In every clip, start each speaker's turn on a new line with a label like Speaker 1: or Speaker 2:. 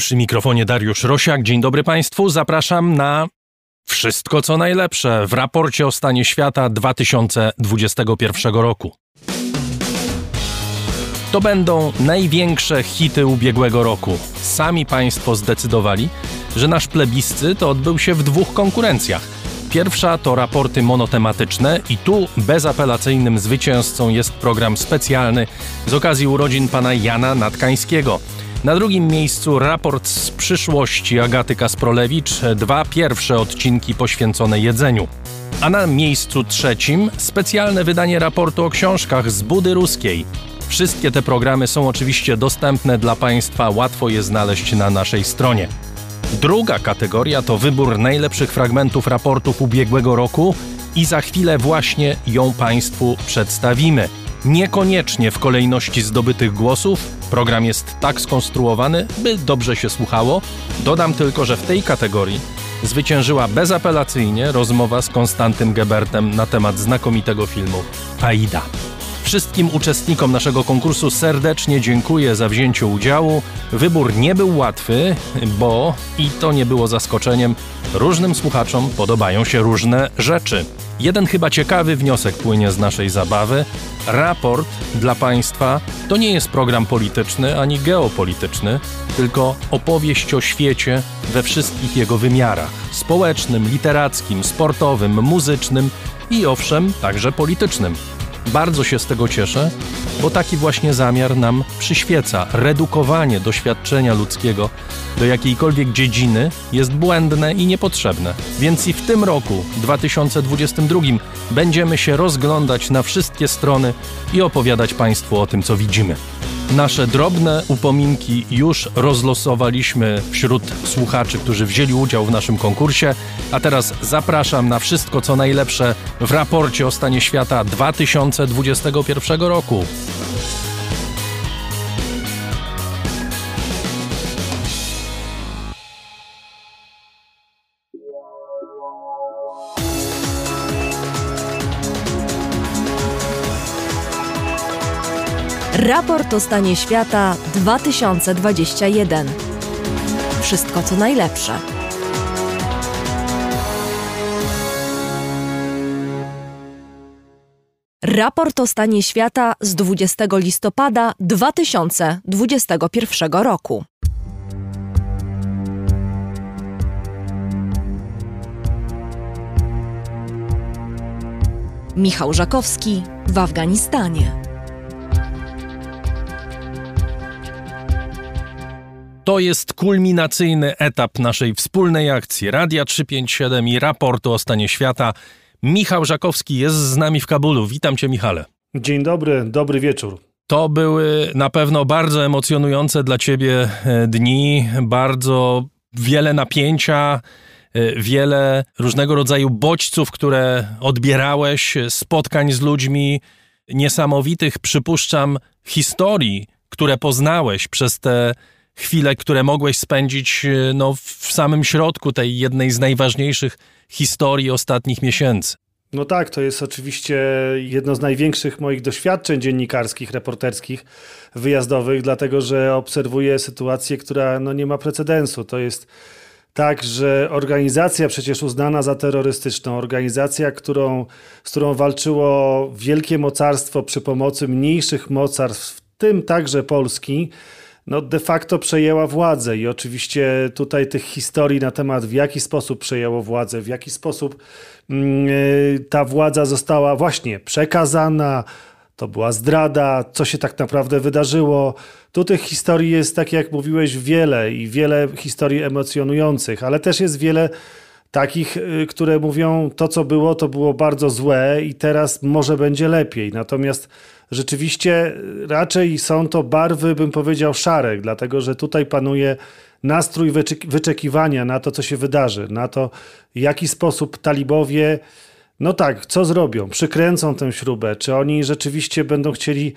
Speaker 1: Przy mikrofonie Dariusz Rosiak. Dzień dobry Państwu. Zapraszam na wszystko co najlepsze w raporcie o stanie świata 2021 roku. To będą największe hity ubiegłego roku. Sami Państwo zdecydowali, że nasz plebiscyt odbył się w dwóch konkurencjach. Pierwsza to raporty monotematyczne i tu bezapelacyjnym zwycięzcą jest program specjalny z okazji urodzin pana Jana Natkańskiego – na drugim miejscu raport z przyszłości Agaty Kasprolewicz, dwa pierwsze odcinki poświęcone jedzeniu. A na miejscu trzecim specjalne wydanie raportu o książkach z Budy Ruskiej. Wszystkie te programy są oczywiście dostępne dla Państwa, łatwo je znaleźć na naszej stronie. Druga kategoria to wybór najlepszych fragmentów raportów ubiegłego roku i za chwilę właśnie ją Państwu przedstawimy. Niekoniecznie w kolejności zdobytych głosów, program jest tak skonstruowany, by dobrze się słuchało. Dodam tylko, że w tej kategorii zwyciężyła bezapelacyjnie rozmowa z Konstantym Gebertem na temat znakomitego filmu Aida. Wszystkim uczestnikom naszego konkursu serdecznie dziękuję za wzięcie udziału. Wybór nie był łatwy, bo i to nie było zaskoczeniem, różnym słuchaczom podobają się różne rzeczy. Jeden chyba ciekawy wniosek płynie z naszej zabawy. Raport dla Państwa to nie jest program polityczny ani geopolityczny, tylko opowieść o świecie we wszystkich jego wymiarach społecznym, literackim, sportowym, muzycznym i owszem, także politycznym. Bardzo się z tego cieszę, bo taki właśnie zamiar nam przyświeca. Redukowanie doświadczenia ludzkiego do jakiejkolwiek dziedziny jest błędne i niepotrzebne. Więc i w tym roku, 2022, będziemy się rozglądać na wszystkie strony i opowiadać Państwu o tym, co widzimy. Nasze drobne upominki już rozlosowaliśmy wśród słuchaczy, którzy wzięli udział w naszym konkursie, a teraz zapraszam na wszystko co najlepsze w raporcie o stanie świata 2021 roku.
Speaker 2: Raport o stanie świata 2021. Wszystko co najlepsze. Raport o stanie świata z 20 listopada 2021 roku. Michał Żakowski w Afganistanie.
Speaker 1: To jest kulminacyjny etap naszej wspólnej akcji Radia 357 i raportu o stanie świata. Michał Żakowski jest z nami w Kabulu. Witam cię, Michale.
Speaker 3: Dzień dobry, dobry wieczór.
Speaker 1: To były na pewno bardzo emocjonujące dla ciebie e, dni, bardzo wiele napięcia, e, wiele różnego rodzaju bodźców, które odbierałeś, spotkań z ludźmi, niesamowitych, przypuszczam, historii, które poznałeś przez te chwile, które mogłeś spędzić e, no, w samym środku tej jednej z najważniejszych historii ostatnich miesięcy.
Speaker 3: No tak, to jest oczywiście jedno z największych moich doświadczeń dziennikarskich, reporterskich, wyjazdowych, dlatego że obserwuję sytuację, która no, nie ma precedensu. To jest tak, że organizacja przecież uznana za terrorystyczną, organizacja, którą, z którą walczyło wielkie mocarstwo przy pomocy mniejszych mocarstw, w tym także Polski, no de facto przejęła władzę i oczywiście tutaj tych historii na temat w jaki sposób przejęło władzę, w jaki sposób mm, e, ta władza została właśnie przekazana, to była zdrada, co się tak naprawdę wydarzyło. Tu tych historii jest, tak jak mówiłeś, wiele i wiele historii emocjonujących, ale też jest wiele takich, y, które mówią, to co było, to było bardzo złe i teraz może będzie lepiej. Natomiast rzeczywiście raczej są to barwy, bym powiedział, szare, dlatego że tutaj panuje nastrój wyczekiwania na to, co się wydarzy, na to, w jaki sposób talibowie no tak, co zrobią? Przykręcą tę śrubę? Czy oni rzeczywiście będą chcieli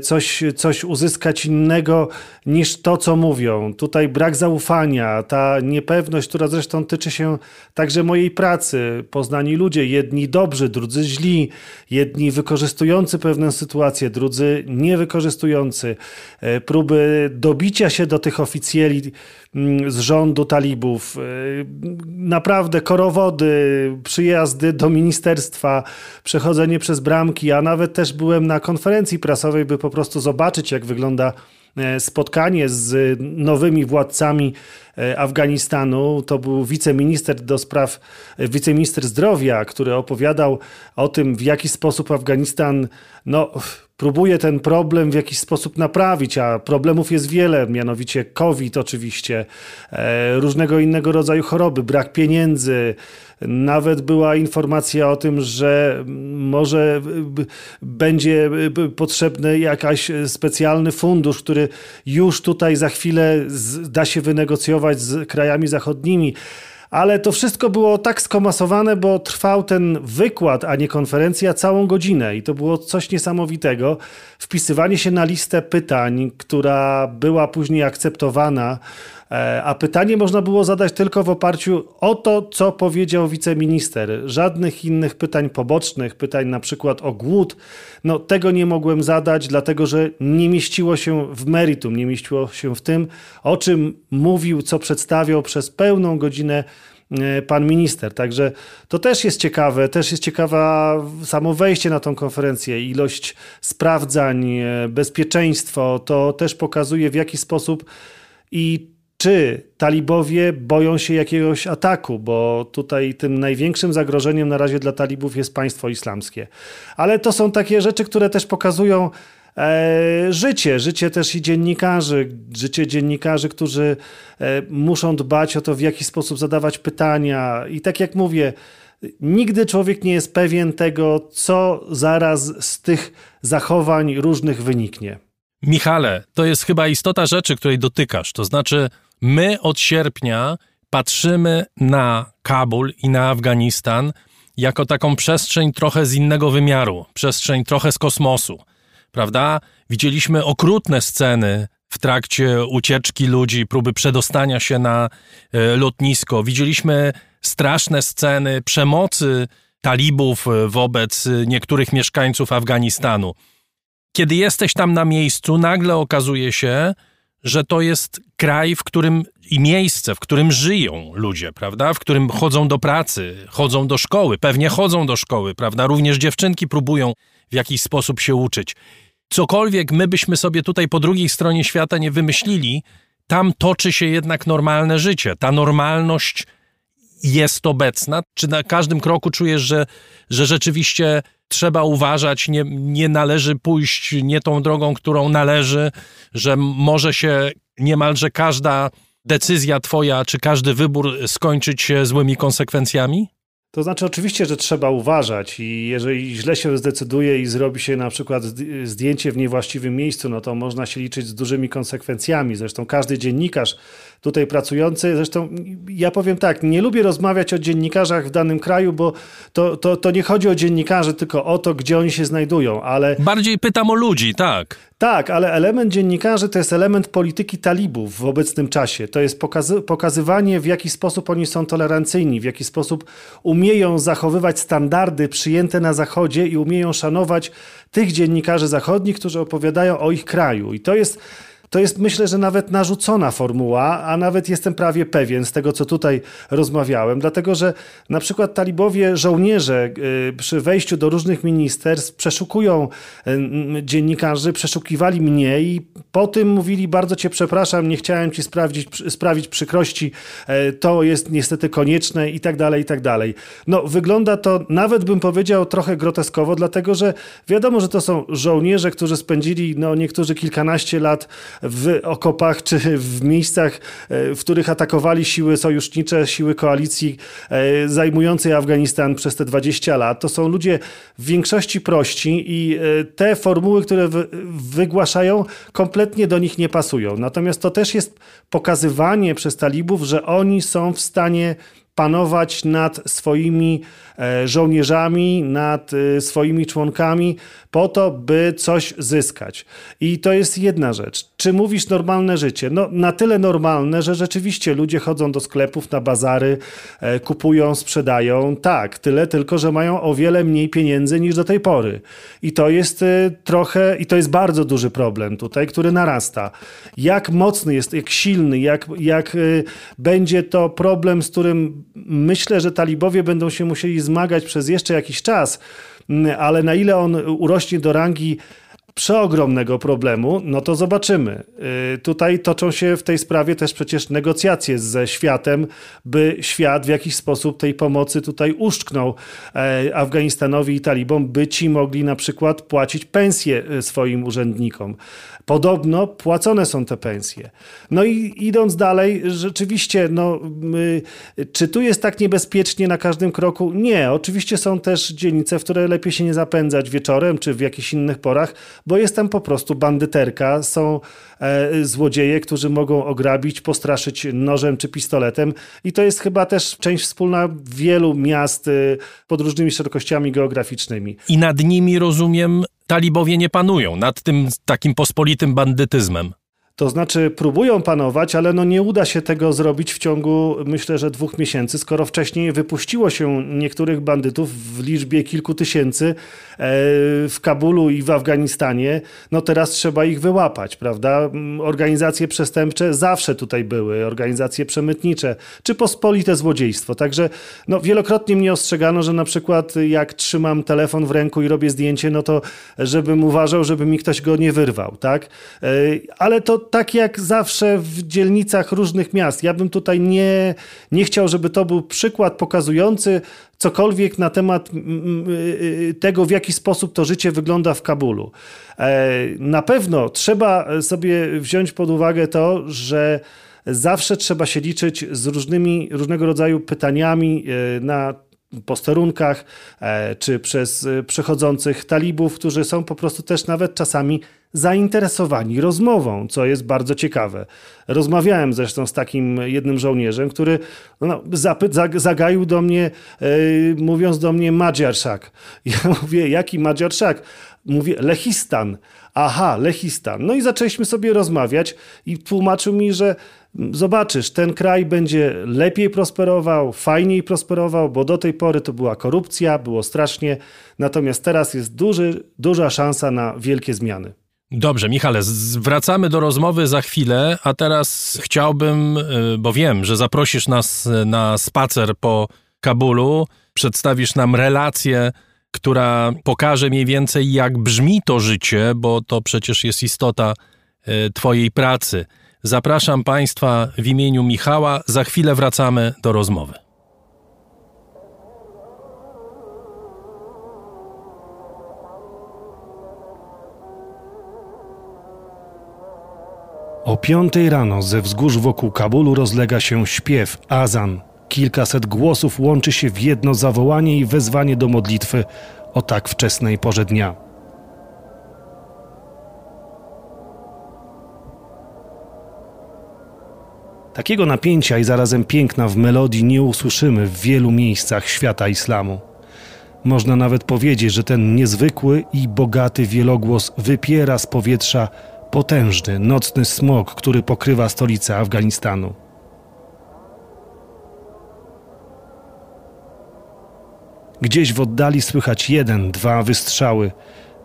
Speaker 3: coś, coś uzyskać innego niż to, co mówią? Tutaj brak zaufania, ta niepewność, która zresztą tyczy się także mojej pracy. Poznani ludzie, jedni dobrzy, drudzy źli, jedni wykorzystujący pewną sytuację, drudzy niewykorzystujący. E, próby dobicia się do tych oficjeli mm, z rządu talibów. E, naprawdę korowody, przyjazdy do ministerstwa, przechodzenie przez bramki, a nawet też byłem na konferencji prasowej, by po prostu zobaczyć, jak wygląda e, spotkanie z nowymi władcami e, Afganistanu. To był wiceminister do spraw, e, wiceminister zdrowia, który opowiadał o tym, w jaki sposób Afganistan no, próbuje ten problem w jakiś sposób naprawić, a problemów jest wiele, mianowicie COVID oczywiście, różnego innego rodzaju choroby, brak pieniędzy, nawet była informacja o tym, że może będzie potrzebny jakiś specjalny fundusz, który już tutaj za chwilę da się wynegocjować z krajami zachodnimi. Ale to wszystko było tak skomasowane, bo trwał ten wykład, a nie konferencja, całą godzinę. I to było coś niesamowitego. Wpisywanie się na listę pytań, która była później akceptowana a pytanie można było zadać tylko w oparciu o to, co powiedział wiceminister. Żadnych innych pytań pobocznych, pytań na przykład o głód, no tego nie mogłem zadać, dlatego że nie mieściło się w meritum, nie mieściło się w tym, o czym mówił, co przedstawiał przez pełną godzinę e, pan minister. Także to też jest ciekawe, też jest ciekawa samo wejście na tą konferencję, ilość sprawdzań, e, bezpieczeństwo, to też pokazuje w jaki sposób i czy talibowie boją się jakiegoś ataku, bo tutaj tym największym zagrożeniem na razie dla talibów jest państwo islamskie. Ale to są takie rzeczy, które też pokazują e, życie, życie też i dziennikarzy, życie dziennikarzy, którzy e, muszą dbać o to, w jaki sposób zadawać pytania. I tak jak mówię, nigdy człowiek nie jest pewien tego, co zaraz z tych zachowań różnych wyniknie.
Speaker 1: Michale, to jest chyba istota rzeczy, której dotykasz. To znaczy, My od sierpnia patrzymy na Kabul i na Afganistan jako taką przestrzeń trochę z innego wymiaru, przestrzeń trochę z kosmosu, prawda? Widzieliśmy okrutne sceny w trakcie ucieczki ludzi, próby przedostania się na e, lotnisko. Widzieliśmy straszne sceny przemocy talibów e, wobec e, niektórych mieszkańców Afganistanu. Kiedy jesteś tam na miejscu, nagle okazuje się, że to jest kraj, w którym i miejsce, w którym żyją ludzie, prawda? W którym chodzą do pracy, chodzą do szkoły, pewnie chodzą do szkoły, prawda? Również dziewczynki próbują w jakiś sposób się uczyć. Cokolwiek my byśmy sobie tutaj po drugiej stronie świata nie wymyślili, tam toczy się jednak normalne życie. Ta normalność jest obecna? Czy na każdym kroku czujesz, że, że rzeczywiście trzeba uważać, nie, nie należy pójść nie tą drogą, którą należy, że może się niemalże każda decyzja twoja, czy każdy wybór skończyć się złymi konsekwencjami?
Speaker 3: To znaczy, oczywiście, że trzeba uważać, i jeżeli źle się zdecyduje i zrobi się na przykład zdjęcie w niewłaściwym miejscu, no to można się liczyć z dużymi konsekwencjami. Zresztą każdy dziennikarz tutaj pracujący. Zresztą ja powiem tak, nie lubię rozmawiać o dziennikarzach w danym kraju, bo to, to, to nie chodzi o dziennikarzy, tylko o to, gdzie oni się znajdują, ale...
Speaker 1: Bardziej pytam o ludzi, tak.
Speaker 3: Tak, ale element dziennikarzy to jest element polityki talibów w obecnym czasie. To jest pokazy pokazywanie, w jaki sposób oni są tolerancyjni, w jaki sposób umieją zachowywać standardy przyjęte na Zachodzie i umieją szanować tych dziennikarzy zachodnich, którzy opowiadają o ich kraju. I to jest to jest myślę, że nawet narzucona formuła, a nawet jestem prawie pewien z tego, co tutaj rozmawiałem, dlatego że na przykład talibowie, żołnierze y, przy wejściu do różnych ministerstw przeszukują y, dziennikarzy, przeszukiwali mnie i po tym mówili bardzo cię przepraszam, nie chciałem ci sprawdzić, sprawić przykrości, e, to jest niestety konieczne i tak dalej, i tak dalej. No wygląda to, nawet bym powiedział, trochę groteskowo, dlatego że wiadomo, że to są żołnierze, którzy spędzili, no niektórzy kilkanaście lat w okopach czy w miejscach, e, w których atakowali siły sojusznicze, siły koalicji e, zajmującej Afganistan przez te 20 lat. To są ludzie w większości prości i e, te formuły, które wygłaszają, kompletnie do nich nie pasują. Natomiast to też jest pokazywanie przez talibów, że oni są w stanie panować nad swoimi żołnierzami, nad e, swoimi członkami, po to, by coś zyskać. I to jest jedna rzecz. Czy mówisz normalne życie? No, na tyle normalne, że rzeczywiście ludzie chodzą do sklepów, na bazary, e, kupują, sprzedają. Tak, tyle tylko, że mają o wiele mniej pieniędzy niż do tej pory. I to jest trochę, i to jest bardzo duży problem tutaj, który narasta. Jak mocny jest, jak silny, jak, jak będzie to problem, z którym myślę, że talibowie będą się musieli zmagać przez jeszcze jakiś czas, mm, ale na ile on urośnie do rangi przeogromnego problemu, no to zobaczymy. Y, tutaj toczą się w tej sprawie też przecież negocjacje ze światem, by świat w jakiś sposób tej pomocy tutaj uszczknął e, Afganistanowi i talibom, by ci mogli na przykład płacić pensje e, swoim urzędnikom. Podobno płacone są te pensje. No i idąc dalej, rzeczywiście, no, czy tu jest tak niebezpiecznie na każdym kroku? Nie. Oczywiście są też dzielnice, w które lepiej się nie zapędzać wieczorem czy w jakichś innych porach, bo jest tam po prostu bandyterka, są e, złodzieje, którzy mogą ograbić, postraszyć nożem czy pistoletem i to jest chyba też część wspólna wielu miast e, pod różnymi szerokościami geograficznymi.
Speaker 1: I nad nimi, rozumiem, talibowie nie panują, nad tym takim pospolitym bandytyzmem.
Speaker 3: To znaczy próbują panować, ale no nie uda się tego zrobić w ciągu myślę, że dwóch miesięcy, skoro wcześniej wypuściło się niektórych bandytów w liczbie kilku tysięcy e, w Kabulu i w Afganistanie, no teraz trzeba ich wyłapać, prawda? Mm, organizacje przestępcze zawsze tutaj były, organizacje przemytnicze, czy pospolite złodziejstwo. Także no, wielokrotnie mnie ostrzegano, że na przykład jak trzymam telefon w ręku i robię zdjęcie, no to żebym uważał, żeby mi ktoś go nie wyrwał, tak? E, ale to tak jak zawsze w dzielnicach różnych miast. Ja bym tutaj nie, nie chciał, żeby to był przykład pokazujący cokolwiek na temat y, y, tego, w jaki sposób to życie wygląda w Kabulu. E, na pewno trzeba sobie wziąć pod uwagę to, że zawsze trzeba się liczyć z różnymi, różnego rodzaju pytaniami e, na posterunkach, e, czy przez przechodzących talibów, którzy są po prostu też nawet czasami zainteresowani rozmową, co jest bardzo ciekawe. Rozmawiałem zresztą z takim jednym żołnierzem, który no, zapyt, zagaił do mnie, yy, mówiąc do mnie Madziarszak. Ja mówię, jaki Madziarszak? Mówię, Lechistan. Aha, Lechistan. No i zaczęliśmy sobie rozmawiać i tłumaczył mi, że zobaczysz, ten kraj będzie lepiej prosperował, fajniej prosperował, bo do tej pory to była korupcja, było strasznie, natomiast teraz jest duży, duża szansa na wielkie zmiany.
Speaker 1: Dobrze, Michale, wracamy do rozmowy za chwilę, a teraz chciałbym, y, bo wiem, że zaprosisz nas na spacer po Kabulu, przedstawisz nam relację, która pokaże mniej więcej, jak brzmi to życie, bo to przecież jest istota y, Twojej pracy. Zapraszam Państwa w imieniu Michała. Za chwilę wracamy do rozmowy.
Speaker 3: O piątej rano ze wzgórz wokół Kabulu rozlega się śpiew, azan. Kilkaset głosów łączy się w jedno zawołanie i wezwanie do modlitwy o tak wczesnej porze dnia. Takiego napięcia i zarazem piękna w melodii nie usłyszymy w wielu miejscach świata islamu. Można nawet powiedzieć, że ten niezwykły i bogaty wielogłos wypiera z powietrza potężny, nocny smog, który pokrywa stolicę Afganistanu. Gdzieś w oddali słychać jeden, dwa wystrzały.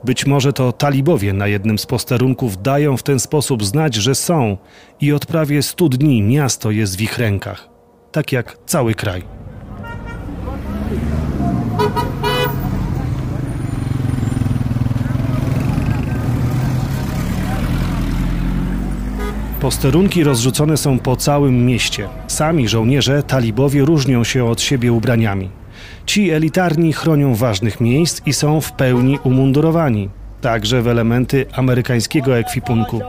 Speaker 3: Być może to talibowie na jednym z posterunków dają w ten sposób znać, że są i od prawie stu dni miasto jest w ich rękach, tak jak cały kraj. Posterunki rozrzucone są po całym mieście. Sami żołnierze talibowie różnią się od siebie ubraniami. Ci elitarni chronią ważnych miejsc i są w pełni umundurowani, także w elementy amerykańskiego ekwipunku.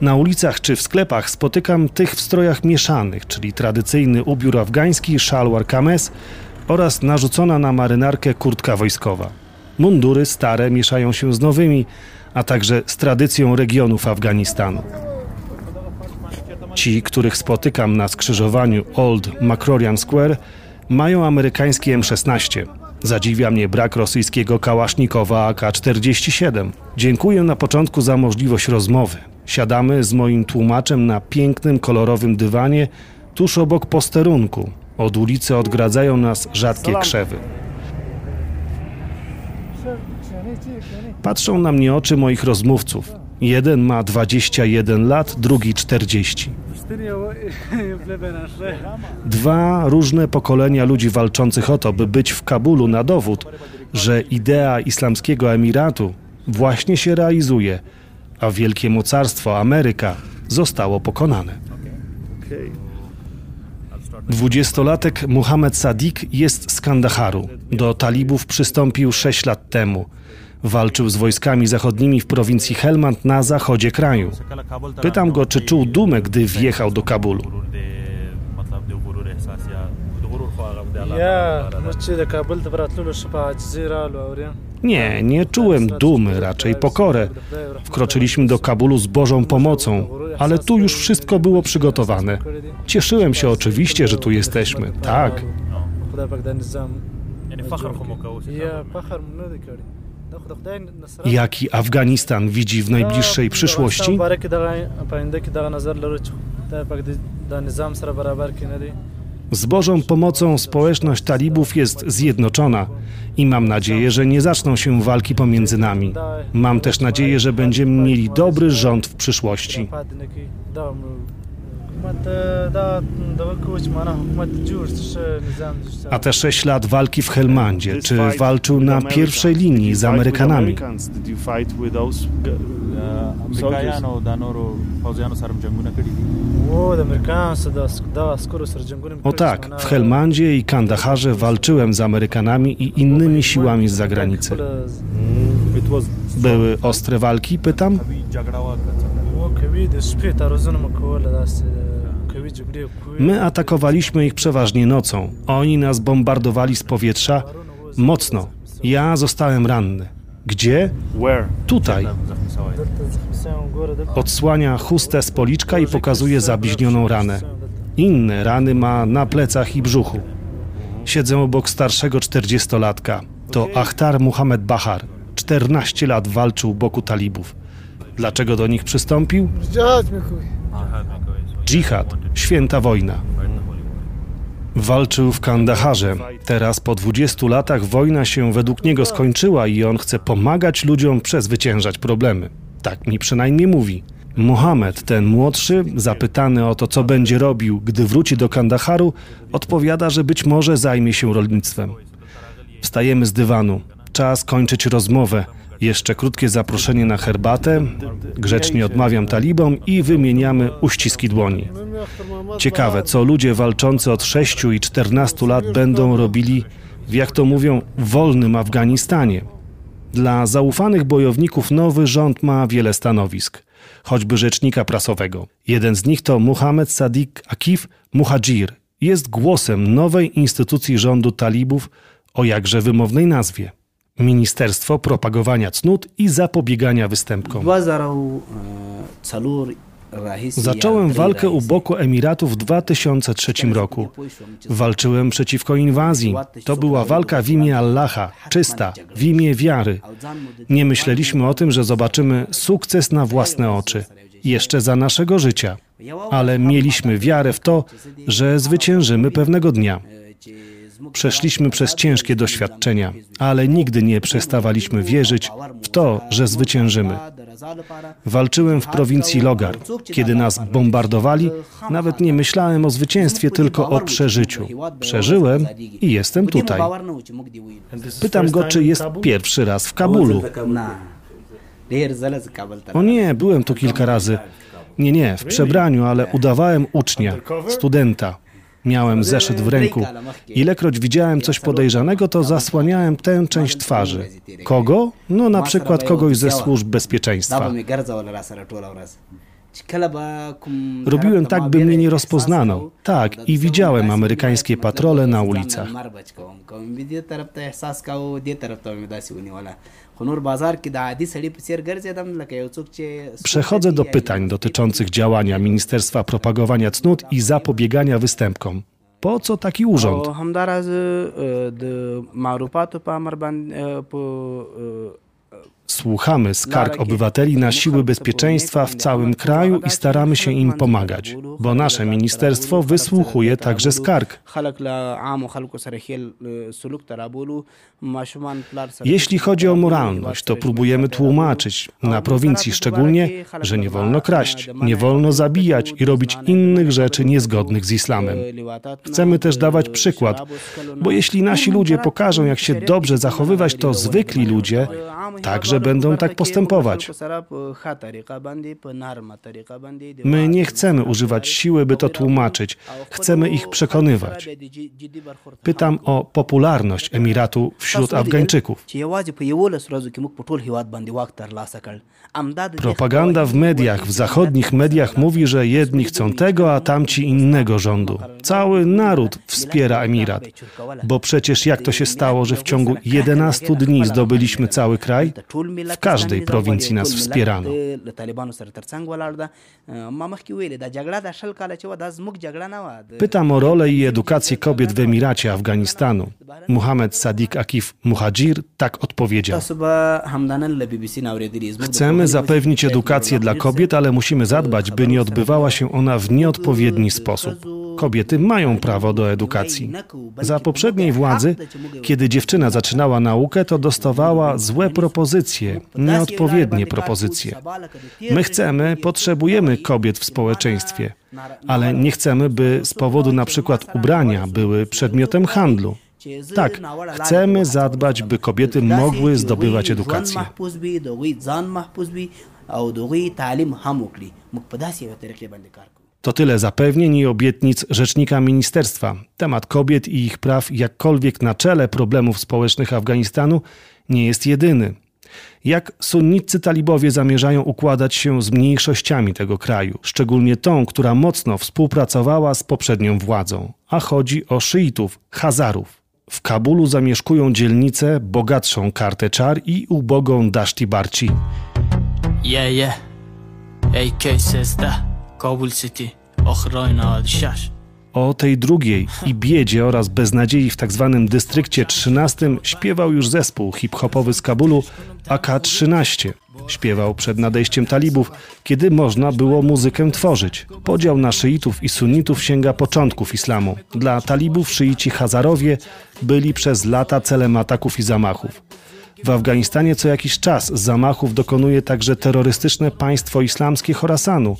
Speaker 3: Na ulicach czy w sklepach spotykam tych w strojach mieszanych, czyli tradycyjny ubiór afgański, szalwar kames oraz narzucona na marynarkę kurtka wojskowa. Mundury stare mieszają się z nowymi, a także z tradycją regionów Afganistanu. Ci, których spotykam na skrzyżowaniu Old McCrorian Square, mają amerykańskie M16. Zadziwia mnie brak rosyjskiego kałasznikowa AK-47. Dziękuję na początku za możliwość rozmowy. Siadamy z moim tłumaczem na pięknym, kolorowym dywanie tuż obok posterunku. Od ulicy odgradzają nas rzadkie krzewy. Patrzą na mnie oczy moich rozmówców. Jeden ma 21 lat, drugi 40. Dwa różne pokolenia ludzi walczących o to, by być w Kabulu na dowód, że idea Islamskiego Emiratu właśnie się realizuje, a wielkie mocarstwo Ameryka zostało pokonane. Dwudziestolatek Muhammad Sadiq jest z Kandaharu. Do talibów przystąpił 6 lat temu. Walczył z wojskami zachodnimi w prowincji Helmand na zachodzie kraju. Pytam go, czy czuł dumę, gdy wjechał do Kabulu. Nie, nie czułem dumy, raczej pokorę. Wkroczyliśmy do Kabulu z Bożą pomocą, ale tu już wszystko było przygotowane. Cieszyłem się oczywiście, że tu jesteśmy. Tak. Jaki Afganistan widzi w najbliższej przyszłości? Z Bożą pomocą społeczność talibów jest zjednoczona i mam nadzieję, że nie zaczną się walki pomiędzy nami. Mam też nadzieję, że będziemy mieli dobry rząd w przyszłości. A te sześć lat walki w Helmandzie, czy walczył na pierwszej linii z Amerykanami? O tak, w Helmandzie i Kandaharze walczyłem z Amerykanami i innymi siłami z zagranicy. Były ostre walki, pytam? My atakowaliśmy ich przeważnie nocą. Oni nas bombardowali z powietrza mocno. Ja zostałem ranny. Gdzie? Tutaj. Odsłania chustę z policzka i pokazuje zabliźnioną ranę. Inne rany ma na plecach i brzuchu. Siedzę obok starszego czterdziestolatka. To Achtar Muhammad Bahar. 14 lat walczył boku talibów. Dlaczego do nich przystąpił? Dżihad, święta wojna. Walczył w Kandaharze. Teraz po 20 latach wojna się według niego skończyła i on chce pomagać ludziom przezwyciężać problemy. Tak mi przynajmniej mówi. Mohamed, ten młodszy, zapytany o to, co będzie robił, gdy wróci do Kandaharu, odpowiada, że być może zajmie się rolnictwem. Wstajemy z dywanu. Czas kończyć rozmowę. Jeszcze krótkie zaproszenie na herbatę. Grzecznie odmawiam talibom i wymieniamy uściski dłoni. Ciekawe, co ludzie walczący od 6 i 14 lat będą robili w, jak to mówią, wolnym Afganistanie. Dla zaufanych bojowników nowy rząd ma wiele stanowisk, choćby rzecznika prasowego. Jeden z nich to Muhammad Sadiq Akif Muhajir. Jest głosem nowej instytucji rządu talibów o jakże wymownej nazwie. Ministerstwo Propagowania Cnót i Zapobiegania Występkom. Zacząłem walkę u boku Emiratów w 2003 roku. Walczyłem przeciwko inwazji. To była walka w imię Allaha, czysta, w imię wiary. Nie myśleliśmy o tym, że zobaczymy sukces na własne oczy, jeszcze za naszego życia. Ale mieliśmy wiarę w to, że zwyciężymy pewnego dnia. Przeszliśmy przez ciężkie doświadczenia, ale nigdy nie przestawaliśmy wierzyć w to, że zwyciężymy. Walczyłem w prowincji Logar. Kiedy nas bombardowali, nawet nie myślałem o zwycięstwie, tylko o przeżyciu. Przeżyłem i jestem tutaj. Pytam go, czy jest pierwszy raz w Kabulu. O nie, byłem tu kilka razy. Nie, nie, w przebraniu, ale udawałem ucznia, studenta. Miałem zeszyt w ręku. Ilekroć widziałem coś podejrzanego, to zasłaniałem tę część twarzy. Kogo? No na przykład kogoś ze służb bezpieczeństwa. Robiłem tak, by mnie nie rozpoznano. Tak, i widziałem amerykańskie patrole na ulicach. Przechodzę do pytań dotyczących działania Ministerstwa Propagowania Cnót i Zapobiegania Występkom. Po co taki urząd? Słuchamy skarg obywateli na siły bezpieczeństwa w całym kraju i staramy się im pomagać, bo nasze ministerstwo wysłuchuje także skarg. Jeśli chodzi o moralność, to próbujemy tłumaczyć, na prowincji szczególnie, że nie wolno kraść, nie wolno zabijać i robić innych rzeczy niezgodnych z islamem. Chcemy też dawać przykład, bo jeśli nasi ludzie pokażą, jak się dobrze zachowywać, to zwykli ludzie także będą tak postępować. My nie chcemy używać siły, by to tłumaczyć. Chcemy ich przekonywać. Pytam o popularność Emiratu wśród Afgańczyków. Propaganda w mediach, w zachodnich mediach mówi, że jedni chcą tego, a tamci innego rządu. Cały naród wspiera Emirat. Bo przecież jak to się stało, że w ciągu 11 dni zdobyliśmy cały kraj? W każdej prowincji nas wspierano. Pytam o rolę i edukację kobiet w Emiracie Afganistanu. Muhammad Sadiq Akif Muhajir tak odpowiedział. Chcemy zapewnić edukację dla kobiet, ale musimy zadbać, by nie odbywała się ona w nieodpowiedni sposób. Kobiety mają prawo do edukacji. Za poprzedniej władzy, kiedy dziewczyna zaczynała naukę, to dostawała złe propozycje, nieodpowiednie propozycje. My chcemy, potrzebujemy kobiet w społeczeństwie, ale nie chcemy, by z powodu na przykład ubrania były przedmiotem handlu. Tak, chcemy zadbać, by kobiety mogły zdobywać edukację. To tyle zapewnień i obietnic rzecznika ministerstwa. Temat kobiet i ich praw, jakkolwiek na czele problemów społecznych Afganistanu, nie jest jedyny. Jak sunnicy talibowie zamierzają układać się z mniejszościami tego kraju, szczególnie tą, która mocno współpracowała z poprzednią władzą, a chodzi o szyitów, Hazarów. W Kabulu zamieszkują dzielnicę bogatszą Karteczar i ubogą Dashti Barci.
Speaker 4: Yeah, yeah. AK says that. Kabul City. Ochrona Shash.
Speaker 3: O tej drugiej i biedzie oraz beznadziei w tzw. Tak dystrykcie 13 śpiewał już zespół hip-hopowy z Kabulu AK-13. Śpiewał przed nadejściem talibów, kiedy można było muzykę tworzyć. Podział na szyitów i sunnitów sięga początków islamu. Dla talibów szyici Hazarowie byli przez lata celem ataków i zamachów. W Afganistanie co jakiś czas zamachów dokonuje także terrorystyczne państwo islamskie Chorasanu.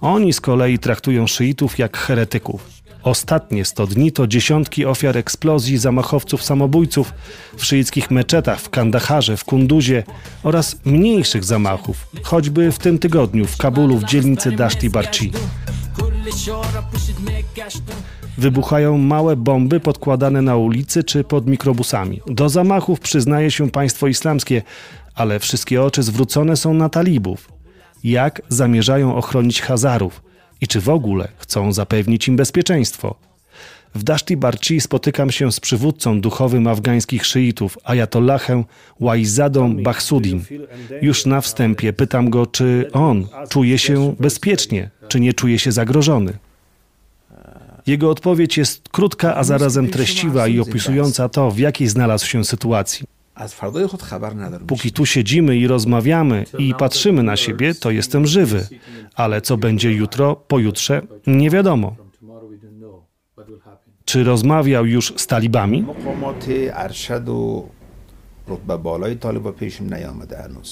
Speaker 3: Oni z kolei traktują szyitów jak heretyków. Ostatnie 100 dni to dziesiątki ofiar eksplozji zamachowców samobójców w szyickich meczetach w Kandaharze, w Kunduzie oraz mniejszych zamachów, choćby w tym tygodniu w Kabulu w dzielnicy Dashti Barchi. Wybuchają małe bomby podkładane na ulicy czy pod mikrobusami. Do zamachów przyznaje się państwo islamskie, ale wszystkie oczy zwrócone są na talibów. Jak zamierzają ochronić Hazarów? I czy w ogóle chcą zapewnić im bezpieczeństwo. W Dashti Barchi spotykam się z przywódcą duchowym afgańskich szyitów, ajatollahem Waizadą Bahsudin. Już na wstępie pytam go, czy on czuje się bezpiecznie, czy nie czuje się zagrożony. Jego odpowiedź jest krótka, a zarazem treściwa i opisująca to, w jakiej znalazł się sytuacji. Póki tu siedzimy i rozmawiamy i patrzymy na siebie, to jestem żywy, ale co będzie jutro, pojutrze, nie wiadomo. Czy rozmawiał już z talibami?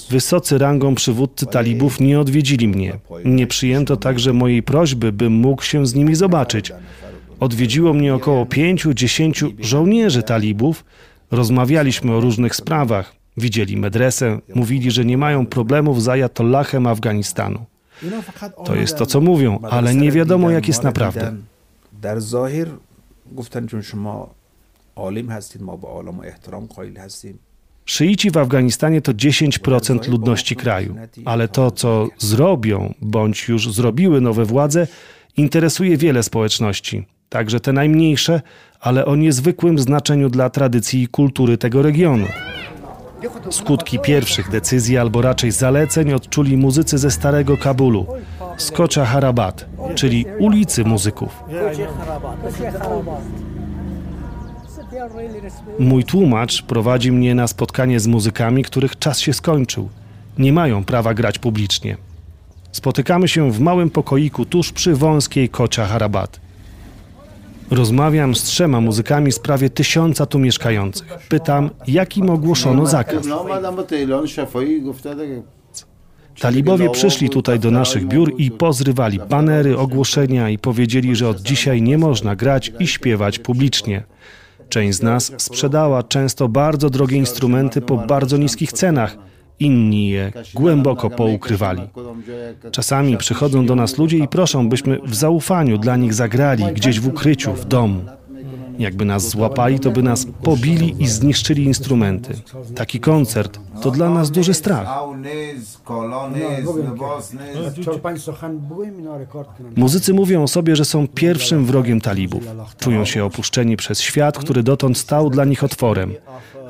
Speaker 3: Wysocy rangą przywódcy talibów nie odwiedzili mnie. Nie przyjęto także mojej prośby, bym mógł się z nimi zobaczyć. Odwiedziło mnie około pięciu, dziesięciu żołnierzy talibów, Rozmawialiśmy o różnych sprawach. Widzieli medresę, mówili, że nie mają problemów z ajatollahem Afganistanu. To jest to, co mówią, ale nie wiadomo, jak jest naprawdę. Szyici w Afganistanie to 10% ludności kraju, ale to, co zrobią bądź już zrobiły nowe władze, interesuje wiele społeczności, także te najmniejsze, ale o niezwykłym znaczeniu dla tradycji i kultury tego regionu. Skutki pierwszych decyzji, albo raczej zaleceń, odczuli muzycy ze starego Kabulu, z Kocha Harabat, czyli ulicy muzyków. Mój tłumacz prowadzi mnie na spotkanie z muzykami, których czas się skończył. Nie mają prawa grać publicznie. Spotykamy się w małym pokoiku tuż przy wąskiej Kocia Harabat. Rozmawiam z trzema muzykami z prawie tysiąca tu mieszkających. Pytam, jakim ogłoszono zakaz. Talibowie przyszli tutaj do naszych biur i pozrywali banery, ogłoszenia i powiedzieli, że od dzisiaj nie można grać i śpiewać publicznie. Część z nas sprzedała często bardzo drogie instrumenty po bardzo niskich cenach. Inni je głęboko poukrywali. Czasami przychodzą do nas ludzie i proszą, byśmy w zaufaniu dla nich zagrali gdzieś w ukryciu, w domu. Jakby nas złapali, to by nas pobili i zniszczyli instrumenty. Taki koncert to dla nas duży strach. Muzycy mówią o sobie, że są pierwszym wrogiem talibów. Czują się opuszczeni przez świat, który dotąd stał dla nich otworem.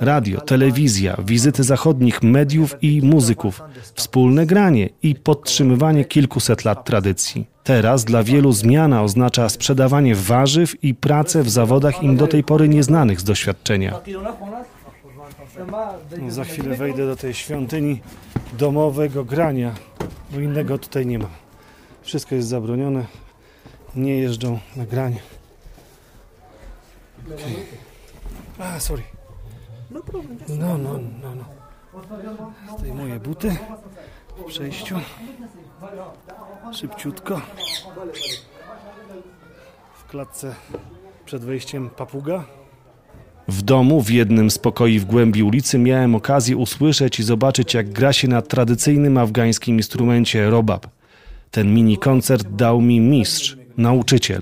Speaker 3: Radio, telewizja, wizyty zachodnich mediów i muzyków, wspólne granie i podtrzymywanie kilkuset lat tradycji. Teraz dla wielu zmiana oznacza sprzedawanie warzyw i pracę w zawodach im do tej pory nieznanych z doświadczenia. No, za chwilę wejdę do tej świątyni domowego grania, bo innego tutaj nie ma. Wszystko jest zabronione. Nie jeżdżą na granie. Okay. A, sorry. No, no, no, no. Zdejmuję buty w przejściu. Szybciutko. W klatce przed wejściem papuga. W domu, w jednym z pokoi w głębi ulicy, miałem okazję usłyszeć i zobaczyć, jak gra się na tradycyjnym afgańskim instrumencie robab. Ten mini koncert dał mi mistrz, nauczyciel.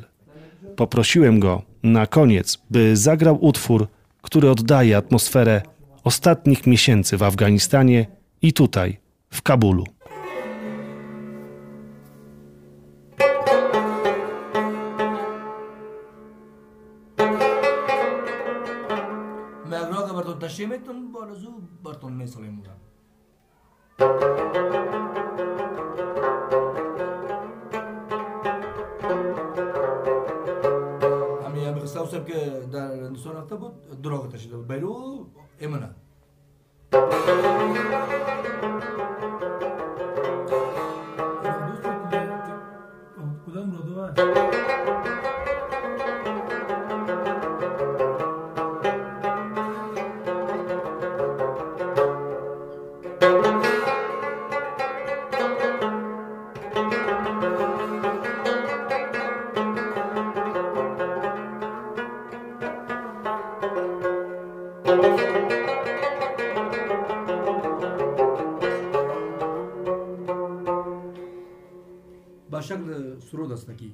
Speaker 3: Poprosiłem go na koniec, by zagrał utwór, który oddaje atmosferę ostatnich miesięcy w Afganistanie i tutaj, w Kabulu.
Speaker 5: Taszczymy bo balazu barton mesele mura. امی ابر ساوسر که در اندوستان رفته بود دروغ تشیده بود بیرو امنه کدام رادو هست؟ Суродас
Speaker 6: такий.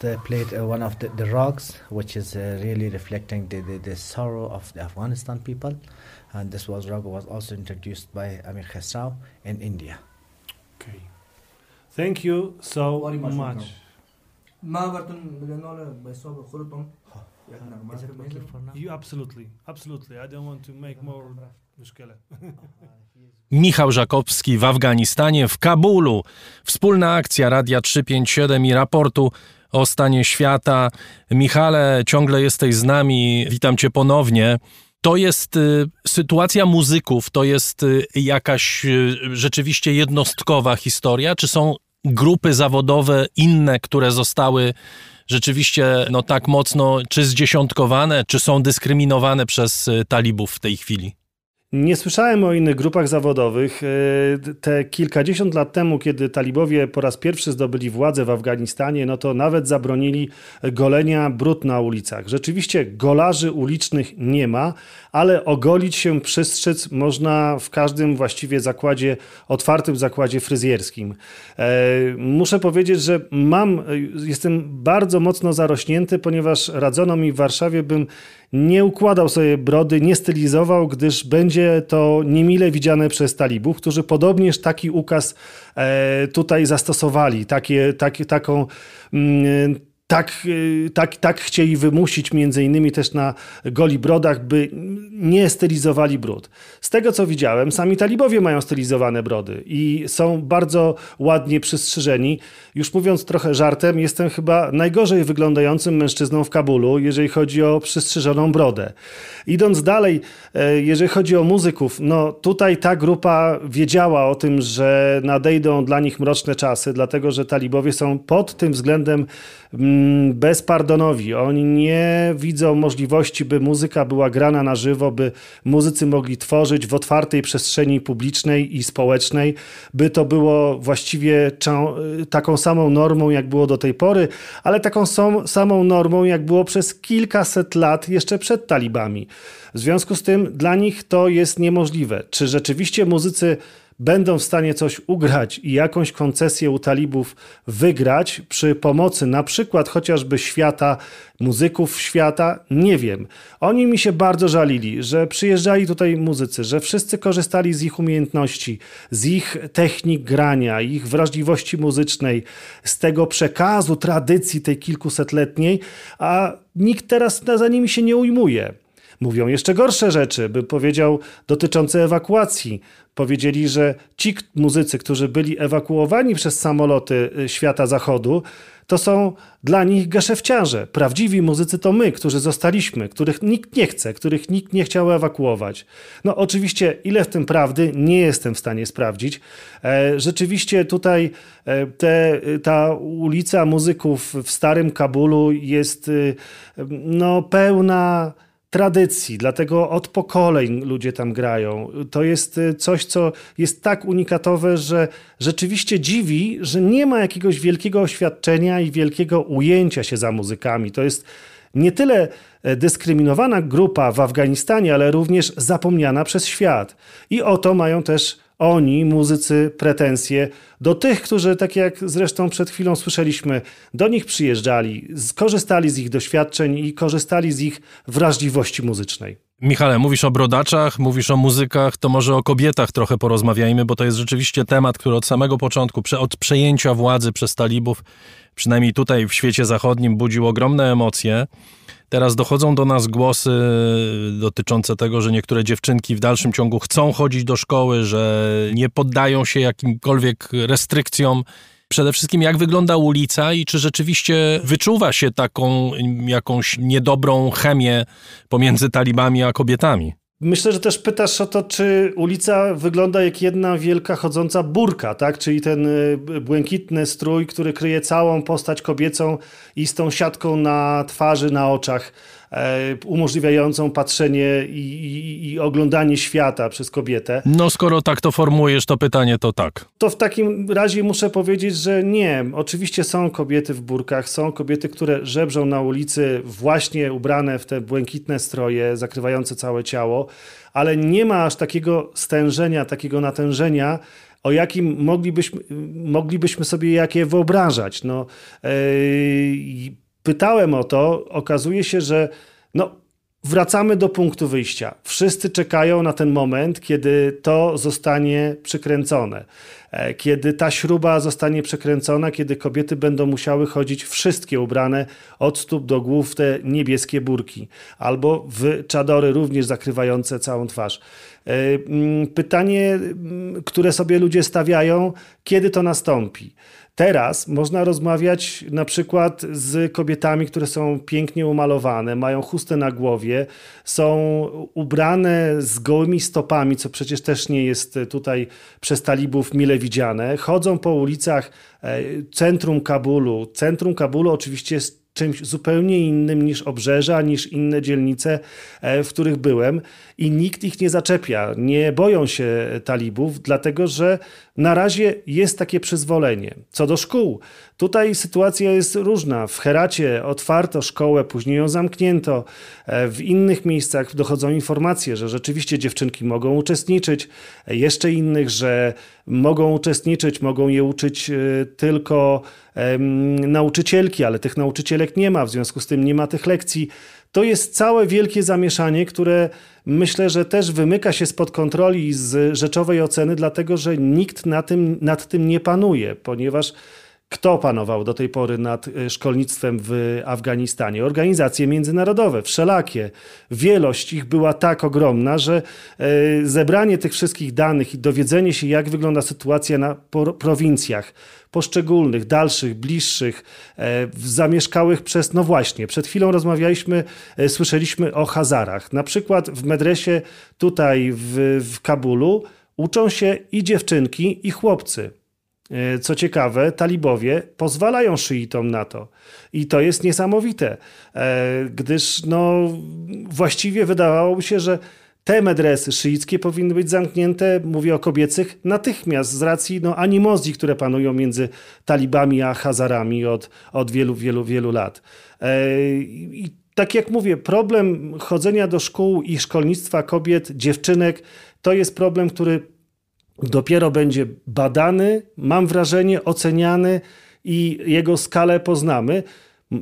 Speaker 6: just played uh, one of the, the rocks, which is uh, really reflecting the, the, the, sorrow of the Afghanistan people. And this was rock was also introduced by Amir Khesrau in India.
Speaker 3: Okay. Thank you so
Speaker 5: Very much.
Speaker 3: much. You absolutely, absolutely. I don't want to make more
Speaker 1: Michał Żakowski w Afganistanie, w Kabulu. Wspólna akcja Radia 357 i raportu o stanie świata. Michale, ciągle jesteś z nami. Witam cię ponownie. To jest y, sytuacja muzyków, to jest y, jakaś y, rzeczywiście jednostkowa historia, czy są grupy zawodowe inne, które zostały rzeczywiście no tak mocno czy zdziesiątkowane, czy są dyskryminowane przez y, talibów w tej chwili?
Speaker 3: Nie słyszałem o innych grupach zawodowych. E, Te kilkadziesiąt lat temu, kiedy talibowie po raz pierwszy zdobyli władzę w Afganistanie, no to nawet zabronili golenia brud na ulicach. Rzeczywiście golarzy ulicznych nie ma, ale ogolić się, przystrzyc można w każdym właściwie zakładzie, otwartym zakładzie fryzjerskim. E, Muszę powiedzieć, że mam, e, jestem bardzo mocno zarośnięty, ponieważ radzono mi w Warszawie, bym nie układał sobie brody, nie stylizował, gdyż będzie to niemile widziane przez talibów, którzy podobnież taki ukaz e, tutaj zastosowali, takie, takie, taką. Tak, y, tak, tak chcieli wymusić między innymi też na goli brodach, by nie stylizowali brud. Z tego co widziałem, sami talibowie mają stylizowane brody i są bardzo ładnie przystrzyżeni. Już mówiąc trochę żartem, jestem chyba najgorzej wyglądającym mężczyzną w Kabulu, jeżeli chodzi o przystrzyżoną brodę. Idąc dalej, e, jeżeli chodzi o muzyków, no tutaj ta grupa wiedziała o tym, że nadejdą dla nich mroczne czasy, dlatego że talibowie są pod tym względem bezpardonowi. Oni nie widzą możliwości, by muzyka była grana na żywo, by muzycy mogli tworzyć w otwartej przestrzeni publicznej i społecznej, by to było właściwie taką samą normą, jak było do tej pory, ale taką samą normą, jak było przez kilkaset lat jeszcze przed talibami. W związku z tym dla nich to jest niemożliwe. Czy rzeczywiście muzycy będą w stanie coś ugrać i jakąś koncesję u talibów wygrać przy pomocy na przykład chociażby świata, muzyków świata, nie wiem. Oni mi się bardzo żalili, że przyjeżdżali tutaj muzycy, że wszyscy korzystali z ich umiejętności, z ich technik grania, ich wrażliwości muzycznej, z tego przekazu, tradycji tej kilkusetletniej, a nikt teraz za nimi się nie ujmuje. Mówią jeszcze gorsze rzeczy, by powiedział, dotyczące ewakuacji. Powiedzieli, że ci muzycy, którzy byli ewakuowani przez samoloty y, świata zachodu, to są dla nich geszefciarze. Prawdziwi muzycy to my, którzy zostaliśmy, których nikt nie chce, których nikt nie chciał ewakuować. No oczywiście, ile w tym prawdy, nie jestem w stanie sprawdzić. E, Rzeczywiście tutaj e, te, ta ulica muzyków w starym Kabulu jest y, no, pełna tradycji, dlatego od pokoleń ludzie tam grają. To jest y, coś, co jest tak unikatowe, że rzeczywiście dziwi, że nie ma jakiegoś wielkiego oświadczenia i wielkiego ujęcia się za muzykami. To jest nie tyle e, dyskryminowana grupa w Afganistanie, ale również zapomniana przez świat. I o to mają też oni, muzycy, pretensje do tych, którzy, tak jak zresztą przed chwilą słyszeliśmy, do nich przyjeżdżali, skorzystali z ich doświadczeń i korzystali z ich wrażliwości muzycznej.
Speaker 1: Michale, mówisz o brodaczach, mówisz o muzykach, to może o kobietach trochę porozmawiajmy, bo to jest rzeczywiście temat, który od samego początku, od przejęcia władzy przez talibów, przynajmniej tutaj w świecie zachodnim, budził ogromne emocje. Teraz dochodzą do nas głosy dotyczące tego, że niektóre dziewczynki w dalszym ciągu chcą chodzić do szkoły, że nie poddają się jakimkolwiek restrykcjom. Przede wszystkim, jak wygląda ulica i czy rzeczywiście wyczuwa się taką jakąś niedobrą chemię pomiędzy talibami a kobietami?
Speaker 3: Myślę, że też pytasz o to, czy ulica wygląda jak jedna wielka chodząca burka, tak? Czyli ten y, błękitny strój, który kryje całą postać kobiecą i z tą siatką na twarzy, na oczach, umożliwiającą patrzenie i, i, i oglądanie świata przez kobietę.
Speaker 1: No, skoro tak to formułujesz, to pytanie to tak.
Speaker 3: To w takim razie muszę powiedzieć, że nie. Oczywiście są kobiety w burkach, są kobiety, które żebrzą na ulicy, właśnie ubrane w te błękitne stroje, zakrywające całe ciało, ale nie ma aż takiego stężenia, takiego natężenia, o jakim moglibyśmy, moglibyśmy sobie jakie wyobrażać. No, yy, pytałem o to, okazuje się, że no, Wracamy do punktu wyjścia. Wszyscy czekają na ten moment, kiedy to zostanie przykręcone. E, kiedy ta śruba zostanie przekręcona, kiedy kobiety będą musiały chodzić wszystkie ubrane od stóp do głów w te niebieskie burki, albo w czadory również zakrywające całą twarz. E, mm, pytanie, mm, które sobie ludzie stawiają, kiedy to nastąpi? Teraz można rozmawiać na przykład z kobietami, które są pięknie umalowane, mają chustę na głowie, są ubrane z gołymi stopami, co przecież też nie jest tutaj przez talibów mile widziane. Chodzą po ulicach e, centrum Kabulu. Centrum Kabulu oczywiście jest czymś zupełnie innym niż obrzeża, niż inne dzielnice, e, w których byłem i nikt ich nie zaczepia. Nie boją się talibów, dlatego że na razie jest takie przyzwolenie. Co do szkół, tutaj sytuacja jest różna. W Heracie otwarto szkołę, później ją zamknięto. E, w innych miejscach dochodzą informacje, że rzeczywiście dziewczynki mogą uczestniczyć, e, jeszcze innych, że mogą uczestniczyć, mogą je uczyć tylko nauczycielki, ale tych nauczycielek nie ma, w związku z tym nie ma tych lekcji. To jest całe wielkie zamieszanie, które myślę, że też wymyka się spod kontroli z rzeczowej oceny, dlatego że nikt na tym, nad tym nie panuje, ponieważ kto panował do tej pory nad e, szkolnictwem w Afganistanie? Organizacje międzynarodowe, wszelakie. Wielość ich była tak ogromna, że e, zebranie tych wszystkich danych i dowiedzenie się, jak wygląda sytuacja na prowincjach, poszczególnych, dalszych, bliższych, e, zamieszkałych przez, no właśnie, przed chwilą rozmawialiśmy, słyszeliśmy o Hazarach. Na przykład w medresie tutaj w, w Kabulu uczą się i dziewczynki, i chłopcy. E, co ciekawe, talibowie pozwalają szyitom na to. I to jest niesamowite, e, gdyż no, właściwie wydawałoby się, że te medresy szyickie powinny być zamknięte, mówię o kobiecych, natychmiast z racji no, animozji, które panują między talibami a Hazarami od, od wielu, wielu, wielu lat. E, I tak jak mówię, problem chodzenia do szkół i szkolnictwa kobiet, dziewczynek, to jest problem, który dopiero będzie badany, mam wrażenie, oceniany i jego skalę poznamy.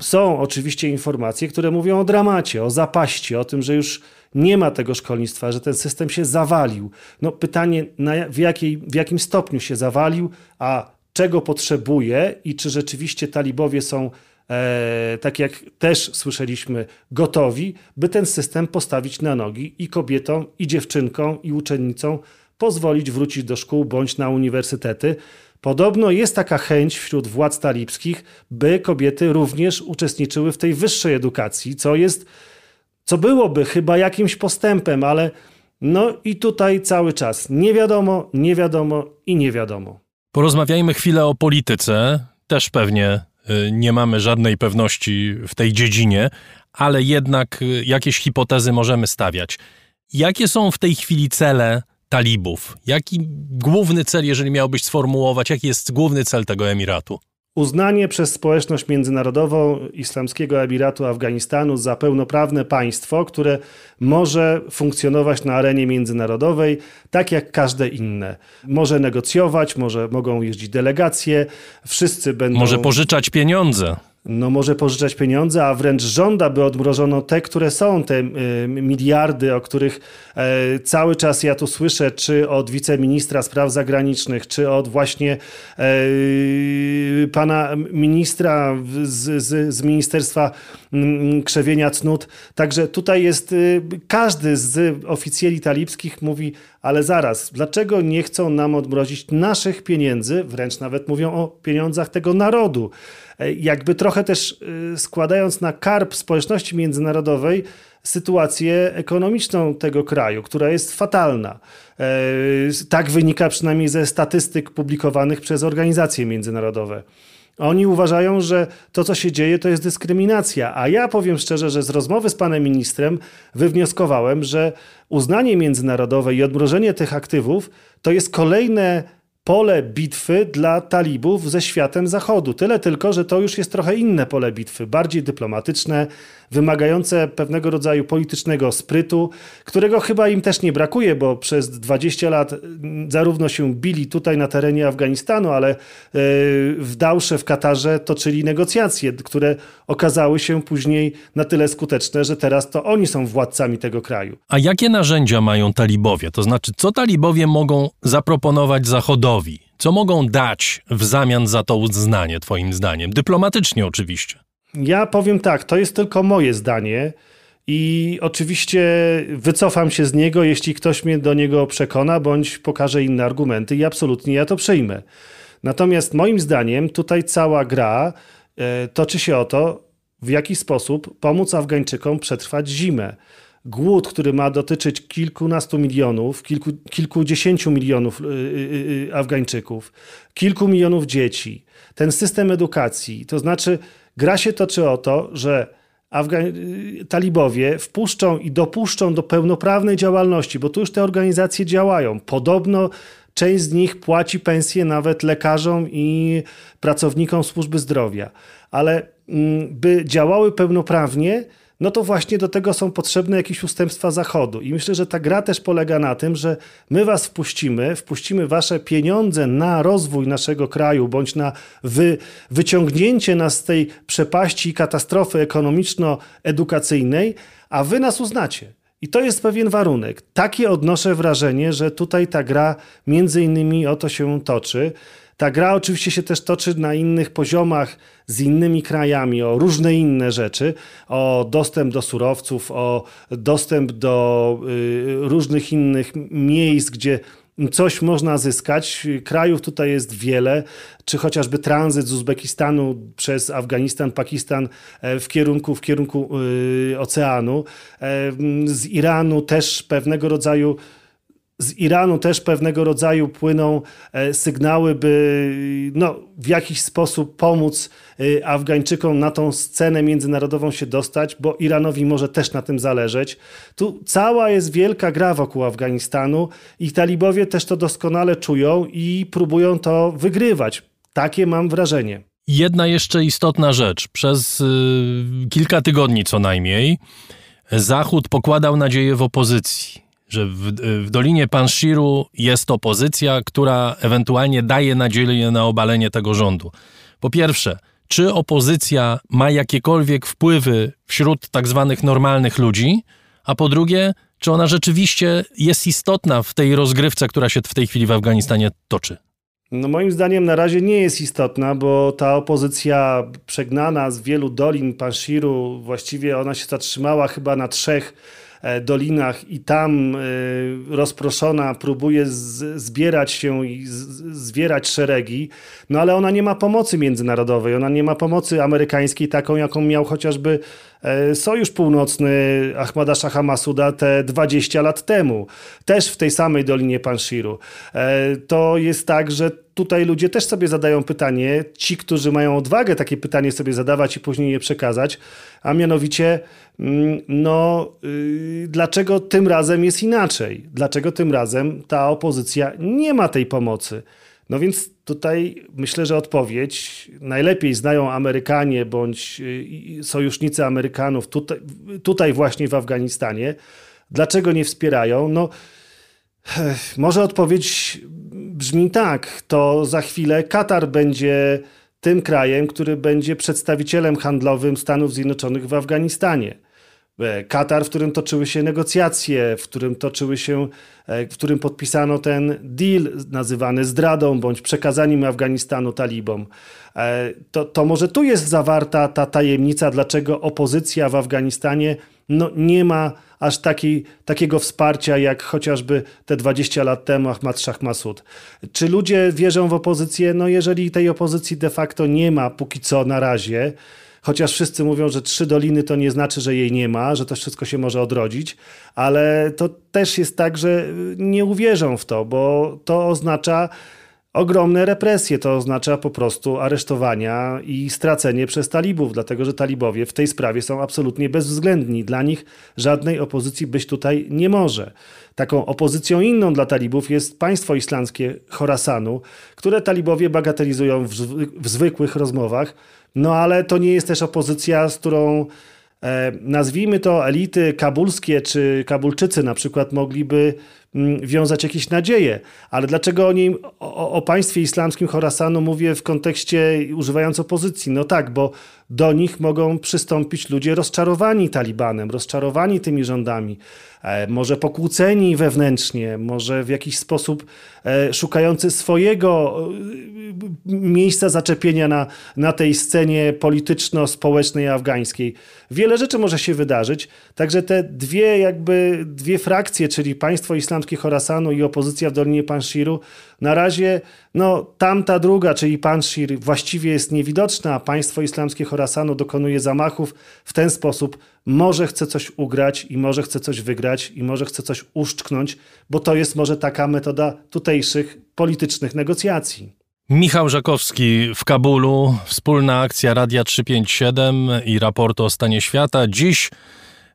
Speaker 3: Są oczywiście informacje, które mówią o dramacie, o zapaści, o tym, że już nie ma tego szkolnictwa, że ten system się zawalił. No pytanie, w, jakiej, w jakim stopniu się zawalił, a czego potrzebuje i czy rzeczywiście talibowie są, e, tak jak też słyszeliśmy, gotowi, by ten system postawić na nogi i kobietom, i dziewczynkom, i uczennicom pozwolić wrócić do szkół bądź na uniwersytety. Podobno jest taka chęć wśród władz talibskich, by kobiety również uczestniczyły w tej wyższej edukacji, co jest, co byłoby chyba jakimś postępem, ale no i tutaj cały czas nie wiadomo, nie wiadomo i nie wiadomo.
Speaker 1: Porozmawiajmy chwilę o polityce. Też pewnie y, nie mamy żadnej pewności w tej dziedzinie, ale jednak y, jakieś hipotezy możemy stawiać. Jakie są w tej chwili cele talibów? Jaki główny cel, jeżeli miałbyś sformułować, jaki jest główny cel tego emiratu?
Speaker 3: Uznanie przez społeczność międzynarodową Islamskiego Emiratu Afganistanu za pełnoprawne państwo, które może funkcjonować na arenie międzynarodowej tak jak każde inne. Może negocjować, może mogą jeździć delegacje, wszyscy będą.
Speaker 1: Może pożyczać pieniądze
Speaker 3: no może pożyczać pieniądze, a wręcz żąda, by odmrożono te, które są, te y, miliardy, o których y, cały czas ja tu słyszę, czy od wiceministra spraw zagranicznych, czy od właśnie y, pana ministra z, z, z Ministerstwa mm, Krzewienia Cnót. Także tutaj jest, każdy z oficjeli talibskich mówi, ale zaraz, dlaczego nie chcą nam odmrozić naszych pieniędzy, wręcz nawet mówią o pieniądzach tego narodu. E, jakby trochę też e, składając na karp społeczności międzynarodowej sytuację ekonomiczną tego kraju, która jest fatalna. E, tak wynika przynajmniej ze statystyk publikowanych przez organizacje międzynarodowe. Oni uważają, że to, co się dzieje, to jest dyskryminacja. A ja powiem szczerze, że z rozmowy z panem ministrem wywnioskowałem, że uznanie międzynarodowe i odmrożenie tych aktywów to jest kolejne pole bitwy dla talibów ze światem zachodu. Tyle tylko, że to już jest trochę inne pole bitwy, bardziej dyplomatyczne, wymagające pewnego rodzaju politycznego sprytu, którego chyba im też nie brakuje, bo przez 20 lat mm, zarówno się bili tutaj na terenie Afganistanu, ale e, w Dałsze, w Katarze toczyli negocjacje, które okazały się później na tyle skuteczne, że teraz to oni są władcami tego kraju.
Speaker 1: A jakie narzędzia mają talibowie? To znaczy, co talibowie mogą zaproponować Zachodowi? Co mogą dać w zamian za to uznanie, Twoim zdaniem? Dyplomatycznie oczywiście.
Speaker 3: Ja powiem tak, to jest tylko moje zdanie. I oczywiście wycofam się z niego, jeśli ktoś mnie do niego przekona, bądź pokaże inne argumenty, i absolutnie ja to przyjmę. Natomiast moim zdaniem tutaj cała gra e, toczy się o to, w jaki sposób pomóc Afgańczykom przetrwać zimę. Głód, który ma dotyczyć kilkunastu milionów, kilku, kilkudziesięciu milionów yy, Afgańczyków, kilku milionów dzieci, ten system edukacji, to znaczy gra się toczy o to, że Afga- talibowie wpuszczą i dopuszczą do pełnoprawnej działalności, bo tu już te organizacje działają. Podobno część z nich płaci pensje nawet lekarzom i pracownikom służby zdrowia, ale mm, by działały pełnoprawnie, no to właśnie do tego są potrzebne jakieś ustępstwa Zachodu. I myślę, że ta gra też polega na tym, że my was wpuścimy, wpuścimy wasze pieniądze na rozwój naszego kraju, bądź na wy, wyciągnięcie nas z tej przepaści i katastrofy ekonomiczno-edukacyjnej, a wy nas uznacie. I to jest pewien warunek. Takie odnoszę wrażenie, że tutaj ta gra między innymi o to się toczy. Ta gra oczywiście się też toczy na innych poziomach z innymi krajami, o różne inne rzeczy, o dostęp do surowców, o dostęp do y, różnych innych miejsc, gdzie coś można zyskać. Krajów tutaj jest wiele, czy chociażby tranzyt z Uzbekistanu przez Afganistan, Pakistan e, w kierunku, w kierunku y, oceanu. E, z Iranu też pewnego rodzaju z Iranu też pewnego rodzaju płyną e, sygnały, by no, w jakiś sposób pomóc e, Afgańczykom na tą scenę międzynarodową się dostać, bo Iranowi może też na tym zależeć. Tu cała jest wielka gra wokół Afganistanu i talibowie też to doskonale czują i próbują to wygrywać. Takie mam wrażenie.
Speaker 1: Jedna jeszcze istotna rzecz. Przez y, kilka tygodni co najmniej Zachód pokładał nadzieję w opozycji że w, w Dolinie Panshiru jest opozycja, która ewentualnie daje nadzieję na obalenie tego rządu. Po pierwsze, czy opozycja ma jakiekolwiek wpływy wśród tak zwanych normalnych ludzi, a po drugie, czy ona rzeczywiście jest istotna w tej rozgrywce, która się w tej chwili w Afganistanie toczy?
Speaker 3: No moim zdaniem na razie nie jest istotna, bo ta opozycja przegnana z wielu dolin Panshiru, właściwie ona się zatrzymała chyba na trzech dolinach i tam e, rozproszona próbuje zbierać się i zwierać szeregi, no ale ona nie ma pomocy międzynarodowej, ona nie ma pomocy amerykańskiej taką, jaką miał chociażby e, Sojusz Północny Ahmada Shaha Masuda te 20 lat temu, też w tej samej Dolinie Panshiru. To jest tak, że tutaj ludzie też sobie zadają pytanie, ci, którzy mają odwagę takie pytanie sobie zadawać i później je przekazać, a mianowicie, mm, no, yy, dlaczego tym razem jest inaczej? Dlaczego tym razem ta opozycja nie ma tej pomocy? No więc tutaj myślę, że odpowiedź najlepiej znają Amerykanie bądź yy, sojusznicy Amerykanów tutaj, tutaj właśnie w Afganistanie. Dlaczego nie wspierają? No, może odpowiedź brzmi tak, to za chwilę Katar będzie tym krajem, który będzie przedstawicielem handlowym Stanów Zjednoczonych w Afganistanie. E, Katar, w którym toczyły się negocjacje, w którym toczyły się, e, w którym podpisano ten deal nazywany zdradą bądź przekazaniem Afganistanu talibom. E, to, to może tu jest zawarta ta tajemnica, dlaczego opozycja w Afganistanie no, nie ma aż taki, takiego wsparcia jak chociażby te 20 lat temu Ahmad Shah Masud. Czy ludzie wierzą w opozycję? No jeżeli tej opozycji de facto nie ma póki co na razie, chociaż wszyscy mówią, że trzy doliny to nie znaczy, że jej nie ma, że to wszystko się może odrodzić, ale to też jest tak, że nie uwierzą w to, bo to oznacza ogromne represje. To oznacza po prostu aresztowania i stracenie przez talibów, dlatego że talibowie w tej sprawie są absolutnie bezwzględni. Dla nich żadnej opozycji być tutaj nie może. Taką opozycją inną dla talibów jest państwo islamskie Chorasanu, które talibowie bagatelizują w, w zwykłych rozmowach. No ale to nie jest też opozycja, z którą e, nazwijmy to elity kabulskie czy kabulczycy na przykład mogliby Mm, wiązać jakieś nadzieje. Ale dlaczego o, nim, o, o państwie islamskim Chorasanu mówię w kontekście używając opozycji? No tak, bo do nich mogą przystąpić ludzie rozczarowani Talibanem, rozczarowani tymi rządami, e, może pokłóceni wewnętrznie, może w jakiś sposób e, szukający swojego e, miejsca zaczepienia na, na tej scenie polityczno-społecznej afgańskiej. Wiele rzeczy może się wydarzyć, także te dwie jakby dwie frakcje, czyli państwo islamskie Chorasanu i opozycja w Dolinie Panshiru, na razie no, tamta druga, czyli Panshir właściwie jest niewidoczna, a państwo islamskie Chorasanu dokonuje zamachów w ten sposób, może chce coś ugrać i może chce coś wygrać i może chce coś uszczknąć, bo to jest może taka metoda tutejszych politycznych negocjacji.
Speaker 1: Michał Żakowski w Kabulu, wspólna akcja Radia 357 i raportu o stanie świata. Dziś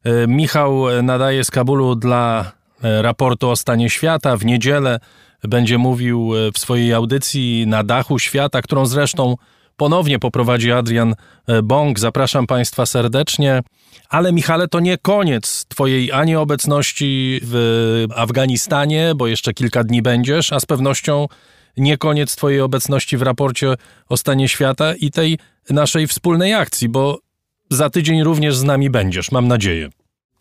Speaker 1: e, Michał nadaje z Kabulu dla e, raportu o stanie świata. W niedzielę będzie mówił e, w swojej audycji na dachu świata, którą zresztą ponownie poprowadzi Adrian Bong. Zapraszam Państwa serdecznie. Ale Michale, to nie koniec Twojej ani obecności w Afganistanie, bo jeszcze kilka dni będziesz, a z pewnością nie koniec Twojej obecności w raporcie o stanie świata i tej naszej wspólnej akcji, bo za tydzień również z nami będziesz, mam nadzieję.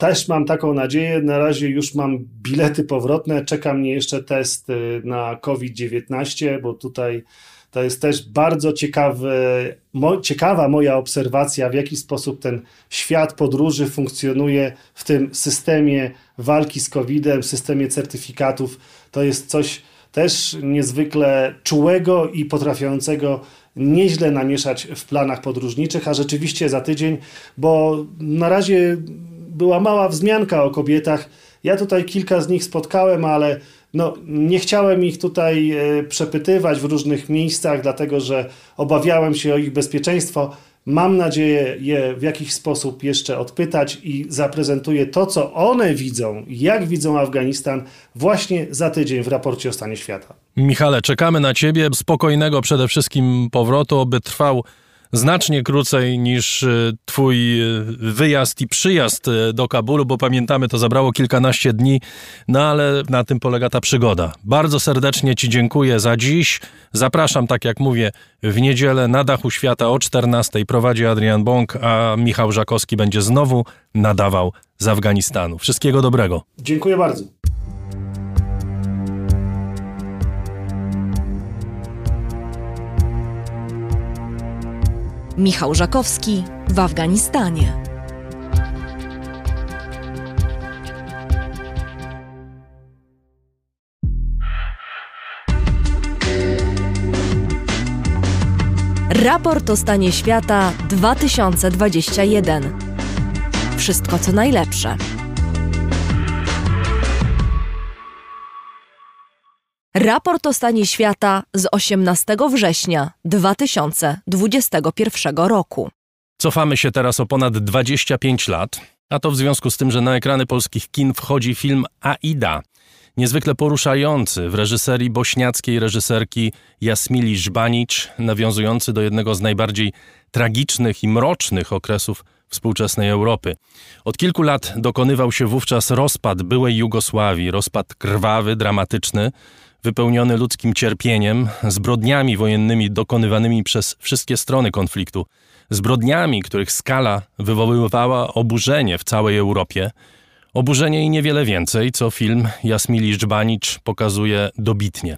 Speaker 3: Też mam taką nadzieję. Na razie już mam bilety powrotne. Czeka mnie jeszcze test y, na COVID-19, bo tutaj to jest też bardzo ciekawy, mo, ciekawa moja obserwacja, w jaki sposób ten świat podróży funkcjonuje w tym systemie walki z COVID-em, systemie certyfikatów. To jest coś też niezwykle czułego i potrafiącego nieźle namieszać w planach podróżniczych, a rzeczywiście za tydzień, bo na razie była mała wzmianka o kobietach. Ja tutaj kilka z nich spotkałem, ale no, nie chciałem ich tutaj e, przepytywać w różnych miejscach, dlatego że obawiałem się o ich bezpieczeństwo. Mam nadzieję je w jakiś sposób jeszcze odpytać i zaprezentuję to, co one widzą, jak widzą Afganistan właśnie za tydzień w raporcie o stanie świata.
Speaker 1: Michale, czekamy na Ciebie. Spokojnego przede wszystkim powrotu, aby trwał znacznie krócej niż e, twój e, wyjazd i przyjazd e, do Kabulu, bo pamiętamy, to zabrało kilkanaście dni, no ale na tym polega ta przygoda. Bardzo serdecznie Ci dziękuję za dziś. Zapraszam, tak jak mówię, w niedzielę na dachu świata o 14 prowadzi Adrian Bąk, a Michał Żakowski będzie znowu nadawał z Afganistanu. Wszystkiego dobrego.
Speaker 3: Dziękuję bardzo.
Speaker 2: Michał Żakowski w Afganistanie. Raport o stanie świata 2021. Wszystko co najlepsze. Raport o stanie świata z 18 września 2021 roku.
Speaker 1: Cofamy się teraz o ponad 25 lat, a to w związku z tym, że na ekrany polskich kin wchodzi film Aida, niezwykle poruszający w reżyserii bośniackiej reżyserki Jasmili Żbanicz, nawiązujący do jednego z najbardziej tragicznych i mrocznych okresów współczesnej Europy. Od kilku lat dokonywał się wówczas rozpad byłej Jugosławii, rozpad krwawy, dramatyczny, wypełniony ludzkim cierpieniem, zbrodniami wojennymi dokonywanymi przez wszystkie strony konfliktu, zbrodniami, których skala wywoływała oburzenie w całej Europie, oburzenie i niewiele więcej, co film Jasmili Żbanicz pokazuje dobitnie.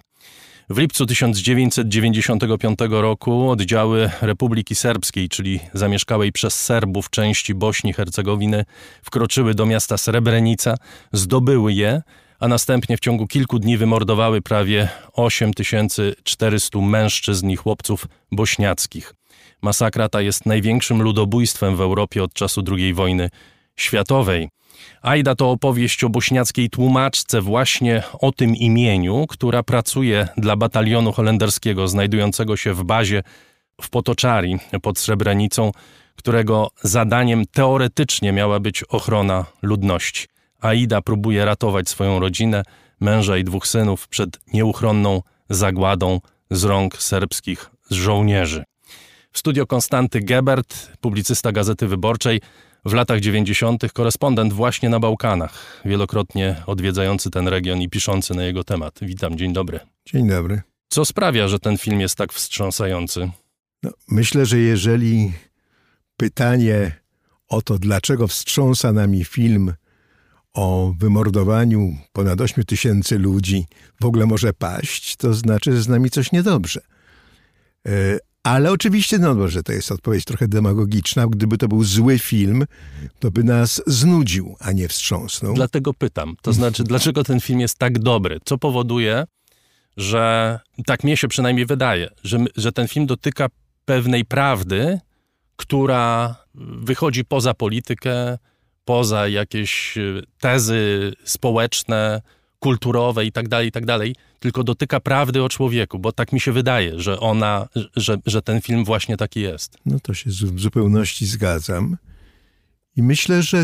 Speaker 1: W lipcu 1995 roku oddziały Republiki Serbskiej, czyli zamieszkałej przez Serbów części Bośni i Hercegowiny, wkroczyły do miasta Srebrenica, zdobyły je a następnie w ciągu kilku dni wymordowały prawie 8400 mężczyzn i chłopców bośniackich. Masakra ta jest największym ludobójstwem w Europie od czasu II wojny światowej. Aida to opowieść o bośniackiej tłumaczce właśnie o tym imieniu, która pracuje dla batalionu holenderskiego znajdującego się w bazie w Potoczari pod Srebrenicą, którego zadaniem teoretycznie miała być ochrona ludności. Aida próbuje ratować swoją rodzinę, męża i dwóch synów przed nieuchronną zagładą z rąk serbskich żołnierzy. W studio Konstanty Gebert, publicysta Gazety Wyborczej, w latach 90. korespondent właśnie na Bałkanach, wielokrotnie odwiedzający ten region i piszący na jego temat. Witam, dzień dobry.
Speaker 7: Dzień dobry.
Speaker 1: Co sprawia, że ten film jest tak wstrząsający?
Speaker 7: No, myślę, że jeżeli pytanie o to, dlaczego wstrząsa nami film o wymordowaniu ponad 8 tysięcy ludzi w ogóle może paść, to znaczy, że z nami coś niedobrze. E, ale oczywiście, no może to jest odpowiedź trochę demagogiczna. Gdyby to był zły film, to by nas znudził, a nie wstrząsnął.
Speaker 1: Dlatego pytam. To znaczy, dlaczego ten film jest tak dobry? Co powoduje, że tak mnie się przynajmniej wydaje, że, że ten film dotyka pewnej prawdy, która wychodzi poza politykę, poza jakieś y, tezy społeczne, kulturowe i tak dalej, i tak dalej, tylko dotyka prawdy o człowieku, bo tak mi się wydaje, że ona, że, że ten film właśnie taki jest.
Speaker 7: No to się w zupełności zgadzam. I myślę, że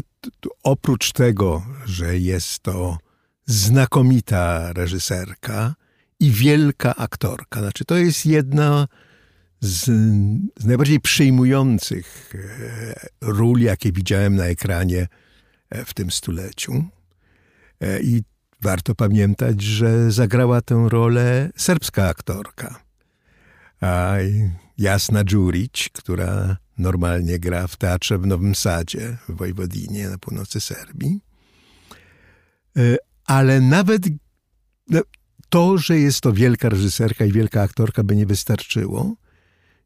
Speaker 7: oprócz tego, że jest to znakomita reżyserka i wielka aktorka, znaczy to jest jedna z, z najbardziej przejmujących e, ról, jakie widziałem na ekranie e, w tym stuleciu. E, I warto pamiętać, że zagrała tę rolę serbska aktorka. A Jasna Dżurić, która normalnie gra w teatrze w Nowym Sadzie, w Wojwodinie na północy Serbii. Ale nawet no, to, że jest to wielka reżyserka i wielka aktorka, by nie wystarczyło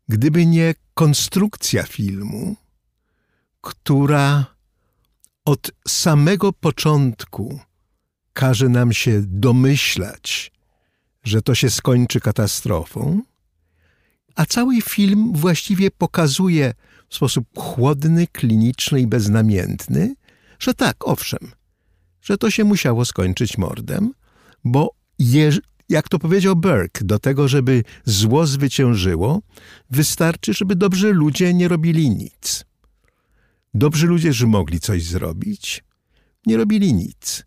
Speaker 7: gdyby nie konstrukcja filmu, która od samego początku każe nam się domyślać, że to się skończy katastrofą, a cały film właściwie pokazuje w sposób chłodny, kliniczny i beznamiętny, że tak, owszem, że to się musiało skończyć mordem, bo jak to powiedział Burke, do tego, żeby zło zwyciężyło, wystarczy, żeby dobrzy ludzie nie robili nic. Dobrzy ludzie, że mogli coś zrobić, nie robili nic.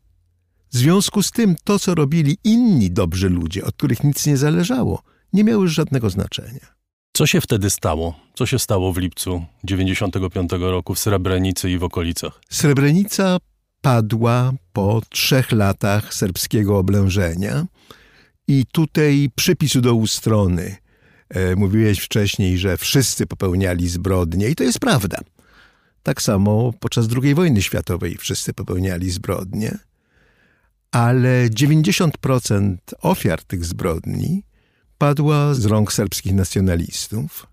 Speaker 7: W związku z tym to, co robili inni dobrzy ludzie, od których nic nie zależało, nie miało już żadnego znaczenia.
Speaker 1: Co się wtedy stało? Co się stało w lipcu 95 roku w Srebrenicy i w okolicach?
Speaker 7: Srebrenica padła po trzech latach serbskiego oblężenia i tutaj przypisu do ustrony. E, mówiłeś wcześniej, że wszyscy popełniali zbrodnie i to jest prawda. Tak samo podczas II wojny światowej wszyscy popełniali zbrodnie, ale 90% ofiar tych zbrodni padła z rąk serbskich nacjonalistów.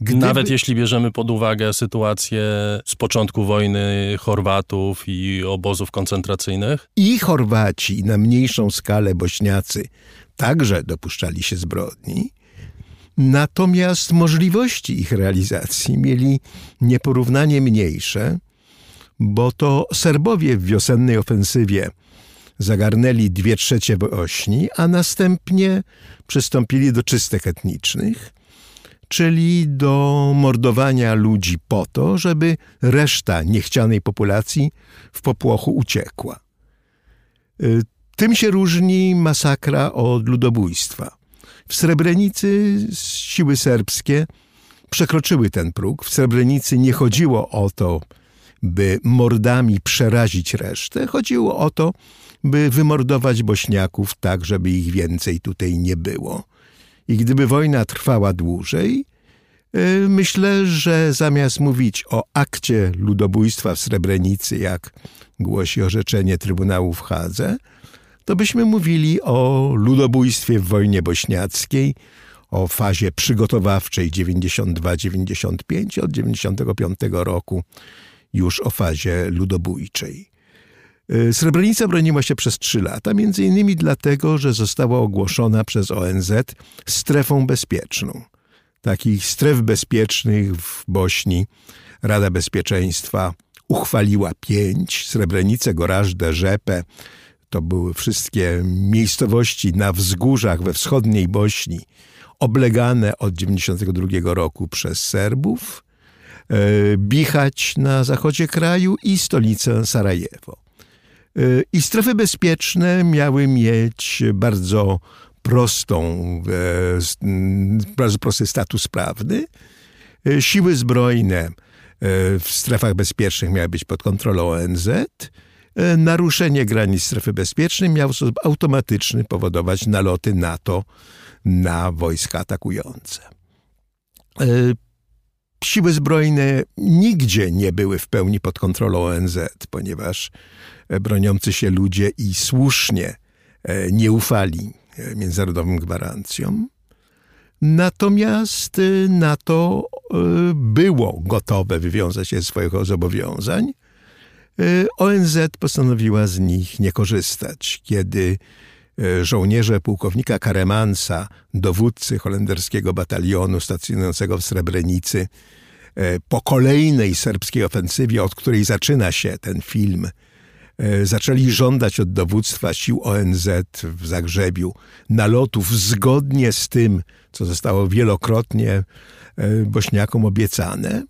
Speaker 1: Gdyby... Nawet jeśli bierzemy pod uwagę sytuację z początku wojny Chorwatów i obozów koncentracyjnych?
Speaker 7: I Chorwaci, na mniejszą skalę Bośniacy także dopuszczali się zbrodni. Natomiast możliwości ich realizacji mieli nieporównanie mniejsze, bo to Serbowie w wiosennej ofensywie zagarnęli dwie trzecie Bośni, a następnie przystąpili do czystek etnicznych – czyli do mordowania ludzi po to, żeby reszta niechcianej populacji w popłochu uciekła. Y, tym się różni masakra od ludobójstwa. W Srebrenicy siły serbskie przekroczyły ten próg. W Srebrenicy nie chodziło o to, by mordami przerazić resztę. Chodziło o to, by wymordować Bośniaków tak, żeby ich więcej tutaj nie było. I gdyby wojna trwała dłużej, y, myślę, że zamiast mówić o akcie ludobójstwa w Srebrenicy, jak głosi orzeczenie Trybunału w Hadze, to byśmy mówili o ludobójstwie w wojnie bośniackiej, o fazie przygotowawczej 92-95, od 95 roku już o fazie ludobójczej. Y, Srebrenica broniła się przez trzy lata, między innymi dlatego, że została ogłoszona przez ONZ strefą bezpieczną. Takich stref bezpiecznych w Bośni Rada Bezpieczeństwa uchwaliła pięć. Srebrenicę, Gorażdę, Rzepę. To były wszystkie miejscowości na wzgórzach we wschodniej Bośni, oblegane od 1992 roku przez Serbów. Y, Bichać na zachodzie kraju i stolicę Sarajewo. I strefy bezpieczne miały mieć bardzo prostą, e, bardzo prosty status prawny. E, siły zbrojne e, w strefach bezpiecznych miały być pod kontrolą ONZ. Naruszenie granic strefy bezpiecznej miało w sposób automatyczny powodować naloty NATO na wojska atakujące. siły zbrojne nigdzie nie były w pełni pod kontrolą ONZ, ponieważ broniący się ludzie i słusznie e, nie ufali e, międzynarodowym gwarancjom. Natomiast NATO było gotowe wywiązać się ze swoich zobowiązań. ONZ postanowiła z nich nie korzystać, kiedy żołnierze pułkownika Karemansa, dowódcy holenderskiego batalionu stacjonującego w Srebrenicy, e, po kolejnej serbskiej ofensywie, od której zaczyna się ten film, e, zaczęli żądać od dowództwa sił ONZ w Zagrzebiu nalotów zgodnie z tym, co zostało wielokrotnie e, Bośniakom obiecane.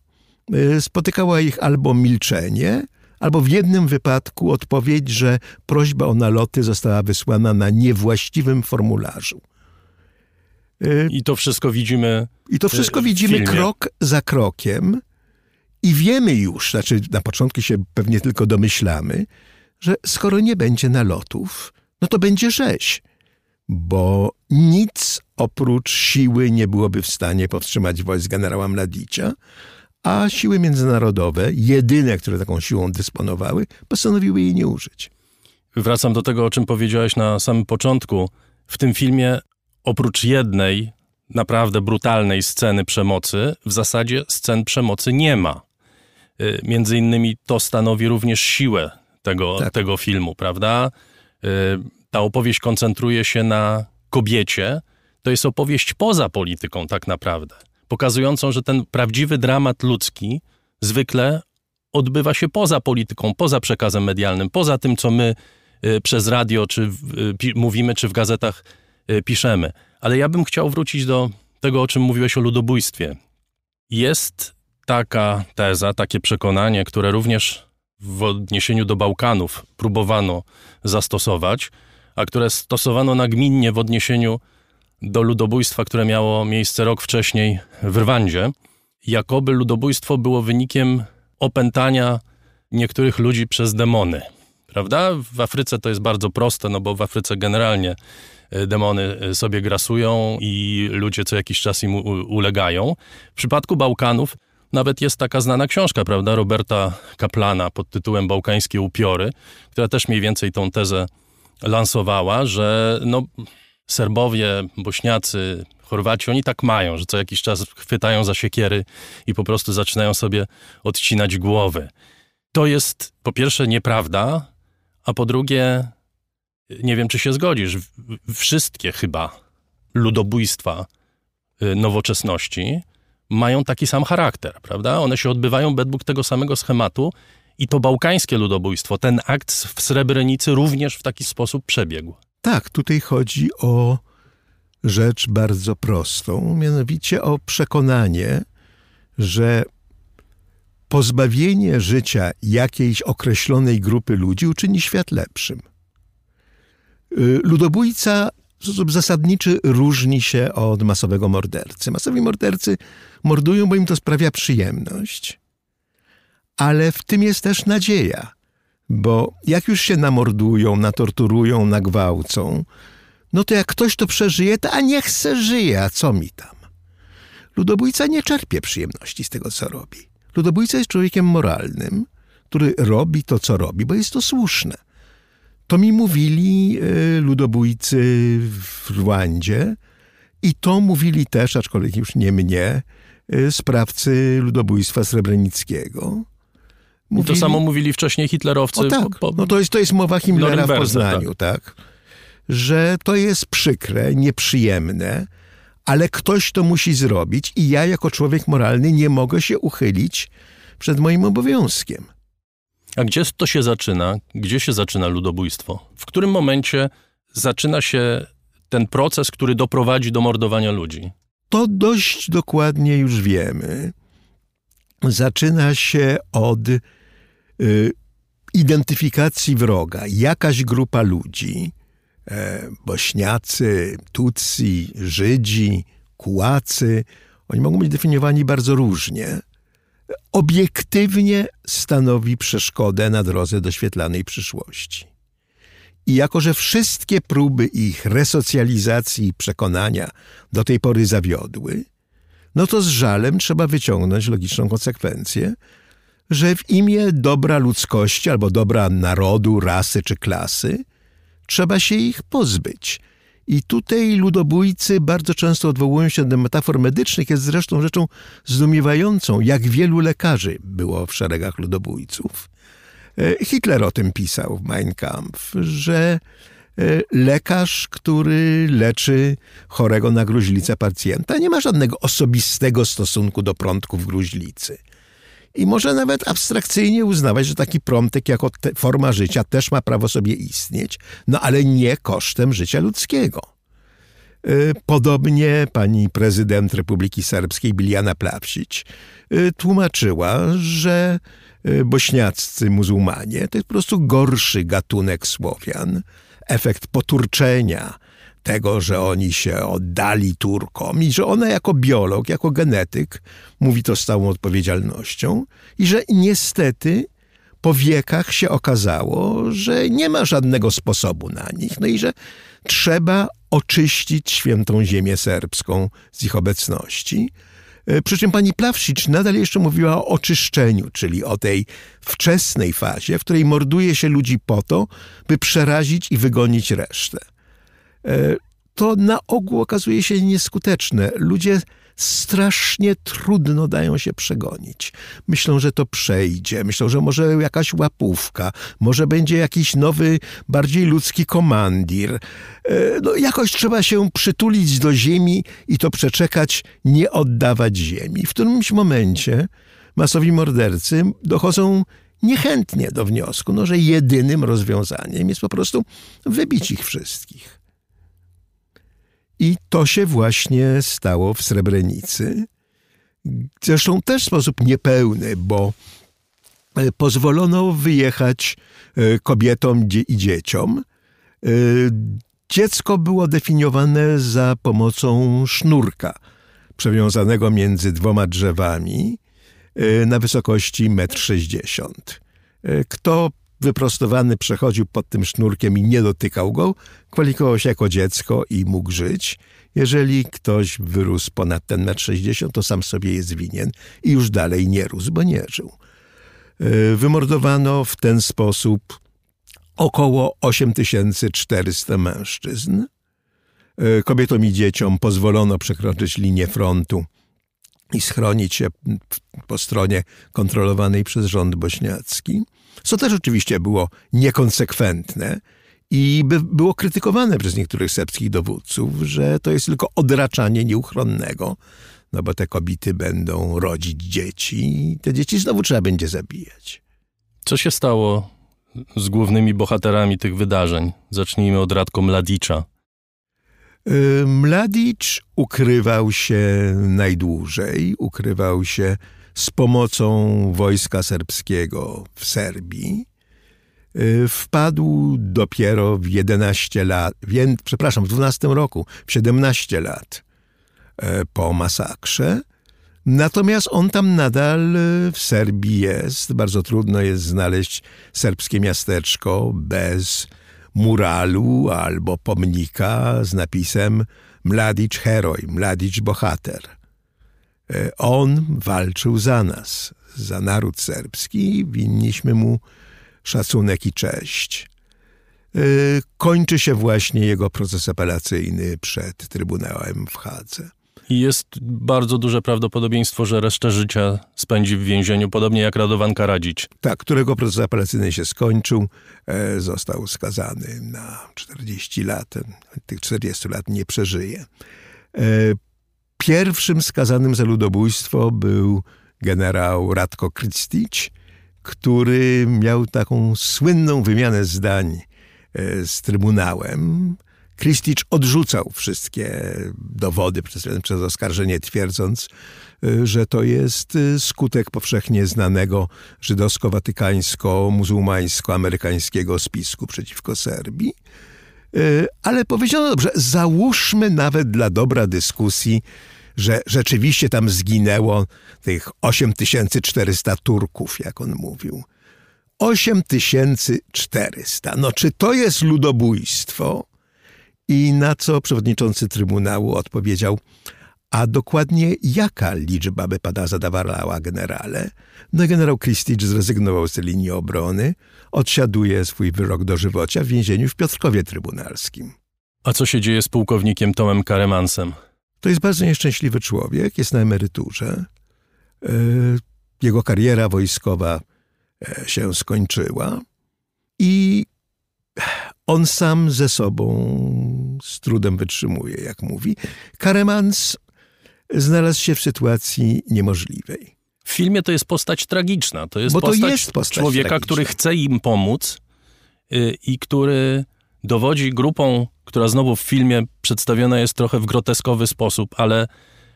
Speaker 7: Spotykało ich albo milczenie, albo w jednym wypadku odpowiedź, że prośba o naloty została wysłana na niewłaściwym formularzu.
Speaker 1: I to wszystko widzimy.
Speaker 7: I to wszystko widzimy krok za krokiem. I wiemy już, znaczy na początku się pewnie tylko domyślamy, że skoro nie będzie nalotów, no to będzie rzeź, bo nic oprócz siły nie byłoby w stanie powstrzymać wojsk generała Mladicia, a siły międzynarodowe, jedyne, które taką siłą dysponowały, postanowiły jej nie użyć.
Speaker 1: Wracam do tego, o czym powiedziałeś na samym początku. W tym filmie, oprócz jednej naprawdę brutalnej sceny przemocy, w zasadzie scen przemocy nie ma. Y, między innymi to stanowi również siłę tego, tak. tego filmu, prawda? Y, ta opowieść koncentruje się na kobiecie. To jest opowieść poza polityką, tak naprawdę pokazującą, że ten prawdziwy dramat ludzki zwykle odbywa się poza polityką, poza przekazem medialnym, poza tym, co my y, przez radio czy y, mówimy, czy w gazetach piszemy. Ale ja bym chciał wrócić do tego, o czym mówiłeś o ludobójstwie. Jest taka teza, takie przekonanie, które również w odniesieniu do Bałkanów próbowano zastosować, a które stosowano nagminnie w odniesieniu do ludobójstwa, które miało miejsce rok wcześniej w Rwandzie. Jakoby ludobójstwo było wynikiem opętania niektórych ludzi przez demony. Prawda? W Afryce to jest bardzo proste, no bo w Afryce generalnie e, demony e, sobie grasują i ludzie co jakiś czas im ulegają. W przypadku Bałkanów nawet jest taka znana książka, prawda, Roberta Kaplana pod tytułem Bałkańskie upiory, która też mniej więcej tą tezę lansowała, że no, Serbowie, Bośniacy, Chorwaci, oni tak mają, że co jakiś czas chwytają za siekiery i po prostu zaczynają sobie odcinać głowy. To jest po pierwsze nieprawda, a po drugie, nie wiem czy się zgodzisz, wszystkie chyba ludobójstwa y, nowoczesności mają taki sam charakter, prawda? One się odbywają według tego samego schematu i to bałkańskie ludobójstwo, ten akt w Srebrenicy również w taki sposób przebiegł.
Speaker 7: Tak, tutaj chodzi o rzecz bardzo prostą, mianowicie o przekonanie, że pozbawienie życia jakiejś określonej grupy ludzi uczyni świat lepszym. Y, ludobójca sposób zasadniczy różni się od masowego mordercy. Masowi mordercy mordują, bo im to sprawia przyjemność. Ale w tym jest też nadzieja. Bo jak już się namordują, natorturują, nagwałcą, no to jak ktoś to przeżyje, to a niech se żyje, a co mi tam? Ludobójca nie czerpie przyjemności z tego, co robi. Ludobójca jest człowiekiem moralnym, który robi to, co robi, bo jest to słuszne. To mi mówili y, ludobójcy w Rwandzie i to mówili też, aczkolwiek już nie mnie, y, sprawcy ludobójstwa srebrenickiego.
Speaker 1: Mówili... to samo mówili wcześniej hitlerowcy.
Speaker 7: O tak, po, po... no to jest, to jest mowa Himmlera w Poznaniu, tak. tak. Że to jest przykre, nieprzyjemne, ale ktoś to musi zrobić i ja jako człowiek moralny nie mogę się uchylić przed moim obowiązkiem.
Speaker 1: A gdzie to się zaczyna? Gdzie się zaczyna ludobójstwo? W którym momencie zaczyna się ten proces, który doprowadzi do mordowania ludzi?
Speaker 7: To dość dokładnie już wiemy. Zaczyna się od Y, identyfikacji wroga jakaś grupa ludzi, e, Bośniacy, Tutsi, Żydzi, Kułacy, oni mogą być definiowani bardzo różnie, obiektywnie stanowi przeszkodę na drodze do świetlanej przyszłości. I jako, że wszystkie próby ich resocjalizacji i przekonania do tej pory zawiodły, no to z żalem trzeba wyciągnąć logiczną konsekwencję, że w imię dobra ludzkości albo dobra narodu, rasy czy klasy trzeba się ich pozbyć. I tutaj ludobójcy bardzo często odwołują się do metafor medycznych. Jest zresztą rzeczą zdumiewającą, jak wielu lekarzy było w szeregach ludobójców. E, Hitler o tym pisał w Mein Kampf, że e, lekarz, który leczy chorego na gruźlicę pacjenta, nie ma żadnego osobistego stosunku do prądków gruźlicy. I może nawet abstrakcyjnie uznawać, że taki prątek jako forma życia też ma prawo sobie istnieć, no ale nie kosztem życia ludzkiego. E, podobnie pani prezydent Republiki Serbskiej Biljana Plawsić tłumaczyła, że Y, bośniaccy muzułmanie to jest po prostu gorszy gatunek Słowian. Efekt poturczenia tego, że oni się oddali Turkom i że ona jako biolog, jako genetyk mówi to z całą odpowiedzialnością i że niestety po wiekach się okazało, że nie ma żadnego sposobu na nich, no i że trzeba oczyścić świętą ziemię serbską z ich obecności, E, przy czym pani Plawsicz nadal jeszcze mówiła o oczyszczeniu, czyli o tej wczesnej fazie, w której morduje się ludzi po to, by przerazić i wygonić resztę. E, to na ogół okazuje się nieskuteczne. Ludzie strasznie trudno dają się przegonić. Myślą, że to przejdzie, myślą, że może jakaś łapówka, może będzie jakiś nowy, bardziej ludzki komandir. E, no, jakoś trzeba się przytulić do ziemi i to przeczekać, nie oddawać ziemi. W którymś momencie masowi mordercy dochodzą niechętnie do wniosku, no, że jedynym rozwiązaniem jest po prostu wybić ich wszystkich. I to się właśnie stało w Srebrenicy. Zresztą też w sposób niepełny, bo e, pozwolono wyjechać e, kobietom i dzieciom. E, dziecko było definiowane za pomocą sznurka przewiązanego między dwoma drzewami na wysokości 1,60 m. Kto wyprostowany przechodził pod tym sznurkiem i nie dotykał go, kwalifikował się jako dziecko i mógł żyć. Jeżeli ktoś wyrósł ponad ten metr 60, to sam sobie jest winien i już dalej nie rósł, bo nie żył. E, wymordowano w ten sposób około 8400 mężczyzn. E, kobietom i dzieciom pozwolono przekroczyć linię frontu i schronić się po stronie kontrolowanej przez rząd bośniacki co też oczywiście było niekonsekwentne i by było krytykowane przez niektórych serbskich dowódców, że to jest tylko odraczanie nieuchronnego, no bo te kobiety będą rodzić dzieci i te dzieci znowu trzeba będzie zabijać.
Speaker 1: Co się stało z głównymi bohaterami tych wydarzeń? Zacznijmy od Radko Mladicza.
Speaker 7: Y, Mladic ukrywał się najdłużej, ukrywał się z pomocą wojska serbskiego w Serbii. Y, wpadł dopiero w 11 lat, przepraszam, w 12 roku, w 17 lat e, po masakrze. Natomiast on tam nadal e, w Serbii jest. Bardzo trudno jest znaleźć serbskie miasteczko bez muralu albo pomnika z napisem Mladic Heroj, Mladic Bohater. E, on walczył za nas, za naród serbski i winniśmy mu szacunek i cześć. E, kończy się właśnie jego proces apelacyjny przed Trybunałem w Hadze.
Speaker 1: Jest bardzo duże prawdopodobieństwo, że resztę życia spędzi w więzieniu, podobnie jak Radowan Karadzić.
Speaker 7: Tak, którego proces apelacyjny się skończył, e, został skazany na 40 lat. Tych 40 lat nie przeżyje. Pierwszym skazanym za ludobójstwo był generał Radko Krstić, który miał taką słynną wymianę zdań e, z Trybunałem. Krstić odrzucał wszystkie dowody przez, przez oskarżenie, twierdząc, e, że to jest e, skutek powszechnie znanego żydowsko-watykańsko-muzułmańsko-amerykańskiego spisku przeciwko Serbii. Ale powiedziano dobrze, załóżmy nawet dla dobra dyskusji, że rzeczywiście tam zginęło tych 8400 Turków, jak on mówił. 8400. No czy to jest ludobójstwo? I na co przewodniczący Trybunału odpowiedział, A dokładnie jaka liczba by pada zadawalała generale? No generał Kristicz zrezygnował z linii obrony, odsiaduje swój wyrok dożywocia w więzieniu w Piotrkowie Trybunalskim.
Speaker 1: A co się dzieje z pułkownikiem Tomem Karemansem?
Speaker 7: To jest bardzo nieszczęśliwy człowiek, jest na emeryturze. E, jego kariera wojskowa e, się skończyła i on sam ze sobą z trudem wytrzymuje, jak mówi. Karemans znalazł się w sytuacji niemożliwej.
Speaker 1: W filmie to jest postać tragiczna. To jest,
Speaker 7: Bo to
Speaker 1: postać,
Speaker 7: jest postać
Speaker 1: człowieka,
Speaker 7: tragiczna.
Speaker 1: który chce im pomóc y, i który dowodzi grupą, która znowu w filmie przedstawiona jest trochę w groteskowy sposób, ale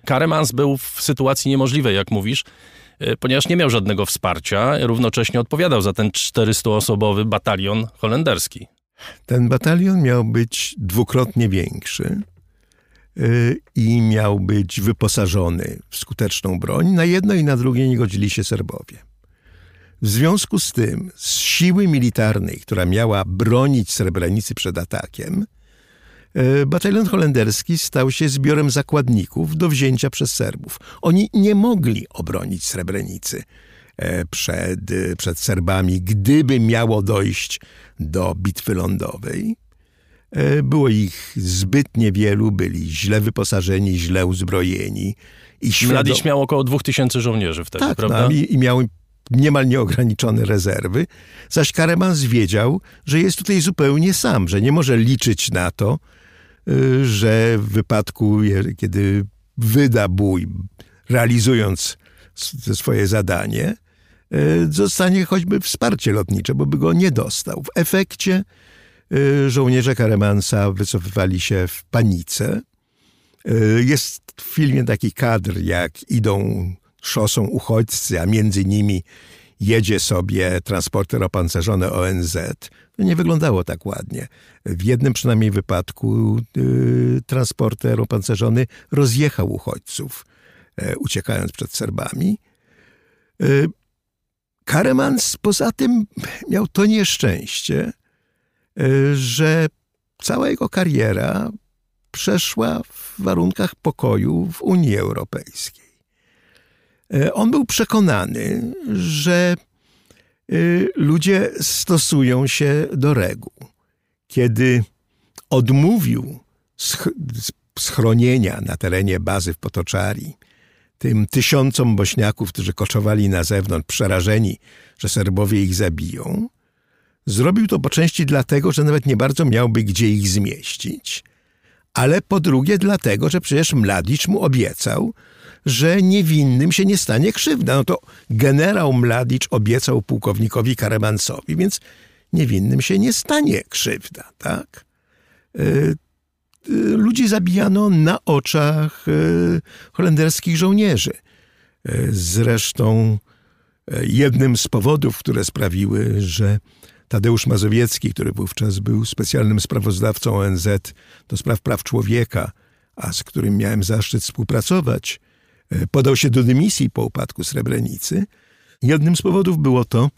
Speaker 1: Karemans był w sytuacji niemożliwej, jak mówisz, y, ponieważ nie miał żadnego wsparcia, równocześnie odpowiadał za ten 400-osobowy batalion holenderski.
Speaker 7: Ten batalion miał być dwukrotnie większy y, i miał być wyposażony w skuteczną broń. Na jedno i na drugie nie godzili się Serbowie. W związku z tym, z siły militarnej, która miała bronić Srebrenicy przed atakiem, y, batalion holenderski stał się zbiorem zakładników do wzięcia przez Serbów. Oni nie mogli obronić Srebrenicy e, przed, przed Serbami, gdyby miało dojść do bitwy lądowej. E, Było ich zbyt niewielu, byli źle wyposażeni, źle uzbrojeni. I świadom-
Speaker 1: Mladic miał około 2000 żołnierzy wtedy,
Speaker 7: tak,
Speaker 1: prawda?
Speaker 7: No, i, i miał niemal nieograniczone rezerwy, zaś Karemans wiedział, że jest tutaj zupełnie sam, że nie może liczyć na to, y, że w wypadku, kiedy wyda bój, realizując swoje zadanie, y, zostanie choćby wsparcie lotnicze, bo by go nie dostał. W efekcie y, żołnierze Karemansa wycofywali się w panice. Y, Jest w filmie taki kadr, jak idą szosą uchodźcy, a między nimi jedzie sobie transporter opancerzony ONZ. To nie wyglądało tak ładnie. W jednym przynajmniej wypadku y, transporter opancerzony rozjechał uchodźców, e, uciekając przed Serbami. Y, Karemans poza tym miał to nieszczęście, y, że cała jego kariera przeszła w warunkach pokoju w Unii Europejskiej. E, On był przekonany, że y, ludzie stosują się do reguł. Kiedy odmówił sch- schronienia na terenie bazy w Potoczarii tym tysiącom Bośniaków, którzy koczowali na zewnątrz, przerażeni, że Serbowie ich zabiją, zrobił to po części dlatego, że nawet nie bardzo miałby gdzie ich zmieścić, ale po drugie dlatego, że przecież Mladic mu obiecał, że niewinnym się nie stanie krzywda. No to generał Mladic obiecał pułkownikowi Karemansowi, więc niewinnym się nie stanie krzywda, tak? Y, y, Ludzi zabijano na oczach y, holenderskich żołnierzy. Zresztą jednym z powodów, które sprawiły, że Tadeusz Mazowiecki, który wówczas był specjalnym sprawozdawcą ONZ do spraw praw człowieka, a z którym miałem zaszczyt współpracować, e, podał się do dymisji po upadku Srebrenicy. Jednym z powodów było to,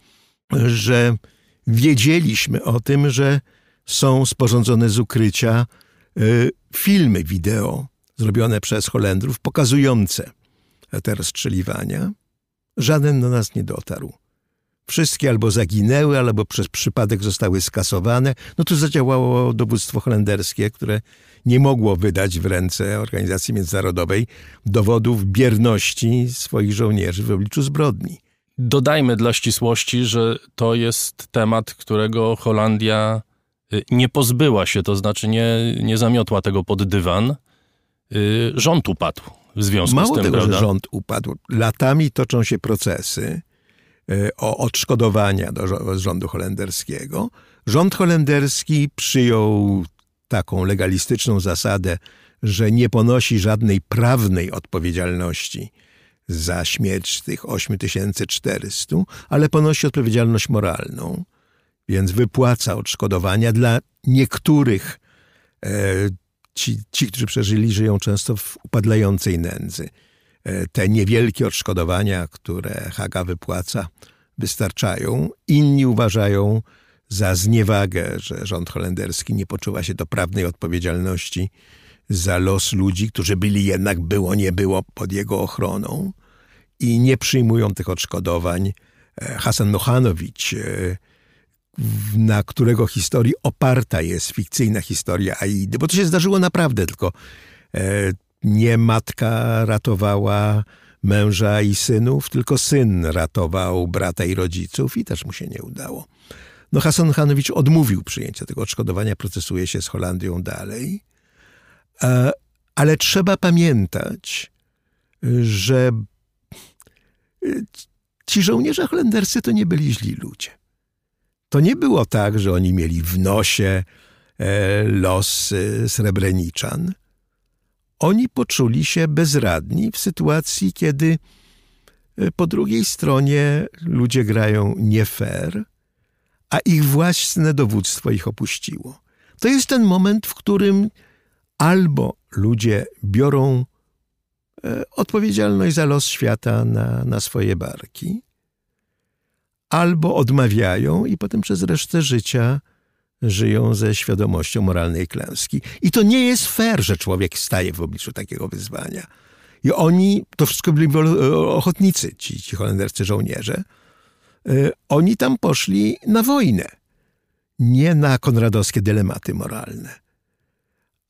Speaker 7: że wiedzieliśmy o tym, że są sporządzone z ukrycia e, filmy wideo zrobione przez Holendrów pokazujące te rozstrzeliwania. Żaden do nas nie dotarł. Wszystkie albo zaginęły, albo przez przypadek zostały skasowane. No tu zadziałało dowództwo holenderskie, które nie mogło wydać w ręce organizacji międzynarodowej dowodów bierności swoich żołnierzy w obliczu zbrodni.
Speaker 1: Dodajmy dla ścisłości, że to jest temat, którego Holandia y, nie pozbyła się, to znaczy nie, nie zamiotła tego pod dywan. Y, Rząd upadł w związku
Speaker 7: Mało
Speaker 1: z tym,
Speaker 7: tego,
Speaker 1: prawda?
Speaker 7: że rząd upadł. Latami toczą się procesy e, o odszkodowania do rządu holenderskiego. Rząd holenderski przyjął taką legalistyczną zasadę, że nie ponosi żadnej prawnej odpowiedzialności za śmierć tych 8400, ale ponosi odpowiedzialność moralną, więc wypłaca odszkodowania dla niektórych e, ci, ci, którzy przeżyli, żyją często w upadlającej nędzy. E, Te niewielkie odszkodowania, które Haga wypłaca, wystarczają. Inni uważają za zniewagę, że rząd holenderski nie poczuwa się do prawnej odpowiedzialności za los ludzi, którzy byli jednak było nie było pod jego ochroną i nie przyjmują tych odszkodowań. E, Hasan Mochanowicz, e, na którego historii oparta jest fikcyjna historia Aidy, bo to się zdarzyło naprawdę, tylko e, nie matka ratowała męża i synów, tylko syn ratował brata i rodziców i też mu się nie udało. No Hasan Hanowicz odmówił przyjęcia tego odszkodowania, procesuje się z Holandią dalej. Ale trzeba pamiętać, że ci żołnierze holenderscy to nie byli źli ludzie. To nie było tak, że oni mieli w nosie e, los Srebreniczan. Oni poczuli się bezradni w sytuacji, kiedy e, po drugiej stronie ludzie grają nie fair, a ich własne dowództwo ich opuściło. To jest ten moment, w którym albo ludzie biorą e, odpowiedzialność za los świata na, na swoje barki, albo odmawiają i potem przez resztę życia żyją ze świadomością moralnej klęski. I to nie jest fair, że człowiek staje w obliczu takiego wyzwania. I oni, to wszystko byli ochotnicy, ci, ci holenderscy żołnierze, e, oni tam poszli na wojnę, nie na konradowskie dylematy moralne.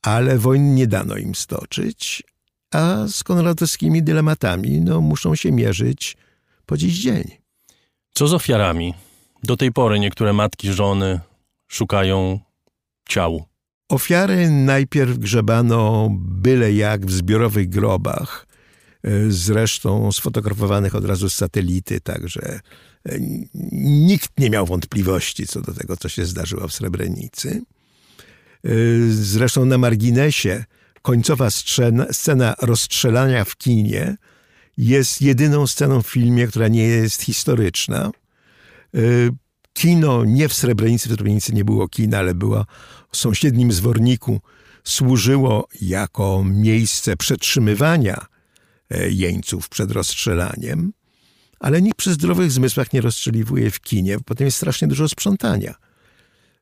Speaker 7: Ale wojny nie dano im stoczyć, a z konradowskimi dylematami no, muszą się mierzyć po dziś dzień.
Speaker 1: Co z ofiarami? Do tej pory niektóre matki, żony szukają ciał.
Speaker 7: Ofiary najpierw grzebano byle jak w zbiorowych grobach, e, zresztą sfotografowanych od razu z satelity, także nikt nie miał wątpliwości co do tego, co się zdarzyło w Srebrenicy. E, zresztą na marginesie końcowa scena, scena rozstrzelania w kinie jest jedyną sceną w filmie, która nie jest historyczna. Kino nie w Srebrenicy, w Srebrenicy nie było kina, ale była w sąsiednim zworniku, służyło jako miejsce przetrzymywania e, jeńców przed rozstrzelaniem, ale nikt przy zdrowych zmysłach nie rozstrzeliwuje w kinie, potem jest strasznie dużo sprzątania.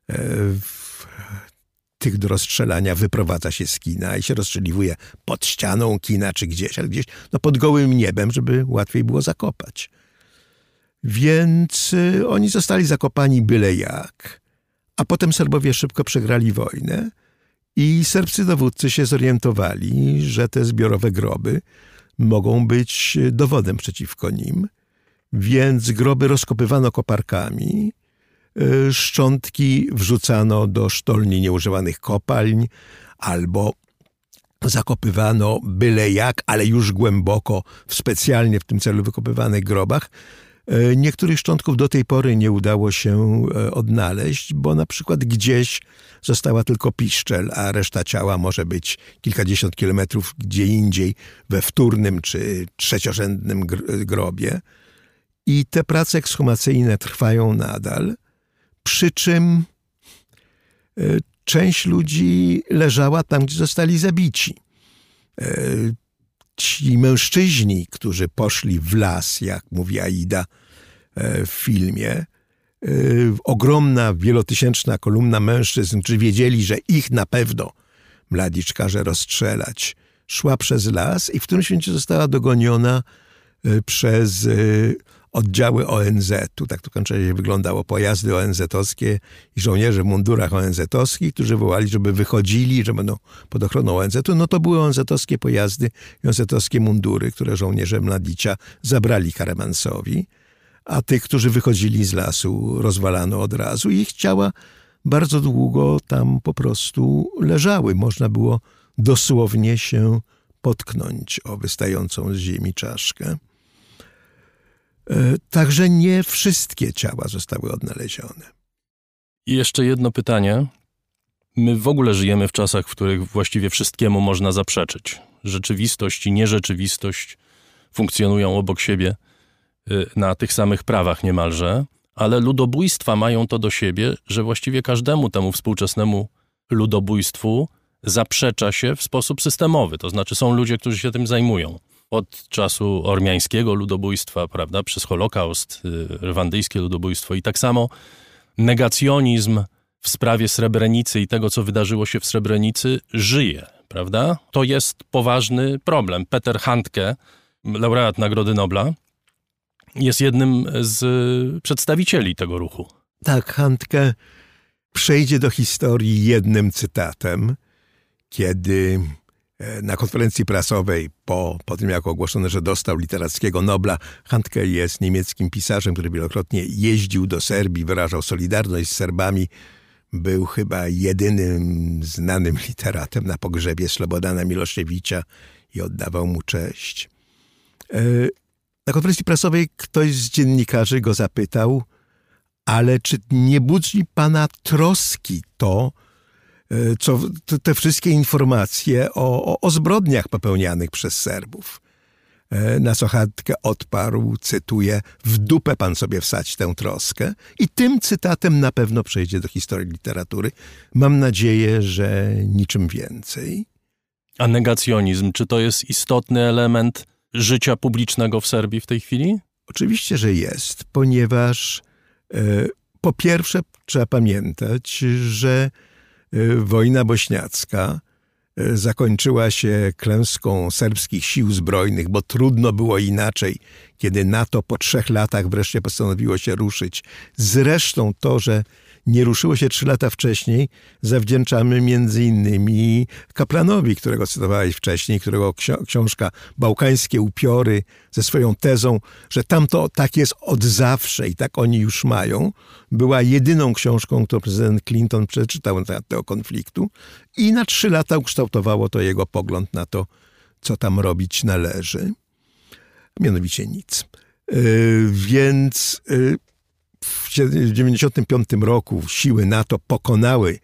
Speaker 7: E, tych do rozstrzelania wyprowadza się z kina i się rozstrzeliwuje pod ścianą kina czy gdzieś, ale gdzieś no pod gołym niebem, żeby łatwiej było zakopać. Więc y, oni zostali zakopani byle jak. A potem Serbowie szybko przegrali wojnę i serbscy dowódcy się zorientowali, że te zbiorowe groby mogą być dowodem przeciwko nim. Więc groby rozkopywano koparkami, y, szczątki wrzucano do sztolni nieużywanych kopalń albo zakopywano byle jak, ale już głęboko, w specjalnie w tym celu wykopywanych grobach, E, niektórych szczątków do tej pory nie udało się e, odnaleźć, bo na przykład gdzieś została tylko piszczel, a reszta ciała może być kilkadziesiąt kilometrów gdzie indziej, we wtórnym czy trzeciorzędnym grobie. I te prace ekshumacyjne trwają nadal, przy czym e, część ludzi leżała tam, gdzie zostali zabici. Ci mężczyźni, którzy poszli w las, jak mówi Aida e, w filmie, e, ogromna, wielotysięczna kolumna mężczyzn, którzy wiedzieli, że ich na pewno Mladicz każe rozstrzelać, szła przez las i w którymś momencie została dogoniona e, przez oddziały ONZ-u. Tak to kończenie wyglądało. Pojazdy ONZ-owskie i żołnierze w mundurach ONZ-owskich, którzy wołali, żeby wychodzili, że będą pod ochroną ONZ-u. No to były ONZ-owskie pojazdy i ONZ-owskie mundury, które żołnierze Mladicia zabrali Karemansowi, a tych, którzy wychodzili z lasu, rozwalano od razu. Ich ciała bardzo długo tam po prostu leżały. Można było dosłownie się potknąć o wystającą z ziemi czaszkę. E, także nie wszystkie ciała zostały odnalezione.
Speaker 1: I jeszcze jedno pytanie. My w ogóle żyjemy w czasach, w których właściwie wszystkiemu można zaprzeczyć. Rzeczywistość i nierzeczywistość funkcjonują obok siebie y, na tych samych prawach niemalże, ale ludobójstwa mają to do siebie, że właściwie każdemu temu współczesnemu ludobójstwu zaprzecza się w sposób systemowy. To znaczy są ludzie, którzy się tym zajmują od czasu ormiańskiego ludobójstwa, prawda, przez Holokaust, y, rwandyjskie ludobójstwo i tak samo negacjonizm w sprawie Srebrenicy i tego, co wydarzyło się w Srebrenicy, żyje prawda? To jest poważny problem. Peter Handke, laureat Nagrody Nobla, jest jednym z przedstawicieli tego ruchu.
Speaker 7: Tak, Handke przejdzie do historii jednym cytatem, kiedy na konferencji prasowej po, po tym, jak ogłoszono, że dostał literackiego Nobla, Handke jest niemieckim pisarzem, który wielokrotnie jeździł do Serbii, wyrażał solidarność z Serbami. Był chyba jedynym znanym literatem na pogrzebie Slobodana Miloszewicza i oddawał mu cześć. E, na konferencji prasowej ktoś z dziennikarzy go zapytał, ale czy nie budzi pana troski to, e, co te wszystkie informacje o, o, o zbrodniach popełnianych przez Serbów? E, na Handke odparł, cytuję, w dupę pan sobie wsać tę troskę i tym cytatem na pewno przejdzie do historii literatury. Mam nadzieję, że niczym więcej.
Speaker 1: A negacjonizm, czy to jest istotny element życia publicznego w Serbii w tej chwili?
Speaker 7: Oczywiście, że jest, ponieważ e, po pierwsze trzeba pamiętać, że e, wojna bośniacka e, zakończyła się klęską serbskich sił zbrojnych, bo trudno było inaczej, kiedy NATO po trzech latach wreszcie postanowiło się ruszyć. Zresztą to, że nie ruszyło się trzy lata wcześniej, zawdzięczamy między innymi Kaplanowi, którego cytowałeś wcześniej, którego książka Bałkańskie upiory ze swoją tezą, że tamto tak jest od zawsze i tak oni już mają, była jedyną książką, którą prezydent Clinton przeczytał na temat tego konfliktu i na trzy lata ukształtowało to jego pogląd na to, co tam robić należy. Mianowicie nic. Yy, więc yy, w 1995 roku siły NATO pokonały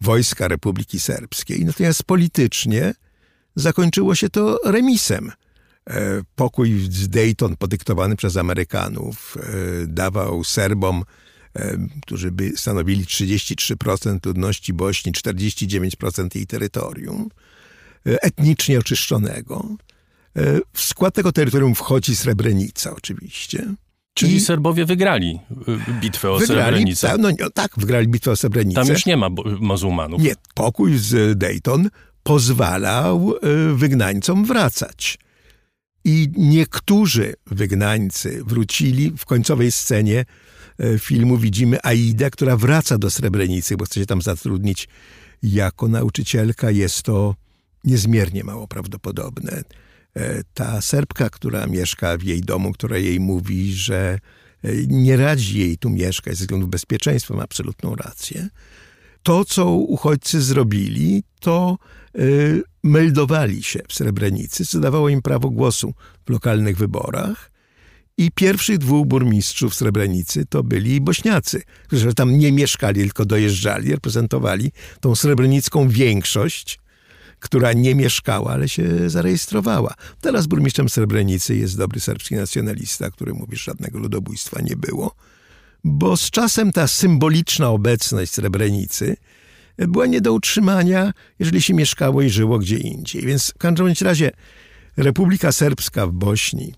Speaker 7: wojska Republiki Serbskiej, natomiast politycznie zakończyło się to remisem. E, pokój z Dayton podyktowany przez Amerykanów e, dawał Serbom, e, którzy by stanowili 33% ludności Bośni, 49% jej terytorium, etnicznie oczyszczonego. W skład tego terytorium wchodzi Srebrenica oczywiście.
Speaker 1: Czyli I Serbowie wygrali y, bitwę o wygrali, Srebrenicę.
Speaker 7: Tak, no, tak, wygrali bitwę o Srebrenicę.
Speaker 1: Tam już nie ma muzułmanów.
Speaker 7: Nie, pokój z Dayton pozwalał y, wygnańcom wracać. I niektórzy wygnańcy wrócili w końcowej scenie y, filmu widzimy Aidę, która wraca do Srebrenicy, bo chce się tam zatrudnić jako nauczycielka. Jest to niezmiernie mało prawdopodobne. E, ta Serbka, która mieszka w jej domu, która jej mówi, że e, nie radzi jej tu mieszkać ze względu bezpieczeństwa, ma absolutną rację. To, co uchodźcy zrobili, to y, meldowali się w Srebrenicy, co dawało im prawo głosu w lokalnych wyborach. I pierwszych dwóch burmistrzów Srebrenicy to byli Bośniacy, którzy tam nie mieszkali, tylko dojeżdżali, reprezentowali tą srebrenicką większość która nie mieszkała, ale się zarejestrowała. Teraz burmistrzem Srebrenicy jest dobry serbski nacjonalista, który mówi, że żadnego ludobójstwa nie było, bo z czasem ta symboliczna obecność Srebrenicy była nie do utrzymania, jeżeli się mieszkało i żyło gdzie indziej. Więc w każdym razie Republika Serbska w Bośni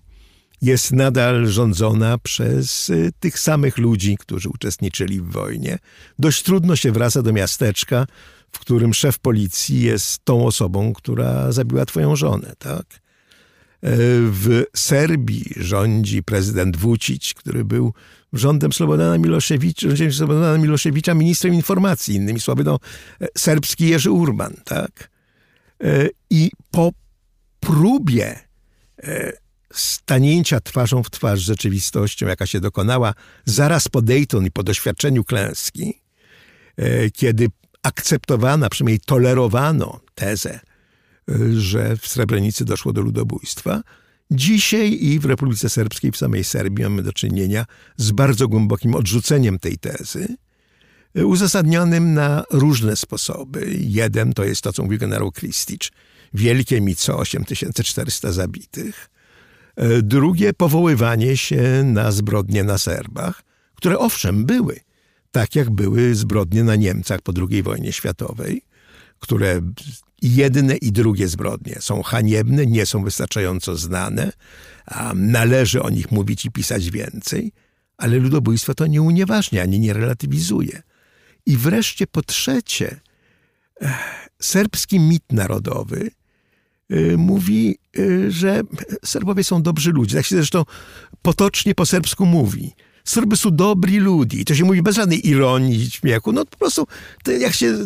Speaker 7: jest nadal rządzona przez y, tych samych ludzi, którzy uczestniczyli w wojnie. Dość trudno się wraca do miasteczka, w którym szef policji jest tą osobą, która zabiła twoją żonę, tak? E, w Serbii rządzi prezydent Vucic, który był rządem Slobodana Miloszewicza, Slobodana Miloszewicza ministrem informacji, innymi słowy, no, e, serbski Jerzy Urban, tak? E, I po próbie stanięcia twarzą w twarz z rzeczywistością, jaka się dokonała zaraz po Dayton i po doświadczeniu klęski, kiedy akceptowano, przynajmniej tolerowano tezę, że w Srebrenicy doszło do ludobójstwa. Dzisiaj i w Republice Serbskiej, w samej Serbii mamy do czynienia z bardzo głębokim odrzuceniem tej tezy, uzasadnionym na różne sposoby. Jeden to jest to, co mówił generał Kristicz, wielkie mi co 8400 zabitych. Drugie powoływanie się na zbrodnie na Serbach, które owszem były, tak jak były zbrodnie na Niemcach po II wojnie światowej, które jedne i drugie zbrodnie są haniebne, nie są wystarczająco znane, należy o nich mówić i pisać więcej, ale ludobójstwo to nie unieważnia ani nie relatywizuje. I wreszcie po trzecie, serbski mit narodowy y, mówi, y, że Serbowie są dobrzy ludzie. Tak się zresztą potocznie po serbsku mówi. Serby są dobri ludzie. I to się mówi bez żadnej ironii śmiechu. No po prostu, jak się,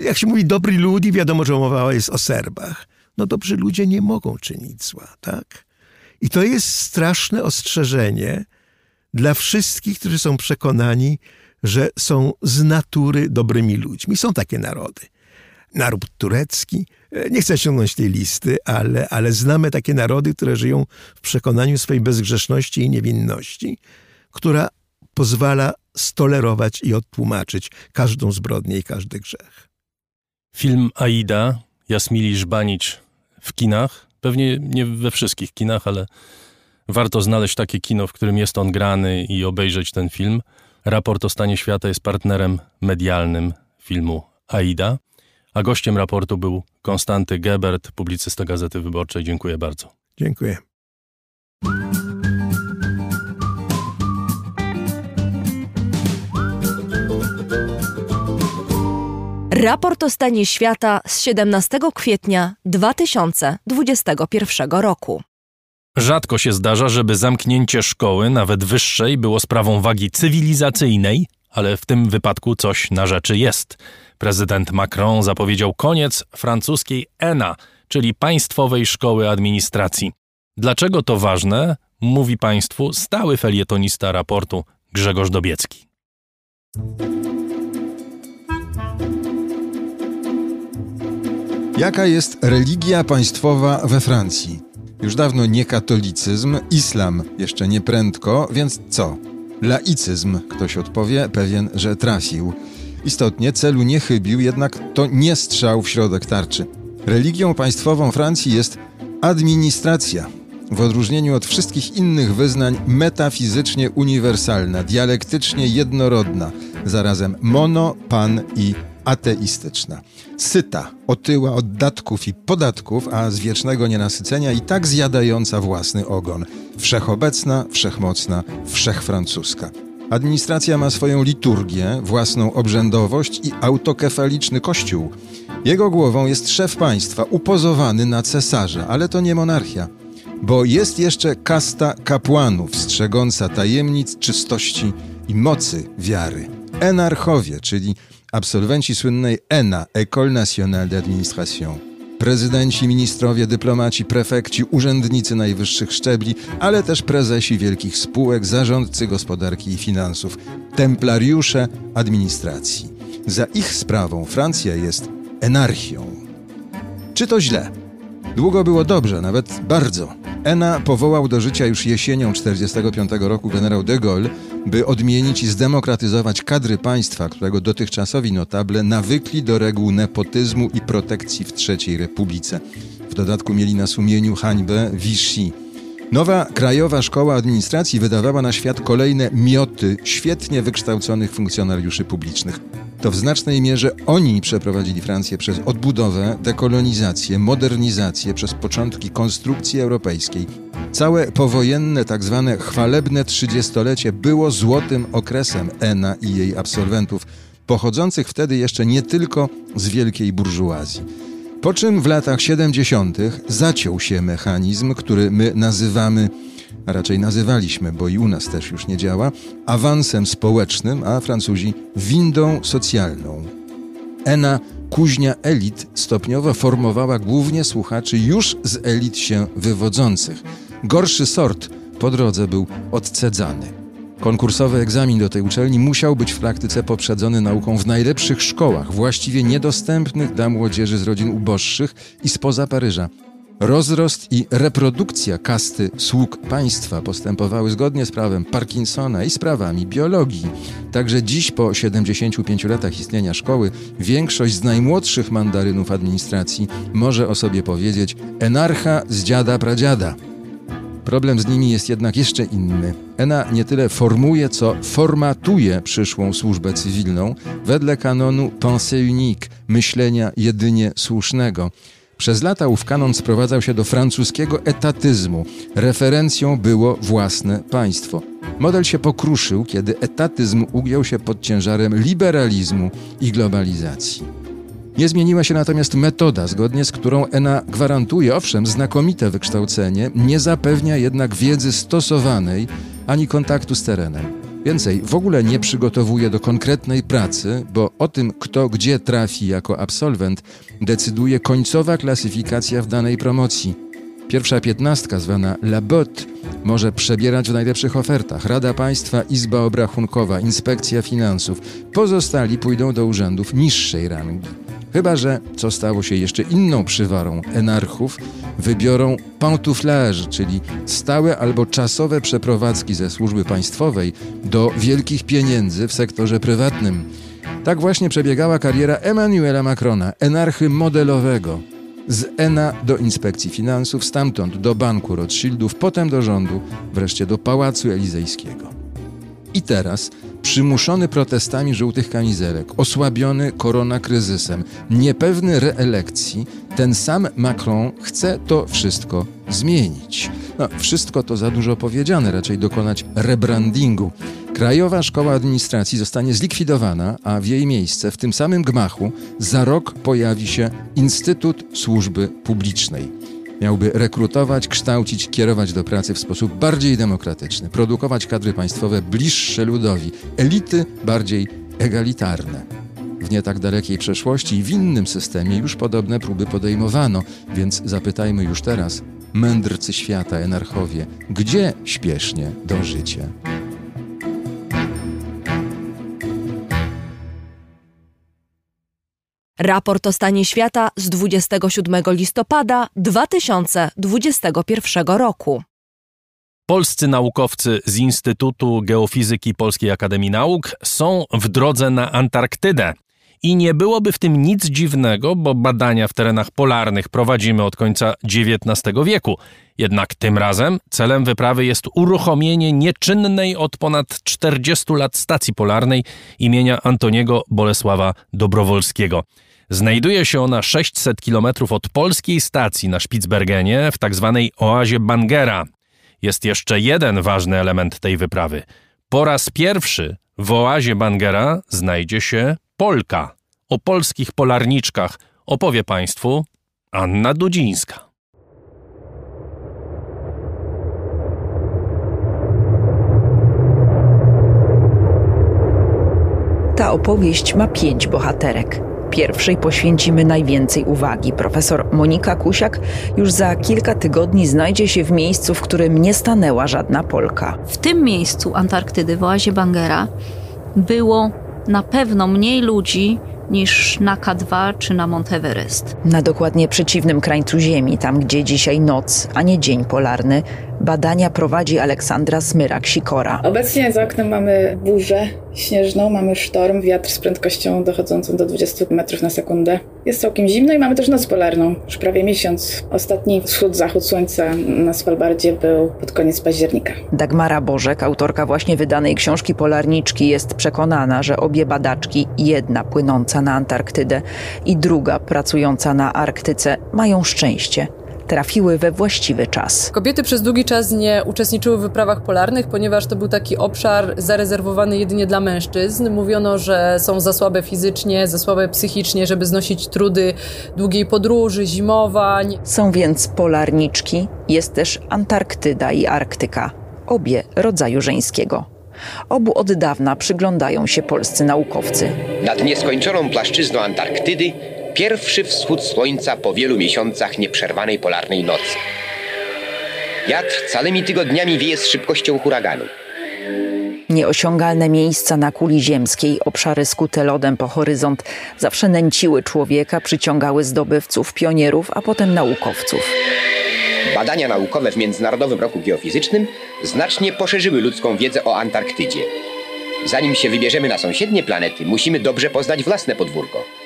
Speaker 7: jak się mówi dobri ludzie, wiadomo, że mowa jest o Serbach. No dobrzy ludzie nie mogą czynić zła, tak? I to jest straszne ostrzeżenie dla wszystkich, którzy są przekonani, że są z natury dobrymi ludźmi. Są takie narody. Naród turecki, nie chcę ciągnąć tej listy, ale, ale znamy takie narody, które żyją w przekonaniu swojej bezgrzeszności i niewinności, która pozwala stolerować i odtłumaczyć każdą zbrodnię i każdy grzech.
Speaker 1: Film Aida Jasmili Żbanicz w kinach. Pewnie nie we wszystkich kinach, ale warto znaleźć takie kino, w którym jest on grany i obejrzeć ten film. Raport o stanie świata jest partnerem medialnym filmu Aida, a gościem raportu był Konstanty Gebert, publicysta Gazety Wyborczej. Dziękuję bardzo.
Speaker 7: Dziękuję.
Speaker 2: Raport o stanie świata z 17 kwietnia 2021 roku.
Speaker 1: Rzadko się zdarza, żeby zamknięcie szkoły, nawet wyższej, było sprawą wagi cywilizacyjnej, ale w tym wypadku coś na rzeczy jest. Prezydent Macron zapowiedział koniec francuskiej ENA, czyli Państwowej Szkoły Administracji. Dlaczego to ważne, mówi Państwu stały felietonista raportu Grzegorz Dobiecki.
Speaker 8: Jaka jest religia państwowa we Francji? Już dawno nie katolicyzm, islam jeszcze nie prędko, więc co? Laicyzm, ktoś odpowie, pewien, że trafił. Istotnie celu nie chybił, jednak to nie strzał w środek tarczy. Religią państwową Francji jest administracja. W odróżnieniu od wszystkich innych wyznań metafizycznie uniwersalna, dialektycznie jednorodna, zarazem mono, pan i ateistyczna. Syta, otyła od datków i podatków, a z wiecznego nienasycenia i tak zjadająca własny ogon. Wszechobecna, wszechmocna, wszechfrancuska. Administracja ma swoją liturgię, własną obrzędowość i autokefaliczny kościół. Jego głową jest szef państwa, upozowany na cesarza, ale to nie monarchia. Bo jest jeszcze kasta kapłanów, strzegąca tajemnic, czystości i mocy wiary. Enarchowie, czyli absolwenci słynnej ENA, École Nationale d'Administration. Prezydenci, ministrowie, dyplomaci, prefekci, urzędnicy najwyższych szczebli, ale też prezesi wielkich spółek, zarządcy gospodarki i finansów, templariusze administracji. Za ich sprawą Francja jest enarchią. Czy to źle? Długo było dobrze, nawet bardzo. ENA powołał do życia już jesienią 1945 roku generał de Gaulle, by odmienić i zdemokratyzować kadry państwa, którego dotychczasowi notable nawykli do reguł nepotyzmu i protekcji w III Republice. W dodatku mieli na sumieniu hańbę Vichy. Nowa Krajowa Szkoła Administracji wydawała na świat kolejne mioty świetnie wykształconych funkcjonariuszy publicznych. To w znacznej mierze oni przeprowadzili Francję przez odbudowę, dekolonizację, modernizację, przez początki konstrukcji europejskiej. Całe powojenne, tak zwane chwalebne trzydziestolecie było złotym okresem ENA i jej absolwentów, pochodzących wtedy jeszcze nie tylko z wielkiej burżuazji. Po czym w latach 70. zaciął się mechanizm, który my nazywamy a raczej nazywaliśmy, bo i u nas też już nie działa, awansem społecznym, a Francuzi windą socjalną. Ena kuźnia elit stopniowo formowała głównie słuchaczy już z elit się wywodzących. Gorszy sort po drodze był odcedzany. Konkursowy egzamin do tej uczelni musiał być w praktyce poprzedzony nauką w najlepszych szkołach, właściwie niedostępnych dla młodzieży z rodzin uboższych i spoza Paryża. Rozrost i reprodukcja kasty sług państwa postępowały zgodnie z prawem Parkinsona i sprawami biologii. Także dziś, po 75 latach istnienia szkoły, większość z najmłodszych mandarynów administracji może o sobie powiedzieć enarcha z dziada pradziada. Problem z nimi jest jednak jeszcze inny. ENA nie tyle formuje, co formatuje przyszłą służbę cywilną wedle kanonu pensée unique, myślenia jedynie słusznego. Przez lata ów kanon sprowadzał się do francuskiego etatyzmu. Referencją było własne państwo. Model się pokruszył, kiedy etatyzm ugiął się pod ciężarem liberalizmu i globalizacji. Nie zmieniła się natomiast metoda, zgodnie z którą ENA gwarantuje, owszem, znakomite wykształcenie, nie zapewnia jednak wiedzy stosowanej ani kontaktu z terenem. Więcej, w ogóle nie przygotowuje do konkretnej pracy, bo o tym, kto gdzie trafi jako absolwent, decyduje końcowa klasyfikacja w danej promocji. Pierwsza piętnastka, zwana La Botte, może przebierać w najlepszych ofertach. Rada Państwa, Izba Obrachunkowa, Inspekcja Finansów. Pozostali pójdą do urzędów niższej rangi. Chyba, że, co stało się jeszcze inną przywarą enarchów, wybiorą pantouflage, czyli stałe albo czasowe przeprowadzki ze służby państwowej do wielkich pieniędzy w sektorze prywatnym. Tak właśnie przebiegała kariera Emmanuela Macrona, enarchy modelowego. Z ENA do Inspekcji Finansów, stamtąd do Banku Rothschildów, potem do rządu, wreszcie do Pałacu Elizejskiego. I teraz, przymuszony protestami żółtych kamizelek, osłabiony koronakryzysem, niepewny reelekcji, ten sam Macron chce to wszystko zmienić. No, wszystko to za dużo powiedziane, raczej dokonać rebrandingu. Krajowa Szkoła Administracji zostanie zlikwidowana, a w jej miejsce w tym samym gmachu za rok pojawi się Instytut Służby Publicznej. Miałby rekrutować, kształcić, kierować do pracy w sposób bardziej demokratyczny, produkować kadry państwowe bliższe ludowi, elity bardziej egalitarne. W nie tak dalekiej przeszłości i w innym systemie już podobne próby podejmowano, więc zapytajmy już teraz, mędrcy świata, enarchowie, gdzie śpiesznie dążycie?
Speaker 2: Raport o stanie świata z 27 listopada 2021 roku.
Speaker 1: Polscy naukowcy z Instytutu Geofizyki Polskiej Akademii Nauk są w drodze na Antarktydę. I nie byłoby w tym nic dziwnego, bo badania w terenach polarnych prowadzimy od końca XIX wieku. Jednak tym razem celem wyprawy jest uruchomienie nieczynnej od ponad 40 lat stacji polarnej imienia Antoniego Bolesława Dobrowolskiego. Znajduje się ona 600 km od polskiej stacji na Spitsbergenie w tzw. Tak oazie Bangera. Jest jeszcze jeden ważny element tej wyprawy. Po raz pierwszy w oazie Bangera znajdzie się Polka. O polskich polarniczkach opowie Państwu Anna Dudzińska.
Speaker 9: Ta opowieść ma pięć bohaterek. Pierwszej poświęcimy najwięcej uwagi. Profesor Monika Kusiak już za kilka tygodni znajdzie się w miejscu, w którym nie stanęła żadna Polka.
Speaker 10: W tym miejscu Antarktydy, w oazie Bangera, było na pewno mniej ludzi niż na K2 czy na Monteverest.
Speaker 9: Na dokładnie przeciwnym krańcu Ziemi, tam gdzie dzisiaj noc, a nie dzień polarny, badania prowadzi Aleksandra Smyrak-Sikora.
Speaker 11: Obecnie za oknem mamy burzę śnieżną, mamy sztorm, wiatr z prędkością dochodzącą do 20 metrów na sekundę. Jest całkiem zimno i mamy też noc polarną, już prawie miesiąc. Ostatni wschód-zachód słońca na Svalbardzie był pod koniec października.
Speaker 9: Dagmara Bożek, autorka właśnie wydanej książki Polarniczki, jest przekonana, że obie badaczki, jedna płynąca na Antarktydę i druga pracująca na Arktyce, mają szczęście trafiły we właściwy czas.
Speaker 12: Kobiety przez długi czas nie uczestniczyły w wyprawach polarnych, ponieważ to był taki obszar zarezerwowany jedynie dla mężczyzn. Mówiono, że są za słabe fizycznie, za słabe psychicznie, żeby znosić trudy długiej podróży, zimowań.
Speaker 9: Są więc polarniczki, jest też Antarktyda i Arktyka, obie rodzaju żeńskiego. Obu od dawna przyglądają się polscy naukowcy.
Speaker 13: Nad nieskończoną płaszczyzną Antarktydy Pierwszy wschód słońca po wielu miesiącach nieprzerwanej polarnej nocy. Wiatr całymi tygodniami wieje z szybkością huraganu.
Speaker 9: Nieosiągalne miejsca na kuli ziemskiej, obszary skute lodem po horyzont, zawsze nęciły człowieka, przyciągały zdobywców, pionierów, a potem naukowców.
Speaker 13: Badania naukowe w Międzynarodowym Roku Geofizycznym znacznie poszerzyły ludzką wiedzę o Antarktydzie. Zanim się wybierzemy na sąsiednie planety, musimy dobrze poznać własne podwórko.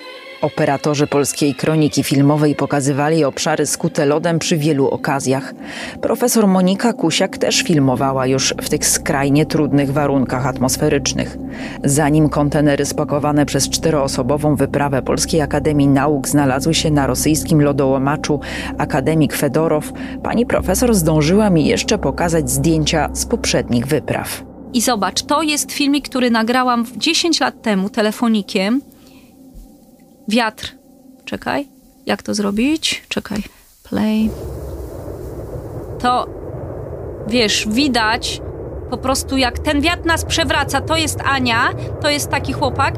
Speaker 9: Operatorzy polskiej kroniki filmowej pokazywali obszary skute lodem przy wielu okazjach. Profesor Monika Kusiak też filmowała już w tych skrajnie trudnych warunkach atmosferycznych. Zanim kontenery spakowane przez czteroosobową wyprawę Polskiej Akademii Nauk znalazły się na rosyjskim lodołamaczu Akademik Fedorow, pani profesor zdążyła mi jeszcze pokazać zdjęcia z poprzednich wypraw.
Speaker 10: I zobacz, to jest filmik, który nagrałam 10 lat temu telefonikiem wiatr Czekaj. Jak to zrobić? Czekaj. Play. To wiesz, widać po prostu jak ten wiatr nas przewraca. To jest Ania, to jest taki chłopak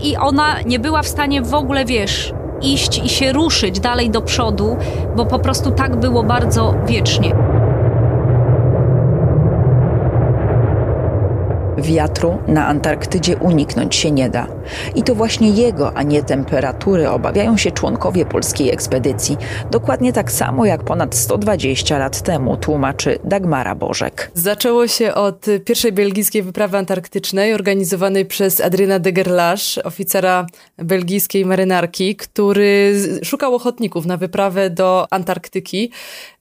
Speaker 10: i ona nie była w stanie w ogóle, wiesz, iść i się ruszyć dalej do przodu, bo po prostu tak było bardzo wiecznie.
Speaker 9: Wiatru na Antarktydzie uniknąć się nie da. I to właśnie jego, a nie temperatury obawiają się członkowie polskiej ekspedycji. Dokładnie tak samo jak ponad 120 lat temu, tłumaczy Dagmara Bożek.
Speaker 12: Zaczęło się od pierwszej belgijskiej wyprawy antarktycznej organizowanej przez Adriana de Gerlache, oficera belgijskiej marynarki, który szukał ochotników na wyprawę do Antarktyki.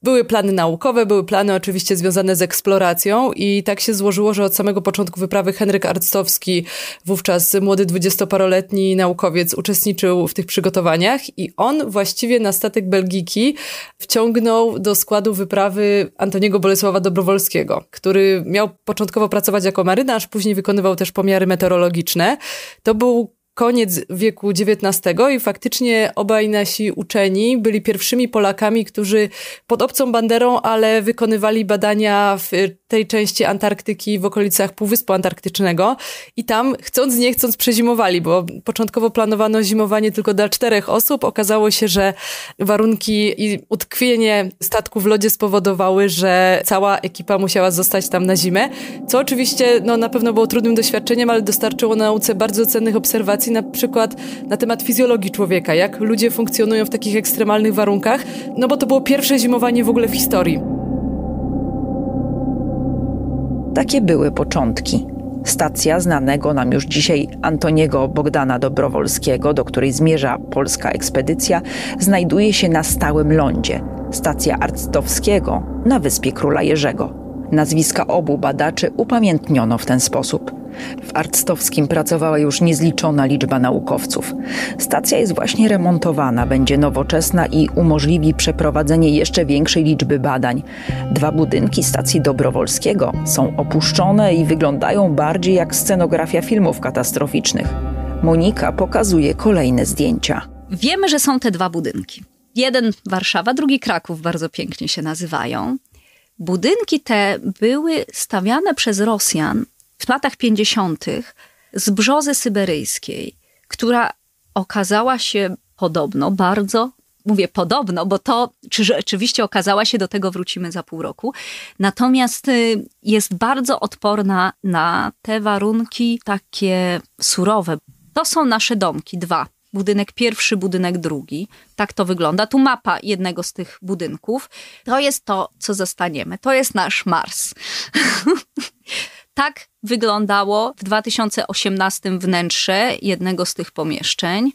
Speaker 12: Były plany naukowe, były plany oczywiście związane z eksploracją i tak się złożyło, że od samego początku wyprawy Henryk Arctowski, wówczas młody dwudziestoparoletni naukowiec, uczestniczył w tych przygotowaniach i on właściwie na statek Belgiki wciągnął do składu wyprawy Antoniego Bolesława Dobrowolskiego, który miał początkowo pracować jako marynarz, później wykonywał też pomiary meteorologiczne. To był koniec wieku XIX i faktycznie obaj nasi uczeni byli pierwszymi Polakami, którzy pod obcą banderą, ale wykonywali badania w tej części Antarktyki w okolicach Półwyspu Antarktycznego i tam chcąc nie chcąc przezimowali, bo początkowo planowano zimowanie tylko dla czterech osób. Okazało się, że warunki i utkwienie statku w lodzie spowodowały, że cała ekipa musiała zostać tam na zimę, co oczywiście no, na pewno było trudnym doświadczeniem, ale dostarczyło nauce bardzo cennych obserwacji, na przykład na temat fizjologii człowieka, jak ludzie funkcjonują w takich ekstremalnych warunkach, no bo to było pierwsze zimowanie w ogóle w historii.
Speaker 9: Takie były początki. Stacja znanego nam już dzisiaj Antoniego Bogdana Dobrowolskiego, do której zmierza polska ekspedycja, znajduje się na stałym lądzie. Stacja Arctowskiego na wyspie Króla Jerzego. Nazwiska obu badaczy upamiętniono w ten sposób. W Arctowskim pracowała już niezliczona liczba naukowców. Stacja jest właśnie remontowana, będzie nowoczesna i umożliwi przeprowadzenie jeszcze większej liczby badań. Dwa budynki stacji Dobrowolskiego są opuszczone i wyglądają bardziej jak scenografia filmów katastroficznych. Monika pokazuje kolejne zdjęcia.
Speaker 10: Wiemy, że są te dwa budynki. Jeden Warszawa, drugi Kraków, bardzo pięknie się nazywają. Budynki te były stawiane przez Rosjan w latach 50. z brzozy syberyjskiej, która okazała się podobno bardzo mówię podobno, bo to, czy rzeczywiście okazała się, do tego wrócimy za pół roku. Natomiast y, jest bardzo odporna na te warunki takie surowe. To są nasze domki, dwa. Budynek pierwszy, budynek drugi. Tak to wygląda. Tu mapa jednego z tych budynków. To jest to, co zostaniemy. To jest nasz Mars. tak wyglądało w 2018 wnętrze jednego z tych pomieszczeń.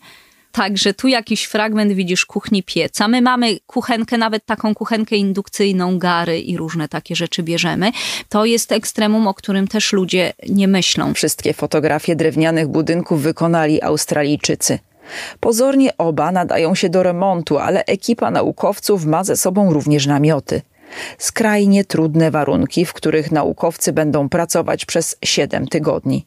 Speaker 10: Także tu jakiś fragment widzisz kuchni pieca. My mamy kuchenkę, nawet taką kuchenkę indukcyjną, gary i różne takie rzeczy bierzemy. To jest ekstremum, o którym też ludzie nie myślą.
Speaker 9: Wszystkie fotografie drewnianych budynków wykonali Australijczycy. Pozornie oba nadają się do remontu, ale ekipa naukowców ma ze sobą również namioty. Skrajnie trudne warunki, w których naukowcy będą pracować przez 7 tygodni.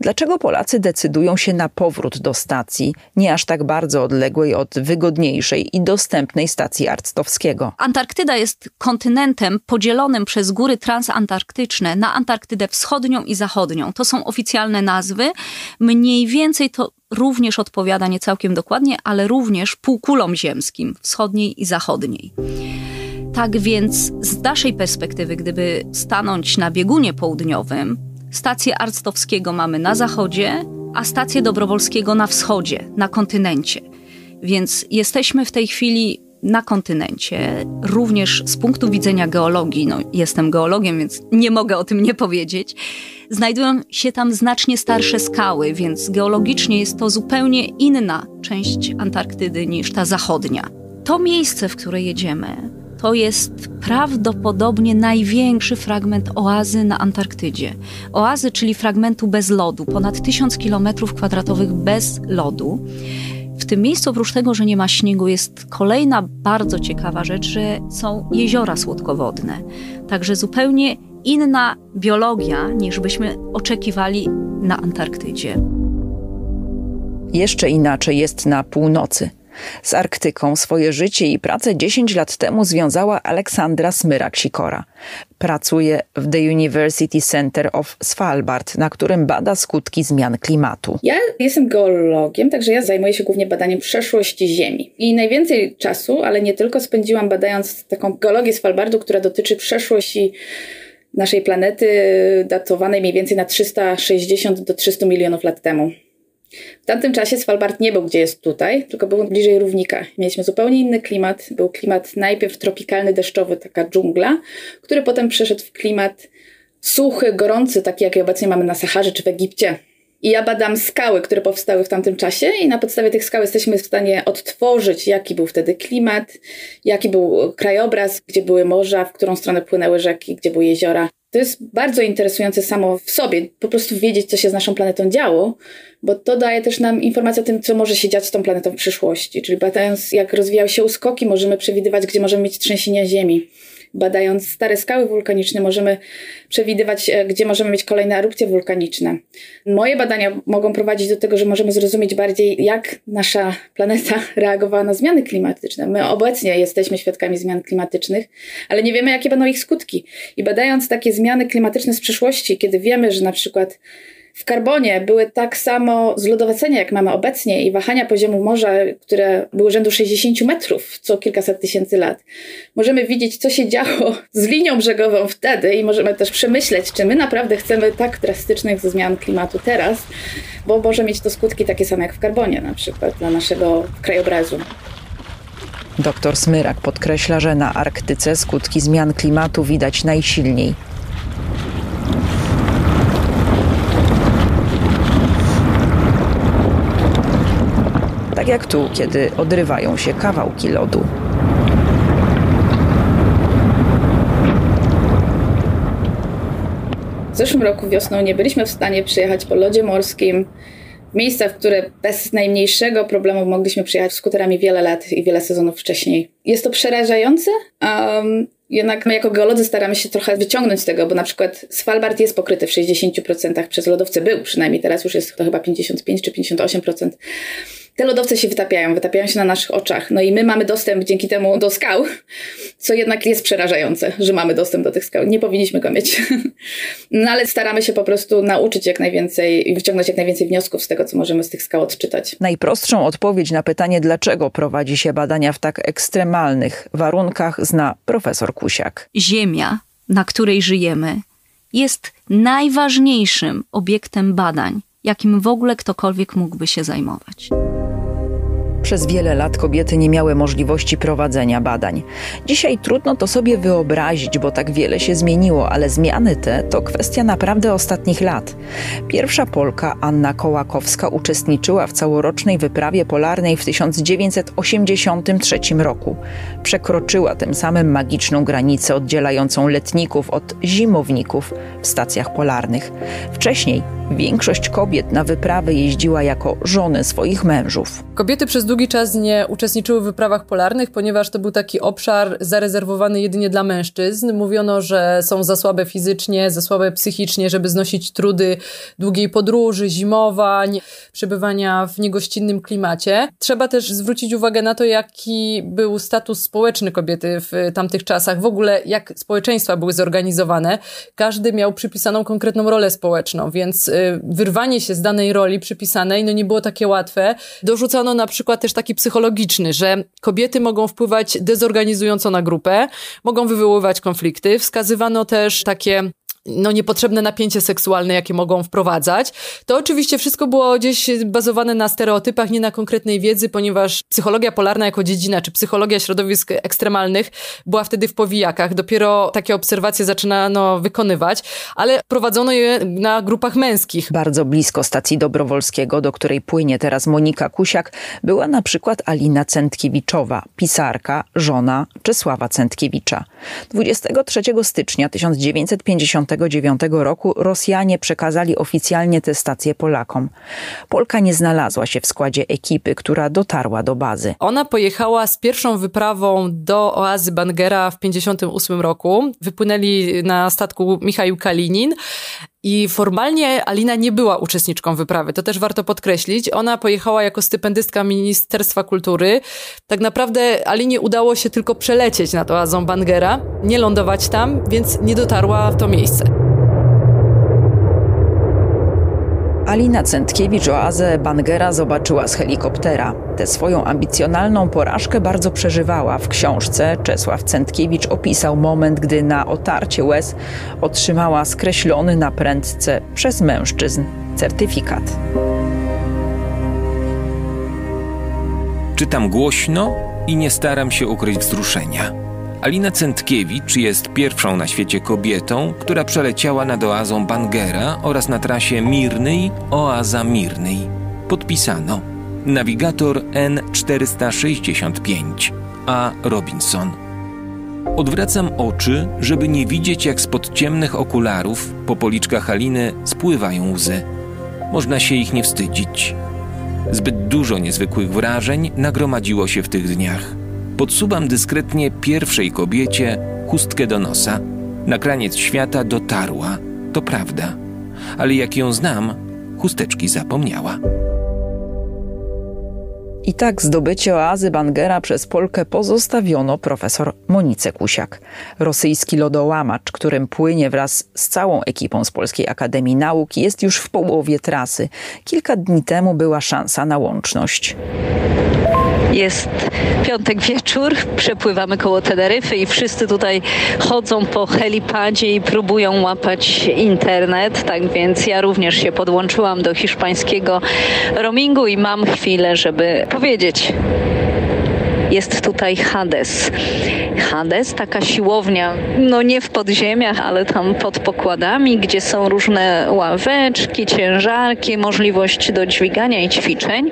Speaker 9: Dlaczego Polacy decydują się na powrót do stacji, nie aż tak bardzo odległej od wygodniejszej i dostępnej stacji Arctowskiego?
Speaker 10: Antarktyda jest kontynentem podzielonym przez góry transantarktyczne na Antarktydę wschodnią i zachodnią. To są oficjalne nazwy. Mniej więcej to również odpowiada nie całkiem dokładnie, ale również półkulom ziemskim, wschodniej i zachodniej. Tak więc z naszej perspektywy, gdyby stanąć na biegunie południowym, stację Arctowskiego mamy na zachodzie, a stację Dobrowolskiego na wschodzie, na kontynencie. Więc jesteśmy w tej chwili na kontynencie, również z punktu widzenia geologii, no jestem geologiem, więc nie mogę o tym nie powiedzieć, znajdują się tam znacznie starsze skały, więc geologicznie jest to zupełnie inna część Antarktydy niż ta zachodnia. To miejsce, w które jedziemy, to jest prawdopodobnie największy fragment oazy na Antarktydzie. Oazy, czyli fragmentu bez lodu, ponad 1000 km2 bez lodu. W tym miejscu, oprócz tego, że nie ma śniegu, jest kolejna bardzo ciekawa rzecz, że są jeziora słodkowodne. Także zupełnie inna biologia niż byśmy oczekiwali na Antarktydzie.
Speaker 9: Jeszcze inaczej jest na północy. Z Arktyką swoje życie i pracę 10 lat temu związała Aleksandra Smyrak-Sikora. Pracuje w The University Center of Svalbard, na którym bada skutki zmian klimatu.
Speaker 11: Ja jestem geologiem, także ja zajmuję się głównie badaniem przeszłości Ziemi. I najwięcej czasu, ale nie tylko, spędziłam badając taką geologię Svalbardu, która dotyczy przeszłości naszej planety, datowanej mniej więcej na 360 do 300 milionów lat temu. W tamtym czasie Svalbard nie był gdzie jest tutaj, tylko był bliżej równika. Mieliśmy zupełnie inny klimat. Był klimat najpierw tropikalny, deszczowy, taka dżungla, który potem przeszedł w klimat suchy, gorący, taki jaki obecnie mamy na Saharze czy w Egipcie. I ja badam skały, które powstały w tamtym czasie, i na podstawie tych skał jesteśmy w stanie odtworzyć, jaki był wtedy klimat, jaki był krajobraz, gdzie były morza, w którą stronę płynęły rzeki, gdzie były jeziora. To jest bardzo interesujące samo w sobie, po prostu wiedzieć, co się z naszą planetą działo, bo to daje też nam informację o tym, co może się dziać z tą planetą w przyszłości. Czyli badając, jak rozwijały się uskoki, możemy przewidywać, gdzie możemy mieć trzęsienia Ziemi badając stare skały wulkaniczne, możemy przewidywać, e, gdzie możemy mieć kolejne erupcje wulkaniczne. Moje badania mogą prowadzić do tego, że możemy zrozumieć bardziej, jak nasza planeta reagowała na zmiany klimatyczne. My obecnie jesteśmy świadkami zmian klimatycznych, ale nie wiemy, jakie będą ich skutki. I badając takie zmiany klimatyczne z przeszłości, kiedy wiemy, że na przykład w karbonie były tak samo zlodowacenia, jak mamy obecnie i wahania poziomu morza, które były rzędu 60 metrów co kilkaset tysięcy lat. Możemy widzieć, co się działo z linią brzegową wtedy i możemy też przemyśleć, czy my naprawdę chcemy tak drastycznych zmian klimatu teraz, bo może mieć to skutki takie same jak w karbonie na przykład dla naszego krajobrazu.
Speaker 9: Doktor Smyrak podkreśla, że na Arktyce skutki zmian klimatu widać najsilniej. Tak jak tu, kiedy odrywają się kawałki lodu.
Speaker 11: W zeszłym roku wiosną nie byliśmy w stanie przyjechać po lodzie morskim miejsca, w które bez najmniejszego problemu mogliśmy przyjechać skuterami wiele lat i wiele sezonów wcześniej. Jest to przerażające, um, jednak my jako geolodzy staramy się trochę wyciągnąć z tego, bo na przykład Svalbard jest pokryty w 60% przez lodowce, był przynajmniej, teraz już jest to chyba 55 czy 58% te lodowce się wytapiają, wytapiają się na naszych oczach. No i my mamy dostęp dzięki temu do skał, co jednak jest przerażające, że mamy dostęp do tych skał. Nie powinniśmy go mieć. No ale staramy się po prostu nauczyć jak najwięcej i wyciągnąć jak najwięcej wniosków z tego, co możemy z tych skał odczytać.
Speaker 9: Najprostszą odpowiedź na pytanie, dlaczego prowadzi się badania w tak ekstremalnych warunkach, zna profesor Kusiak.
Speaker 10: Ziemia, na której żyjemy, jest najważniejszym obiektem badań, jakim w ogóle ktokolwiek mógłby się zajmować.
Speaker 9: Przez wiele lat kobiety nie miały możliwości prowadzenia badań. Dzisiaj trudno to sobie wyobrazić, bo tak wiele się zmieniło, ale zmiany te to kwestia naprawdę ostatnich lat. Pierwsza Polka, Anna Kołakowska, uczestniczyła w całorocznej wyprawie polarnej w 1983 roku. Przekroczyła tym samym magiczną granicę oddzielającą letników od zimowników w stacjach polarnych. Wcześniej większość kobiet na wyprawy jeździła jako żony swoich mężów.
Speaker 12: Kobiety przez długi czas nie uczestniczyły w wyprawach polarnych, ponieważ to był taki obszar zarezerwowany jedynie dla mężczyzn. Mówiono, że są za słabe fizycznie, za słabe psychicznie, żeby znosić trudy długiej podróży, zimowań, przebywania w niegościnnym klimacie. Trzeba też zwrócić uwagę na to, jaki był status społeczny kobiety w tamtych czasach, w ogóle jak społeczeństwa były zorganizowane. Każdy miał przypisaną konkretną rolę społeczną, więc y, wyrwanie się z danej roli przypisanej no nie było takie łatwe. Dorzucano na przykład też taki psychologiczny, że kobiety mogą wpływać dezorganizująco na grupę, mogą wywoływać konflikty. Wskazywano też takie no, niepotrzebne napięcie seksualne, jakie mogą wprowadzać. To oczywiście wszystko było gdzieś bazowane na stereotypach, nie na konkretnej wiedzy, ponieważ psychologia polarna jako dziedzina, czy psychologia środowisk ekstremalnych była wtedy w powijakach. Dopiero takie obserwacje zaczynano wykonywać, ale prowadzono je na grupach męskich.
Speaker 9: Bardzo blisko stacji Dobrowolskiego, do której płynie teraz Monika Kusiak, była na przykład Alina Centkiewiczowa, pisarka, żona Czesława Centkiewicza. 23 stycznia 1950 1989 roku Rosjanie przekazali oficjalnie tę stację Polakom. Polka nie znalazła się w składzie ekipy, która dotarła do bazy.
Speaker 12: Ona pojechała z pierwszą wyprawą do oazy Bangera w 1958 roku. Wypłynęli na statku Michał Kalinin. I formalnie Alina nie była uczestniczką wyprawy, to też warto podkreślić. Ona pojechała jako stypendystka Ministerstwa Kultury. Tak naprawdę Alinie udało się tylko przelecieć nad oazą Bangera, nie lądować tam, więc nie dotarła w to miejsce.
Speaker 9: Alina Centkiewicz oazę Bangera zobaczyła z helikoptera. Tę swoją ambicjonalną porażkę bardzo przeżywała. W książce Czesław Centkiewicz opisał moment, gdy na otarcie łez otrzymała skreślony na prędce przez mężczyzn certyfikat.
Speaker 14: Czytam głośno i nie staram się ukryć wzruszenia. Alina Centkiewicz jest pierwszą na świecie kobietą, która przeleciała nad oazą Bangera oraz na trasie Mirnej Oaza Mirnej. Podpisano nawigator N465 A. Robinson. Odwracam oczy, żeby nie widzieć, jak spod ciemnych okularów po policzkach Aliny spływają łzy. Można się ich nie wstydzić. Zbyt dużo niezwykłych wrażeń nagromadziło się w tych dniach. Podsuwam dyskretnie pierwszej kobiecie chustkę do nosa. Na kraniec świata dotarła, to prawda, ale jak ją znam, chusteczki zapomniała.
Speaker 9: I tak zdobycie oazy Bangera przez Polkę pozostawiono profesor Monice Kusiak. Rosyjski lodołamacz, którym płynie wraz z całą ekipą z Polskiej Akademii Nauk, jest już w połowie trasy. Kilka dni temu była szansa na łączność.
Speaker 15: Jest piątek wieczór, przepływamy koło Teneryfy i wszyscy tutaj chodzą po helipadzie i próbują łapać internet, tak więc ja również się podłączyłam do hiszpańskiego roamingu i mam chwilę, żeby powiedzieć jest tutaj Hades. Hades, taka siłownia, no nie w podziemiach, ale tam pod pokładami, gdzie są różne ławeczki, ciężarki, możliwość do dźwigania i ćwiczeń.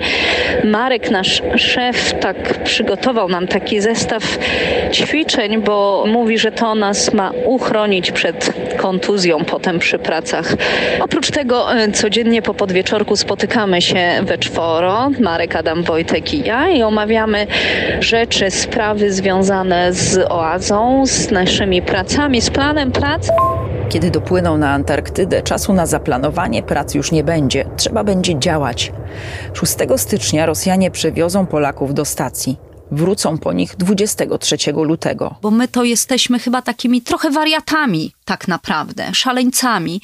Speaker 15: Marek, nasz szef, tak przygotował nam taki zestaw ćwiczeń, bo mówi, że to nas ma uchronić przed kontuzją potem przy pracach. Oprócz tego e, codziennie po podwieczorku spotykamy się we czworo, Marek, Adam, Wojtek i ja i omawiamy rzeczy, sprawy związane z oazą, z naszymi pracami, z planem prac.
Speaker 9: Kiedy dopłyną na Antarktydę, czasu na zaplanowanie prac już nie będzie. Trzeba będzie działać. 6 stycznia Rosjanie przewiozą Polaków do stacji wrócą po nich 23 lutego.
Speaker 10: Bo my to jesteśmy chyba takimi trochę wariatami, tak naprawdę, szaleńcami,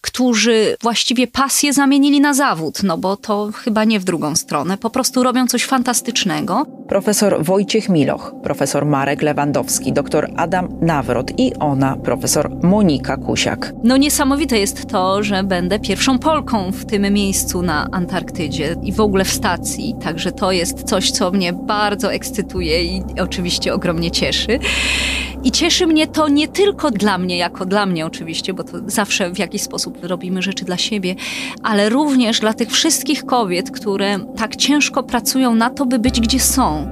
Speaker 10: którzy właściwie pasję zamienili na zawód, no bo to chyba nie w drugą stronę, po prostu robią coś fantastycznego.
Speaker 9: Profesor Wojciech Miloch, profesor Marek Lewandowski, doktor Adam Nawrot i ona, profesor Monika Kusiak.
Speaker 10: No niesamowite jest to, że będę pierwszą Polką w tym miejscu na Antarktydzie i w ogóle w stacji, także to jest coś, co mnie bardzo ekscytuje i oczywiście ogromnie cieszy. I cieszy mnie to nie tylko dla mnie, jako dla mnie oczywiście, bo to zawsze w jakiś sposób robimy rzeczy dla siebie, ale również dla tych wszystkich kobiet, które tak ciężko pracują na to, by być gdzie są.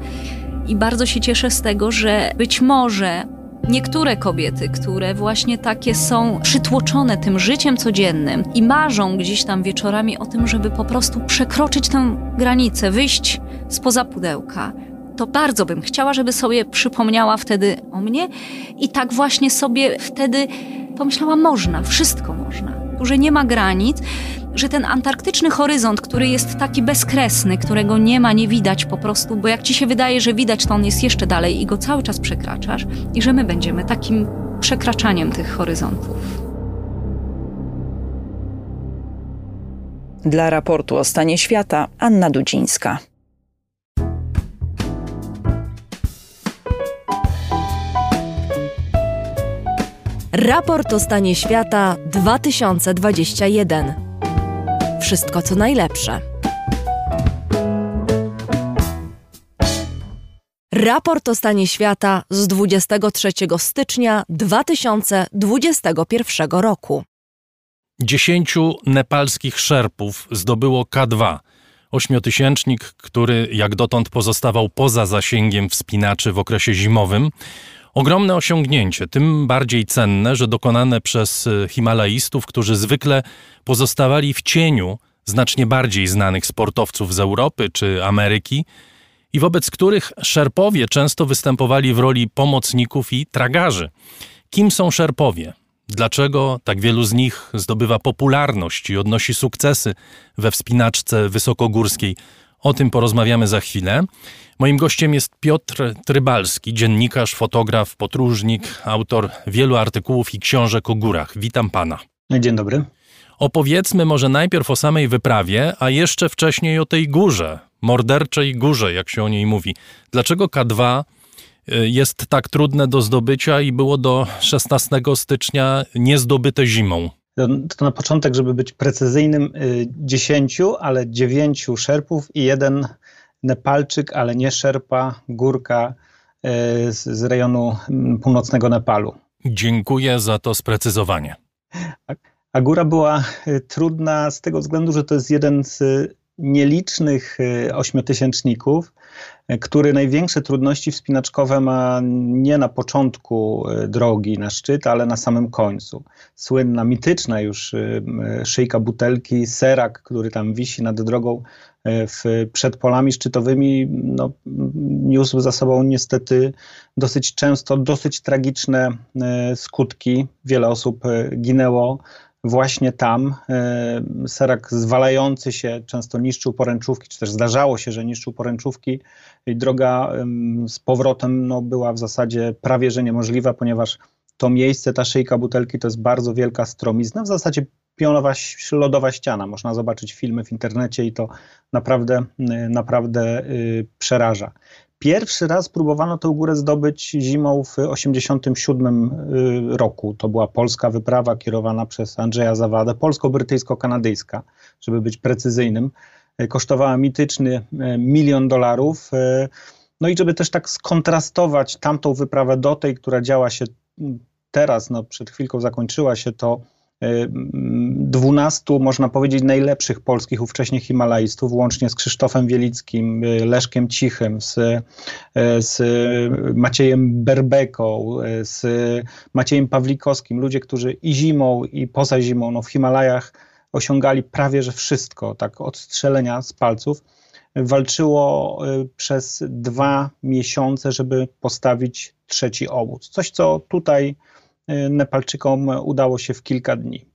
Speaker 10: I bardzo się cieszę z tego, że być może Niektóre kobiety, które właśnie takie są przytłoczone tym życiem codziennym i marzą gdzieś tam wieczorami o tym, żeby po prostu przekroczyć tę granicę, wyjść spoza pudełka, to bardzo bym chciała, żeby sobie przypomniała wtedy o mnie i tak właśnie sobie wtedy pomyślała, można, wszystko można, że nie ma granic, że ten antarktyczny horyzont, który jest taki bezkresny, którego nie ma, nie widać po prostu, bo jak ci się wydaje, że widać, to on jest jeszcze dalej i go cały czas przekraczasz i że my będziemy takim przekraczaniem tych horyzontów.
Speaker 9: Dla raportu o stanie świata Anna Dudzińska.
Speaker 2: Raport o stanie świata 2021. Wszystko co najlepsze. Raport o stanie świata z 23 stycznia 2021 roku.
Speaker 1: Dziesięciu nepalskich szerpów zdobyło K2, ośmiotysięcznik, który jak dotąd pozostawał poza zasięgiem wspinaczy w okresie zimowym Ogromne osiągnięcie, tym bardziej cenne, że dokonane przez y, Himalajstów, którzy zwykle pozostawali w cieniu znacznie bardziej znanych sportowców z Europy czy Ameryki i wobec których szerpowie często występowali w roli pomocników i tragarzy. Kim są szerpowie? Dlaczego tak wielu z nich zdobywa popularność i odnosi sukcesy we wspinaczce wysokogórskiej? O tym porozmawiamy za chwilę. Moim gościem jest Piotr Trybalski, dziennikarz, fotograf, podróżnik, autor wielu artykułów i książek o górach. Witam pana.
Speaker 16: Dzień dobry.
Speaker 1: Opowiedzmy może najpierw o samej wyprawie, a jeszcze wcześniej o tej górze, morderczej górze, jak się o niej mówi. Dlaczego K2 y, jest tak trudne do zdobycia i było do 16 stycznia niezdobyte zimą?
Speaker 16: To na początek, żeby być precyzyjnym, 10, y, ale 9 szerpów i jeden Nepalczyk, ale nie Szerpa, górka y, z, z rejonu mm, północnego Nepalu.
Speaker 1: Dziękuję za to sprecyzowanie.
Speaker 16: A, góra była y, trudna z tego względu, że to jest jeden z nielicznych ośmiotysięczników, który największe trudności wspinaczkowe ma nie na początku drogi na szczyt, ale na samym końcu. Słynna, mityczna już szyjka butelki, serak, który tam wisi nad drogą, E, w, przed polami szczytowymi no, niósł za sobą niestety dosyć często dosyć tragiczne e, skutki. Wiele osób e, ginęło właśnie tam. Serak zwalający się często niszczył poręczówki, czy też zdarzało się, że niszczył poręczówki i droga z powrotem no, była w zasadzie prawie że niemożliwa, ponieważ to miejsce, ta szyjka butelki to jest bardzo wielka stromizna, w zasadzie pionowa, lodowa ściana. Można zobaczyć filmy w internecie i to naprawdę, y, naprawdę yy, przeraża. Pierwszy raz próbowano tę górę zdobyć zimą w 1987 y, roku. To była polska wyprawa kierowana przez Andrzeja Zawadę, polsko-brytyjsko-kanadyjska, żeby być precyzyjnym. Y, kosztowała mityczny milion dolarów. No i żeby też tak skontrastować tamtą wyprawę do tej, która działa się teraz, no przed chwilką zakończyła się to 12, można powiedzieć, najlepszych polskich ówcześnie Himalajstów, łącznie z Krzysztofem Wielickim, y, Leszkiem Cichym, z, y, z Maciejem Berbeką, y, z Maciejem Pawlikowskim. Ludzie, którzy i zimą, i poza zimą no w Himalajach osiągali prawie że wszystko, tak od strzelenia z palców. Walczyło przez dwa miesiące, żeby postawić trzeci obóz. Coś, co tutaj Nepalczykom udało się w kilka dni.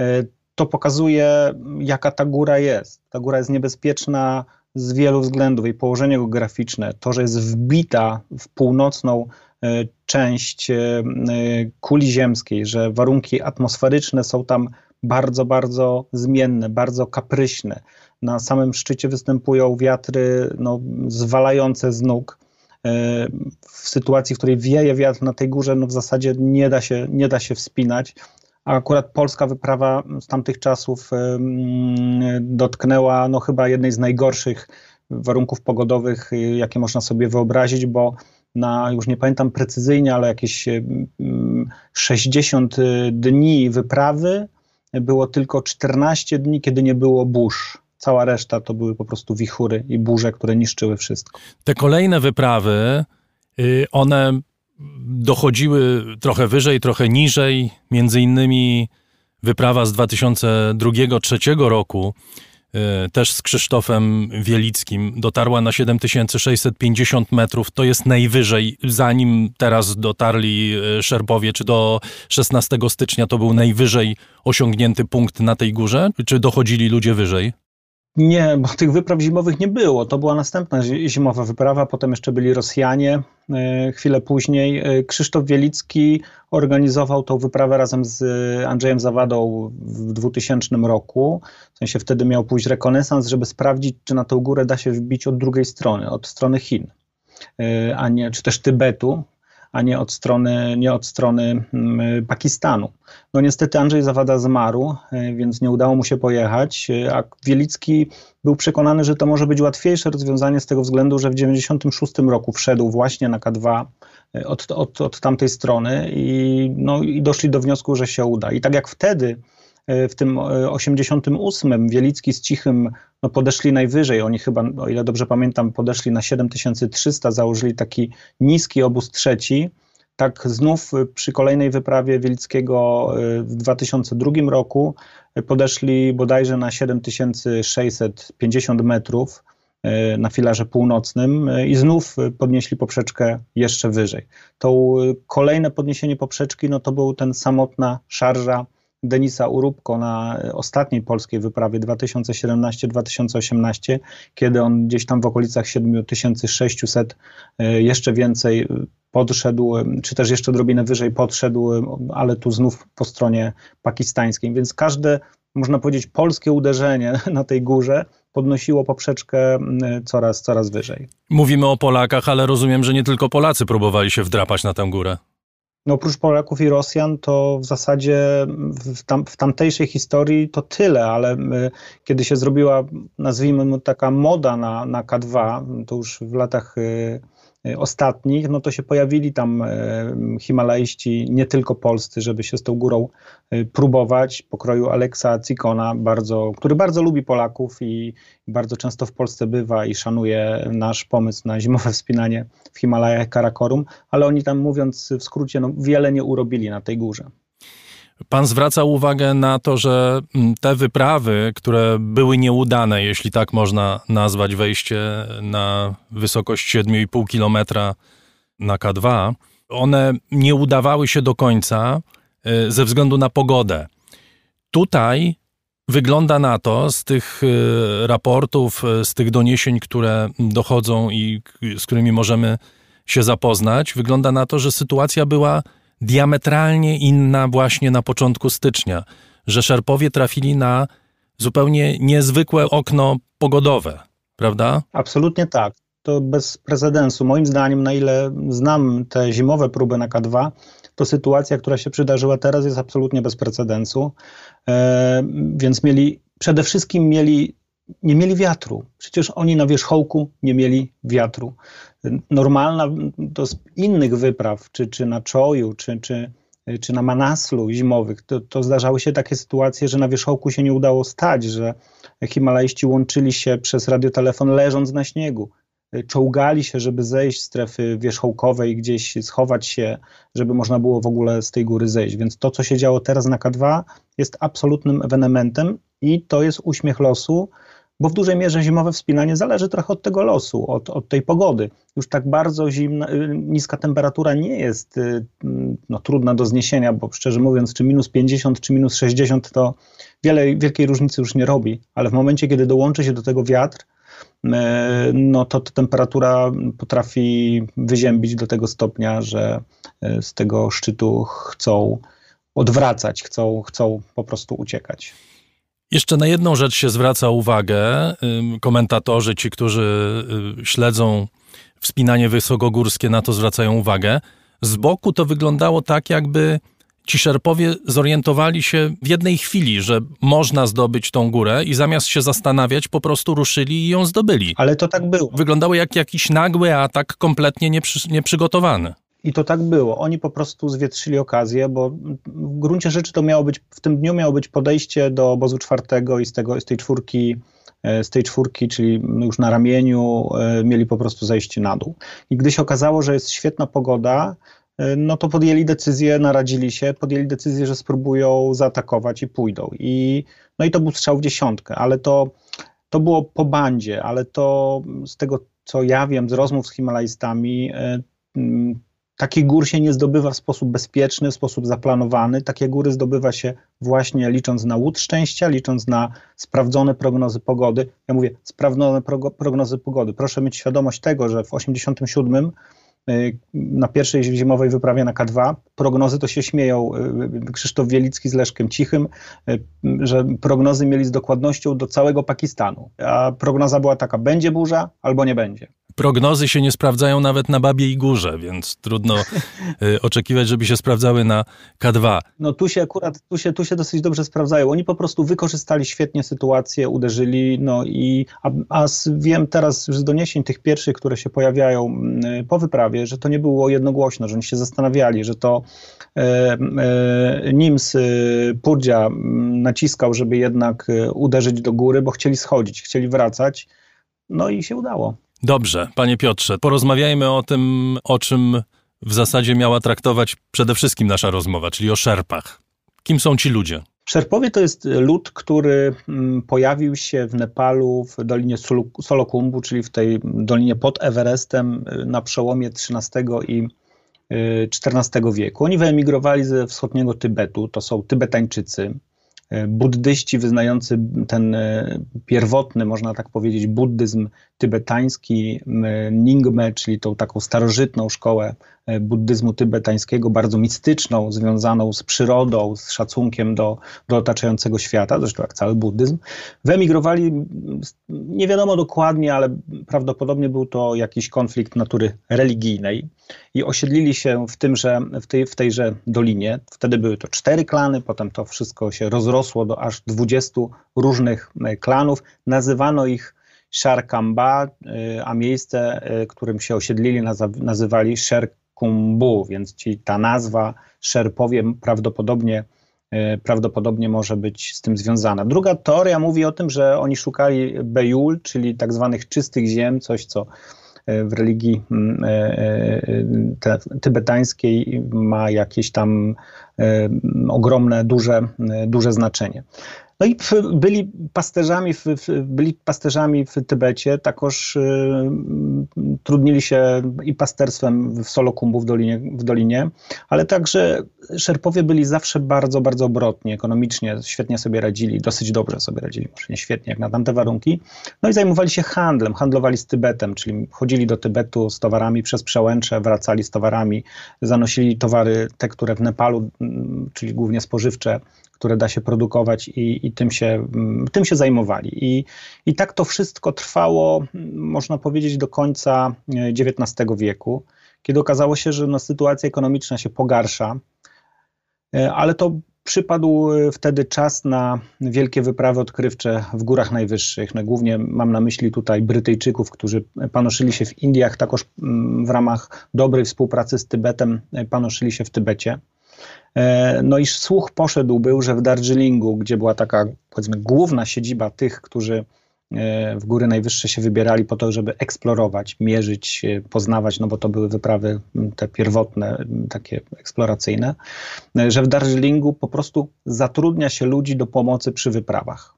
Speaker 16: E, to pokazuje, jaka ta góra jest. Ta góra jest niebezpieczna z wielu względów. Jej położenie geograficzne, to, że jest wbita w północną e, część kuli ziemskiej, że warunki atmosferyczne są tam bardzo, bardzo zmienne, bardzo kapryśne. Na samym szczycie występują wiatry no, zwalające z nóg w sytuacji, w której wieje wiatr na tej górze, no w zasadzie nie da się, nie da się wspinać. A akurat polska wyprawa z tamtych czasów dotknęła no chyba jednej z najgorszych warunków pogodowych, jakie można sobie wyobrazić, bo na, już nie pamiętam precyzyjnie, ale jakieś 60 dni wyprawy było tylko 14 dni, kiedy nie było burz cała reszta to były po prostu wichury i burze, które niszczyły wszystko.
Speaker 1: Te kolejne wyprawy, y, one dochodziły trochę wyżej, trochę niżej. Między innymi wyprawa z 2002-2003 roku, y, też z Krzysztofem Wielickim, dotarła na 7650 metrów. To jest najwyżej, zanim teraz dotarli y, Szerbowie, czy do 16 stycznia to był najwyżej osiągnięty punkt na tej górze? Czy dochodzili ludzie wyżej?
Speaker 16: Nie, bo tych wypraw zimowych nie było. To była następna zimowa wyprawa, potem jeszcze byli Rosjanie. E, chwilę później e, Krzysztof Wielicki organizował tą wyprawę razem z Andrzejem Zawadą w 2000 roku. W sensie wtedy miał pójść rekonesans, żeby sprawdzić, czy na tą górę da się wbić od drugiej strony, od strony Chin, e, a nie, czy też Tybetu, a nie od strony, nie od strony mm, Pakistanu. No niestety Andrzej Zawada zmarł, e, więc nie udało mu się pojechać, e, a Wielicki był przekonany, że to może być łatwiejsze rozwiązanie z tego względu, że w 1996 roku wszedł właśnie na K2 e, od, od, od tamtej strony i, no, i doszli do wniosku, że się uda. I tak jak wtedy w tym 88 Wielicki z Cichym no, podeszli najwyżej. Oni chyba, o ile dobrze pamiętam, podeszli na 7300, założyli taki niski obóz trzeci. Tak znów przy kolejnej wyprawie Wielickiego w 2002 roku podeszli bodajże na 7650 metrów na filarze północnym i znów podnieśli poprzeczkę jeszcze wyżej. To kolejne podniesienie poprzeczki no to był ten samotna szarża Denisa Urubko na ostatniej polskiej wyprawie 2017-2018, kiedy on gdzieś tam w okolicach 7600 e, jeszcze więcej podszedł, czy też jeszcze odrobinę wyżej podszedł, ale tu znów po stronie pakistańskiej. Więc każde, można powiedzieć, polskie uderzenie na tej górze podnosiło poprzeczkę coraz, coraz wyżej.
Speaker 1: Mówimy o Polakach, ale rozumiem, że nie tylko Polacy próbowali się wdrapać na tę górę.
Speaker 16: No oprócz Polaków i Rosjan, to w zasadzie w, tam, w tamtejszej historii to tyle, ale y, kiedy się zrobiła, nazwijmy taka moda na, na K2, to już w latach y, ostatnich, no to się pojawili tam y, Himalaiści, nie tylko polscy, żeby się z tą górą y, próbować, pokroju Aleksa Cikona, bardzo, który bardzo lubi Polaków i bardzo często w Polsce bywa i szanuje nasz pomysł na zimowe wspinanie w Himalajach Karakorum, ale oni tam mówiąc w skrócie, no wiele nie urobili na tej górze.
Speaker 1: Pan zwraca uwagę na to, że mm, te wyprawy, które były nieudane, jeśli tak można nazwać wejście na wysokość 7,5 km na K2, one nie udawały się do końca y, ze względu na pogodę. Tutaj wygląda na to z tych y, raportów, y, z tych doniesień, które dochodzą i z którymi możemy się zapoznać, wygląda na to, że sytuacja była diametralnie inna właśnie na początku stycznia, że szerpowie trafili na zupełnie niezwykłe okno pogodowe, prawda?
Speaker 16: Absolutnie tak. To bez precedensu. Moim zdaniem, na ile znam te zimowe próby na K2, to sytuacja, która się przydarzyła teraz, jest absolutnie bez precedensu. E, więc mieli, przede wszystkim mieli nie mieli wiatru. Przecież oni na wierzchołku nie mieli wiatru. Normalna z innych wypraw, czy, czy na Czoju, czy, czy, czy na Manaslu zimowych, to, to zdarzały się takie sytuacje, że na wierzchołku się nie udało stać, że Himalaiści łączyli się przez radiotelefon leżąc na śniegu. Czołgali się, żeby zejść z strefy wierzchołkowej, gdzieś schować się, żeby można było w ogóle z tej góry zejść. Więc to, co się działo teraz na K2, jest absolutnym ewenementem i to jest uśmiech losu, bo w dużej mierze zimowe wspinanie zależy trochę od tego losu, od, od tej pogody. Już tak bardzo zimna, y, niska temperatura nie jest y, no, trudna do zniesienia, bo szczerze mówiąc, czy minus 50, czy minus 60 to wiele, wielkiej różnicy już nie robi, ale w momencie, kiedy dołączy się do tego wiatr, y, no to, to temperatura potrafi wyziębić do tego stopnia, że z tego szczytu chcą odwracać, chcą, chcą po prostu uciekać.
Speaker 1: Jeszcze na jedną rzecz się zwraca uwagę komentatorzy, ci, którzy y, śledzą wspinanie wysokogórskie, na to zwracają uwagę. Z boku to wyglądało tak, jakby ci szerpowie zorientowali się w jednej chwili, że można zdobyć tą górę i zamiast się zastanawiać, po prostu ruszyli i ją zdobyli.
Speaker 16: Ale to tak było.
Speaker 1: Wyglądało jak jakiś nagły atak, kompletnie nieprzy, nieprzygotowany.
Speaker 16: I to tak było. Oni po prostu zwietrzyli okazję, bo w gruncie rzeczy to miało być, w tym dniu miało być podejście do obozu czwartego i z, tego, z tej czwórki e, z tej czwórki, czyli już na ramieniu, e, mieli po prostu zejść na dół. I gdy się okazało, że jest świetna pogoda, e, no to podjęli decyzję, naradzili się, podjęli decyzję, że spróbują zaatakować i pójdą. I, no i to był strzał w dziesiątkę, ale to, to było po bandzie, ale to z tego, co ja wiem z rozmów z Himalajstami, Takich gór się nie zdobywa w sposób bezpieczny, w sposób zaplanowany. Takie góry zdobywa się właśnie licząc na łód szczęścia, licząc na sprawdzone prognozy pogody. Ja mówię sprawdzone prognozy pogody. Proszę mieć świadomość tego, że w 87 y, na pierwszej zimowej wyprawie na K2 prognozy to się śmieją y, Krzysztof Wielicki z Leszkiem Cichym, y, że prognozy mieli z dokładnością do całego Pakistanu. A prognoza była taka, będzie burza albo nie będzie
Speaker 1: prognozy się nie sprawdzają nawet na Babiej Górze, więc trudno oczekiwać, żeby się sprawdzały na K2.
Speaker 16: No tu się akurat, tu się, tu się dosyć dobrze sprawdzają. Oni po prostu wykorzystali świetnie sytuację, uderzyli, no i, a, a wiem teraz z doniesień tych pierwszych, które się pojawiają mm, po wyprawie, że to nie było jednogłośno, że oni się zastanawiali, że to e, e, Nims e, Purdzia naciskał, żeby jednak e, uderzyć do góry, bo chcieli schodzić, chcieli wracać, no i się udało.
Speaker 1: Dobrze, panie Piotrze, porozmawiajmy o tym, o czym w zasadzie miała traktować przede wszystkim nasza rozmowa, czyli o szerpach. Kim są ci ludzie?
Speaker 16: Szerpowie to jest lud, który mm, pojawił się w Nepalu w dolinie Solokumbu, czyli w tej dolinie pod Everestem y, na przełomie XIII i XIV y, wieku. Oni wyemigrowali ze wschodniego Tybetu, to są Tybetańczycy. E, buddyści wyznający ten pierwotny, można tak powiedzieć, buddyzm tybetański, Ningme, czyli tą taką starożytną szkołę buddyzmu tybetańskiego, bardzo mistyczną, związaną z przyrodą, z szacunkiem do, do otaczającego świata, zresztą jak cały buddyzm, wyemigrowali, nie wiadomo dokładnie, ale prawdopodobnie był to jakiś konflikt natury religijnej i osiedlili się w, tymże, w, tej, w tejże dolinie. Wtedy były to cztery klany, potem to wszystko się rozrosło do aż 20 różnych e, klanów. Nazywano ich Sharkamba, e, a miejsce, e, którym się osiedlili, nazywali Sherkumbu, więc ci, ta nazwa Szerpowie prawdopodobnie prawdopodobnie może być z tym związana. Druga teoria mówi o tym, że oni szukali Bejul, czyli tak zwanych czystych ziem, coś co w religii mm, e, e, tybetańskiej ma jakieś tam e, ogromne, duże, duże znaczenie. No i byli pasterzami byli pasterzami w Tybecie, takoż trudnili się i pasterstwem w Solokumbu w dolinie, w dolinie, ale także Szerpowie byli zawsze bardzo, bardzo obrotni, ekonomicznie świetnie sobie radzili, dosyć dobrze sobie radzili, może nie świetnie jak na tamte warunki. No i zajmowali się handlem, handlowali z Tybetem, czyli chodzili do Tybetu z towarami przez przełęcze, wracali z towarami, zanosili towary, te, które w Nepalu, czyli głównie spożywcze, które da się produkować i, i tym, się, tym się zajmowali. I, I tak to wszystko trwało, można powiedzieć, do końca XIX e, wieku, kiedy okazało się, że no, sytuacja ekonomiczna się pogarsza, e, ale to przypadł e, wtedy czas na wielkie wyprawy odkrywcze w górach najwyższych. No, głównie mam na myśli tutaj Brytyjczyków, którzy panoszyli się w Indiach, takoż w ramach dobrej współpracy z Tybetem panoszyli się w Tybecie. E, no i słuch poszedł był, że w Darjeelingu, gdzie była taka powiedzmy główna siedziba tych, którzy e, w góry najwyższe się wybierali po to, żeby eksplorować, mierzyć, e, poznawać, no bo to były wyprawy te pierwotne, takie eksploracyjne, że w Darjeelingu po prostu zatrudnia się ludzi do pomocy przy wyprawach.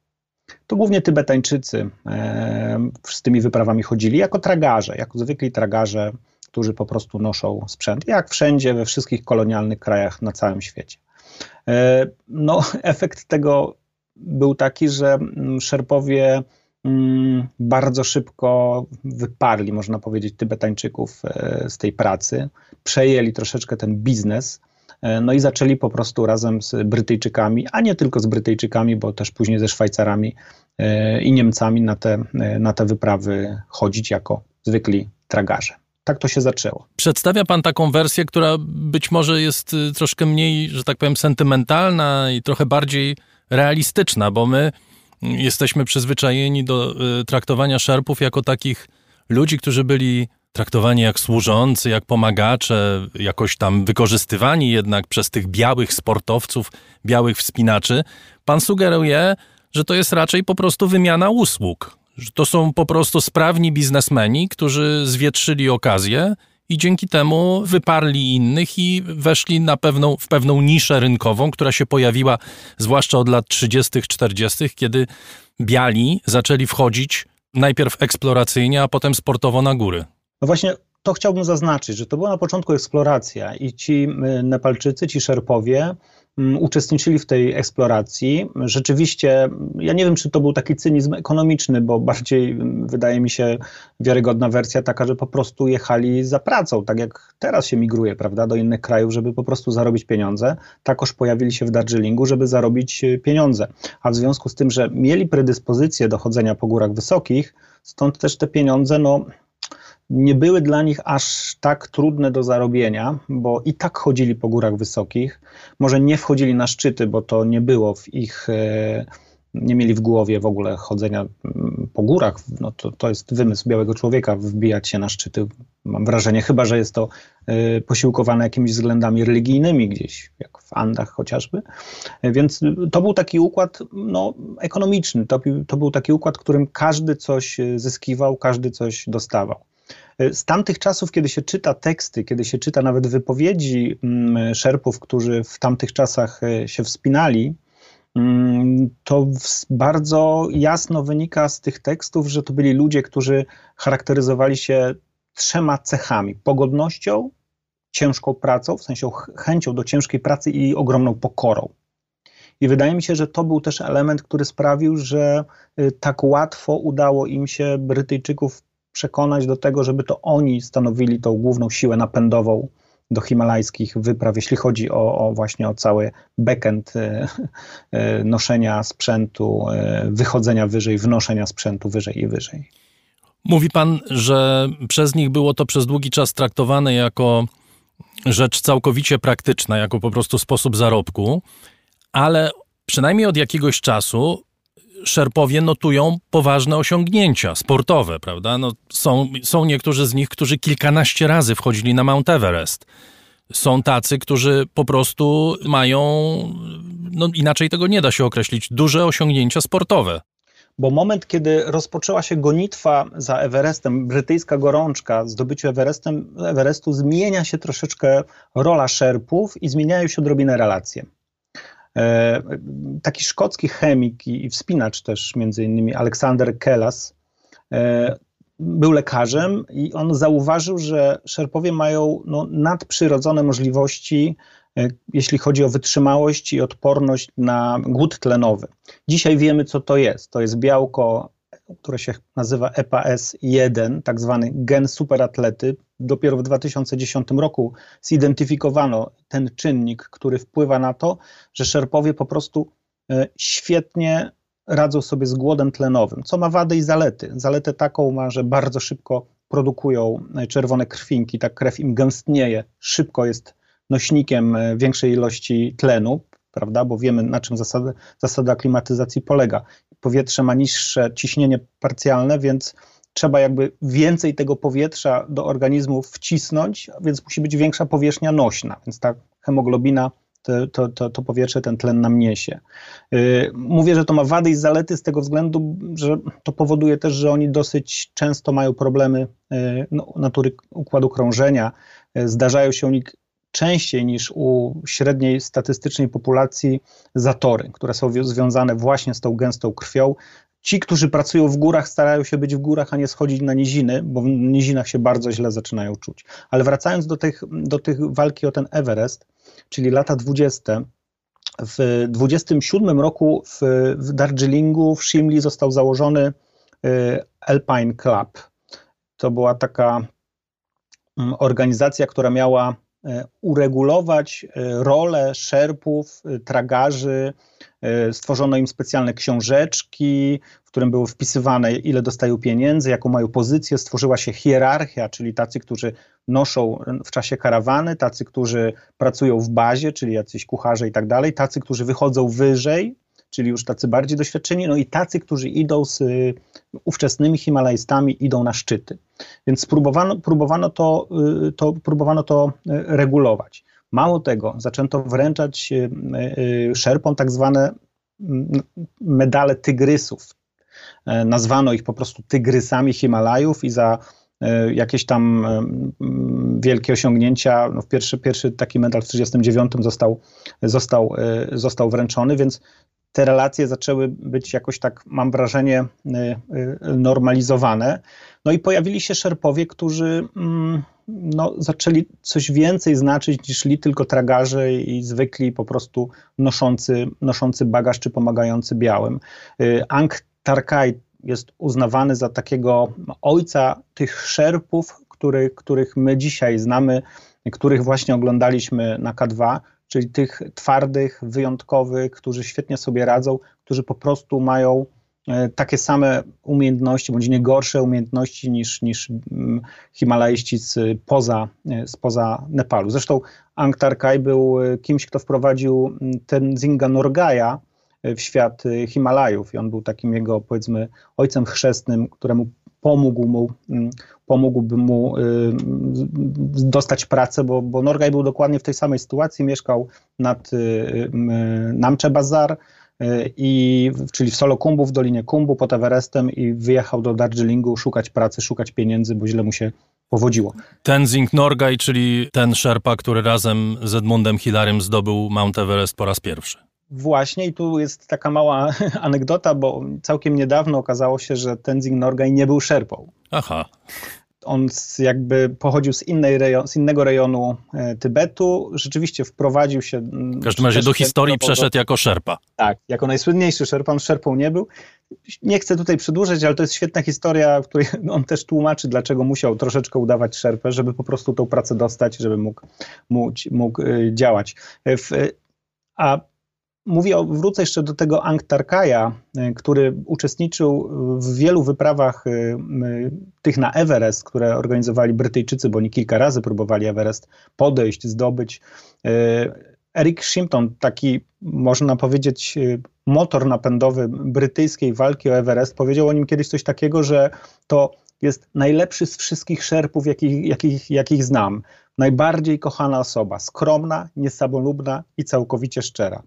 Speaker 16: To głównie Tybetańczycy z tymi wyprawami chodzili jako tragarze, jako zwykli tragarze którzy po prostu noszą sprzęt, jak wszędzie, we wszystkich kolonialnych krajach na całym świecie. E, no, efekt tego był taki, że mm, Szerpowie mm, bardzo szybko wyparli, można powiedzieć, Tybetańczyków e, z tej pracy, przejęli troszeczkę ten biznes, e, no i zaczęli po prostu razem z Brytyjczykami, a nie tylko z Brytyjczykami, bo też później ze Szwajcarami i Niemcami na te, na te wyprawy chodzić jako zwykli tragarze tak to się zaczęło.
Speaker 1: Przedstawia pan taką wersję, która być może jest y, troszkę mniej, że tak powiem, sentymentalna i trochę bardziej realistyczna, bo my jesteśmy przyzwyczajeni do y, traktowania szerpów jako takich ludzi, którzy byli traktowani jak służący, jak pomagacze, jakoś tam wykorzystywani jednak przez tych białych sportowców, białych wspinaczy. Pan sugeruje, że to jest raczej po prostu wymiana usług, że to są po prostu sprawni biznesmeni, którzy zwietrzyli okazję i dzięki temu wyparli innych i weszli na pewną, w pewną niszę rynkową, która się pojawiła zwłaszcza od lat 30., 40., kiedy biali zaczęli wchodzić najpierw eksploracyjnie, a potem sportowo na góry.
Speaker 16: No właśnie to chciałbym zaznaczyć, że to była na początku eksploracja i ci y, Nepalczycy, ci Szerpowie uczestniczyli w tej eksploracji. Rzeczywiście, ja nie wiem, czy to był taki cynizm ekonomiczny, bo bardziej mm, wydaje mi się wiarygodna wersja taka, że po prostu jechali za pracą, tak jak teraz się migruje, prawda, do innych krajów, żeby po prostu zarobić pieniądze. Takoż pojawili się w Darjeelingu, żeby zarobić e, pieniądze. A w związku z tym, że mieli predyspozycję do chodzenia po górach wysokich, stąd też te pieniądze, no nie były dla nich aż tak trudne do zarobienia, bo i tak chodzili po górach wysokich. Może nie wchodzili na szczyty, bo to nie było w ich, e, nie mieli w głowie w ogóle chodzenia mm, po górach. No to, to jest wymysł białego człowieka, wbijać się na szczyty. Mam wrażenie, chyba że jest to e, posiłkowane jakimiś względami religijnymi gdzieś, jak w Andach chociażby. Więc to był taki układ no, ekonomiczny. To, to był taki układ, którym każdy coś zyskiwał, każdy coś dostawał. Z tamtych czasów, kiedy się czyta teksty, kiedy się czyta nawet wypowiedzi mm, szerpów, którzy w tamtych czasach się wspinali, mm, to bardzo jasno wynika z tych tekstów, że to byli ludzie, którzy charakteryzowali się trzema cechami: pogodnością, ciężką pracą, w sensie chęcią do ciężkiej pracy i ogromną pokorą. I wydaje mi się, że to był też element, który sprawił, że y, tak łatwo udało im się Brytyjczyków przekonać do tego, żeby to oni stanowili tą główną siłę napędową do himalajskich wypraw, jeśli chodzi o, o właśnie o cały backend y, y, noszenia sprzętu, wychodzenia wyżej, wnoszenia sprzętu wyżej i wyżej.
Speaker 1: Mówi pan, że przez nich było to przez długi czas traktowane jako rzecz całkowicie praktyczna, jako po prostu sposób zarobku, ale przynajmniej od jakiegoś czasu szerpowie notują poważne osiągnięcia sportowe, prawda? No, są, są niektórzy z nich, którzy kilkanaście razy wchodzili na Mount Everest. Są tacy, którzy po prostu mają, no inaczej tego nie da się określić, duże osiągnięcia sportowe
Speaker 16: bo moment, kiedy rozpoczęła się gonitwa za Everestem, brytyjska gorączka, zdobyciu Everestem, Everestu, zmienia się troszeczkę rola szerpów i zmieniają się odrobinę relacje. E, taki szkocki chemik i wspinacz też, między innymi Aleksander Kellas, e, był lekarzem i on zauważył, że szerpowie mają no, nadprzyrodzone możliwości E, jeśli chodzi o wytrzymałość i odporność na głód tlenowy. Dzisiaj wiemy, co to jest. To jest białko, które się nazywa EPAS1, tak zwany gen superatlety. Dopiero w 2010 roku zidentyfikowano ten czynnik, który wpływa na to, że szerpowie po prostu e, świetnie radzą sobie z głodem tlenowym, co ma wady i zalety. Zaletę taką ma, że bardzo szybko produkują e, czerwone krwinki, ta krew im gęstnieje, szybko jest nośnikiem e, większej ilości tlenu, prawda, bo wiemy na czym zasada, zasada klimatyzacji polega. Powietrze ma niższe ciśnienie parcjalne, więc trzeba jakby więcej tego powietrza do organizmu wcisnąć, więc musi być większa powierzchnia nośna, więc ta hemoglobina to, to, to, powietrze, ten tlen nam niesie. Y, mówię, że to ma wady i zalety z tego względu, że to powoduje też, że oni dosyć często mają problemy y, no, natury układu krążenia. Y, zdarzają się u nich częściej niż u średniej statystycznej populacji zatory, które są związane właśnie z tą gęstą krwią. Ci, którzy pracują w górach, starają się być w górach, a nie schodzić na niziny, bo w nizinach się bardzo źle zaczynają czuć. Ale wracając do tych, do tych walki o ten Everest, czyli lata 20. W 27 roku w, w Darjeelingu, w Shimli został założony y, Alpine Club. To była taka mm, organizacja, która miała uregulować e, rolę szerpów, e, tragarzy. Stworzono im specjalne książeczki, w którym były wpisywane, ile dostają pieniędzy, jaką mają pozycję. Stworzyła się hierarchia, czyli tacy, którzy noszą w czasie karawany, tacy, którzy pracują w bazie, czyli jacyś kucharze i tak dalej, tacy, którzy wychodzą wyżej, czyli już tacy bardziej doświadczeni, no i tacy, którzy idą z y, ówczesnymi Himalajstami, idą na szczyty. Więc próbowano, próbowano, to, y, to, próbowano to y, regulować. Mało tego, zaczęto wręczać szerpom tak zwane mm, medale tygrysów. E, nazwano ich po prostu tygrysami Himalajów i za e, jakieś tam e, wielkie osiągnięcia. No pierwszy, pierwszy taki medal w 1939 został, został, został wręczony, więc te relacje zaczęły być jakoś tak, mam wrażenie, y, y, normalizowane. No i pojawili się szerpowie, którzy mm, no, zaczęli coś więcej znaczyć niż li tylko tragarze i zwykli po prostu noszący, noszący bagaż czy pomagający białym. Y, Ang Tarkaj jest uznawany za takiego ojca tych szerpów, który, których my dzisiaj znamy, których właśnie oglądaliśmy na K2, czyli tych twardych, wyjątkowych, którzy świetnie sobie radzą, którzy po prostu mają e, takie same umiejętności, bądź nie gorsze umiejętności niż, niż mm, Himalaiści spoza, e, spoza Nepalu. Zresztą Angtar Kai był e, kimś, kto wprowadził ten Zinga Norgaya w świat Himalajów i on był takim jego, powiedzmy, ojcem chrzestnym, któremu pomógł mu, mm, pomógłby mu y, dostać pracę, bo, bo Norgaj był dokładnie w tej samej sytuacji, mieszkał nad y, y, Namche Bazar, i, czyli w Solokumbu, w Dolinie Kumbu pod Everestem i wyjechał do Darjeelingu szukać pracy, szukać pieniędzy, bo źle mu się powodziło.
Speaker 1: Tenzing Norgay, czyli ten szerpa, który razem z Edmundem Hillarym zdobył Mount Everest po raz pierwszy.
Speaker 16: Właśnie i tu jest taka mała anegdota, bo całkiem niedawno okazało się, że Tenzing Norgay nie był szerpą.
Speaker 1: Aha.
Speaker 16: On jakby pochodził z, rejon, z innego rejonu e, Tybetu. Rzeczywiście wprowadził się.
Speaker 1: W każdym razie do historii przeszedł jako szerpa.
Speaker 16: Tak, jako najsłynniejszy. On szerpą nie był. Nie chcę tutaj przedłużać, ale to jest świetna historia, w której on też tłumaczy, dlaczego musiał troszeczkę udawać szerpę, żeby po prostu tą pracę dostać, żeby mógł, mógł, mógł e, działać. E, w, a Mówię, wrócę jeszcze do tego Angtarkaja, e, który uczestniczył w wielu wyprawach e, tych na Everest, które organizowali Brytyjczycy, bo oni kilka razy próbowali Everest podejść, zdobyć. E, Eric Shimpton, taki można powiedzieć motor napędowy brytyjskiej walki o Everest, powiedział o nim kiedyś coś takiego, że to jest najlepszy z wszystkich szerpów, jakich, jakich, jakich znam. Najbardziej kochana osoba, skromna, niesamolubna i całkowicie szczera.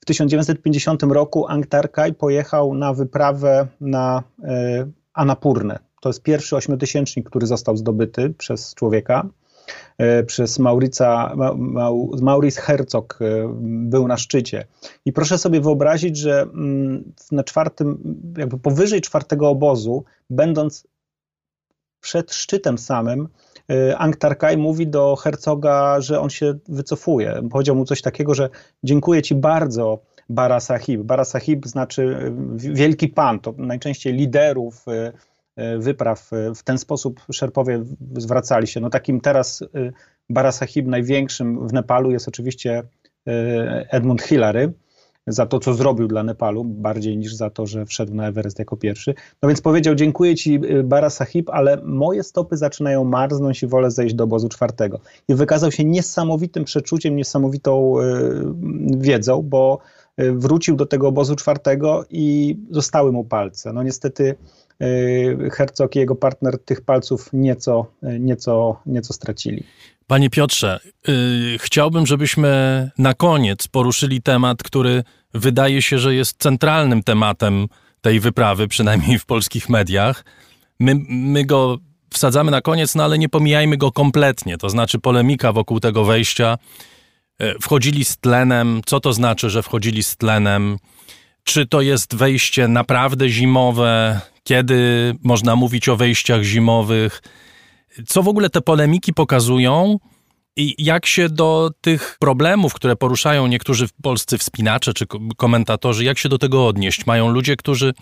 Speaker 16: W 1950 roku Angtarkaj pojechał na wyprawę na e, Anapurnę. To jest pierwszy ośmiotysięcznik, który został zdobyty przez człowieka. E, przez Maurica, Maurice Herzog e, był na szczycie. I proszę sobie wyobrazić, że mm, na czwartym, jakby powyżej czwartego obozu, będąc przed szczytem samym, Angtarkaj mówi do hercoga, że on się wycofuje. Powiedział mu coś takiego, że dziękuję ci bardzo, Bara Sahib. Bara Sahib znaczy y, wielki pan, to najczęściej liderów y, wypraw w ten sposób szerpowie zwracali się. No takim teraz Bara Sahib największym w Nepalu jest oczywiście Edmund Hillary, za to, co zrobił dla Nepalu, bardziej niż za to, że wszedł na Everest jako pierwszy. No więc powiedział, dziękuję ci y, Bara Sahib, ale moje stopy zaczynają marznąć i wolę zejść do obozu czwartego. I wykazał się niesamowitym przeczuciem, niesamowitą y, wiedzą, bo y, wrócił do tego obozu czwartego i zostały mu palce. No niestety Herzog i jego partner tych palców nieco, nieco, nieco stracili.
Speaker 1: Panie Piotrze, yy, chciałbym, żebyśmy na koniec poruszyli temat, który wydaje się, że jest centralnym tematem tej wyprawy, przynajmniej w polskich mediach. My, my go wsadzamy na koniec, no ale nie pomijajmy go kompletnie. To znaczy polemika wokół tego wejścia. Yy, wchodzili z tlenem. Co to znaczy, że wchodzili z tlenem? Czy to jest wejście naprawdę zimowe? Kiedy można mówić o wejściach zimowych? Co w ogóle te polemiki pokazują i jak się do tych problemów, które poruszają niektórzy polscy wspinacze czy komentatorzy, jak się do tego odnieść? Mają ludzie, którzy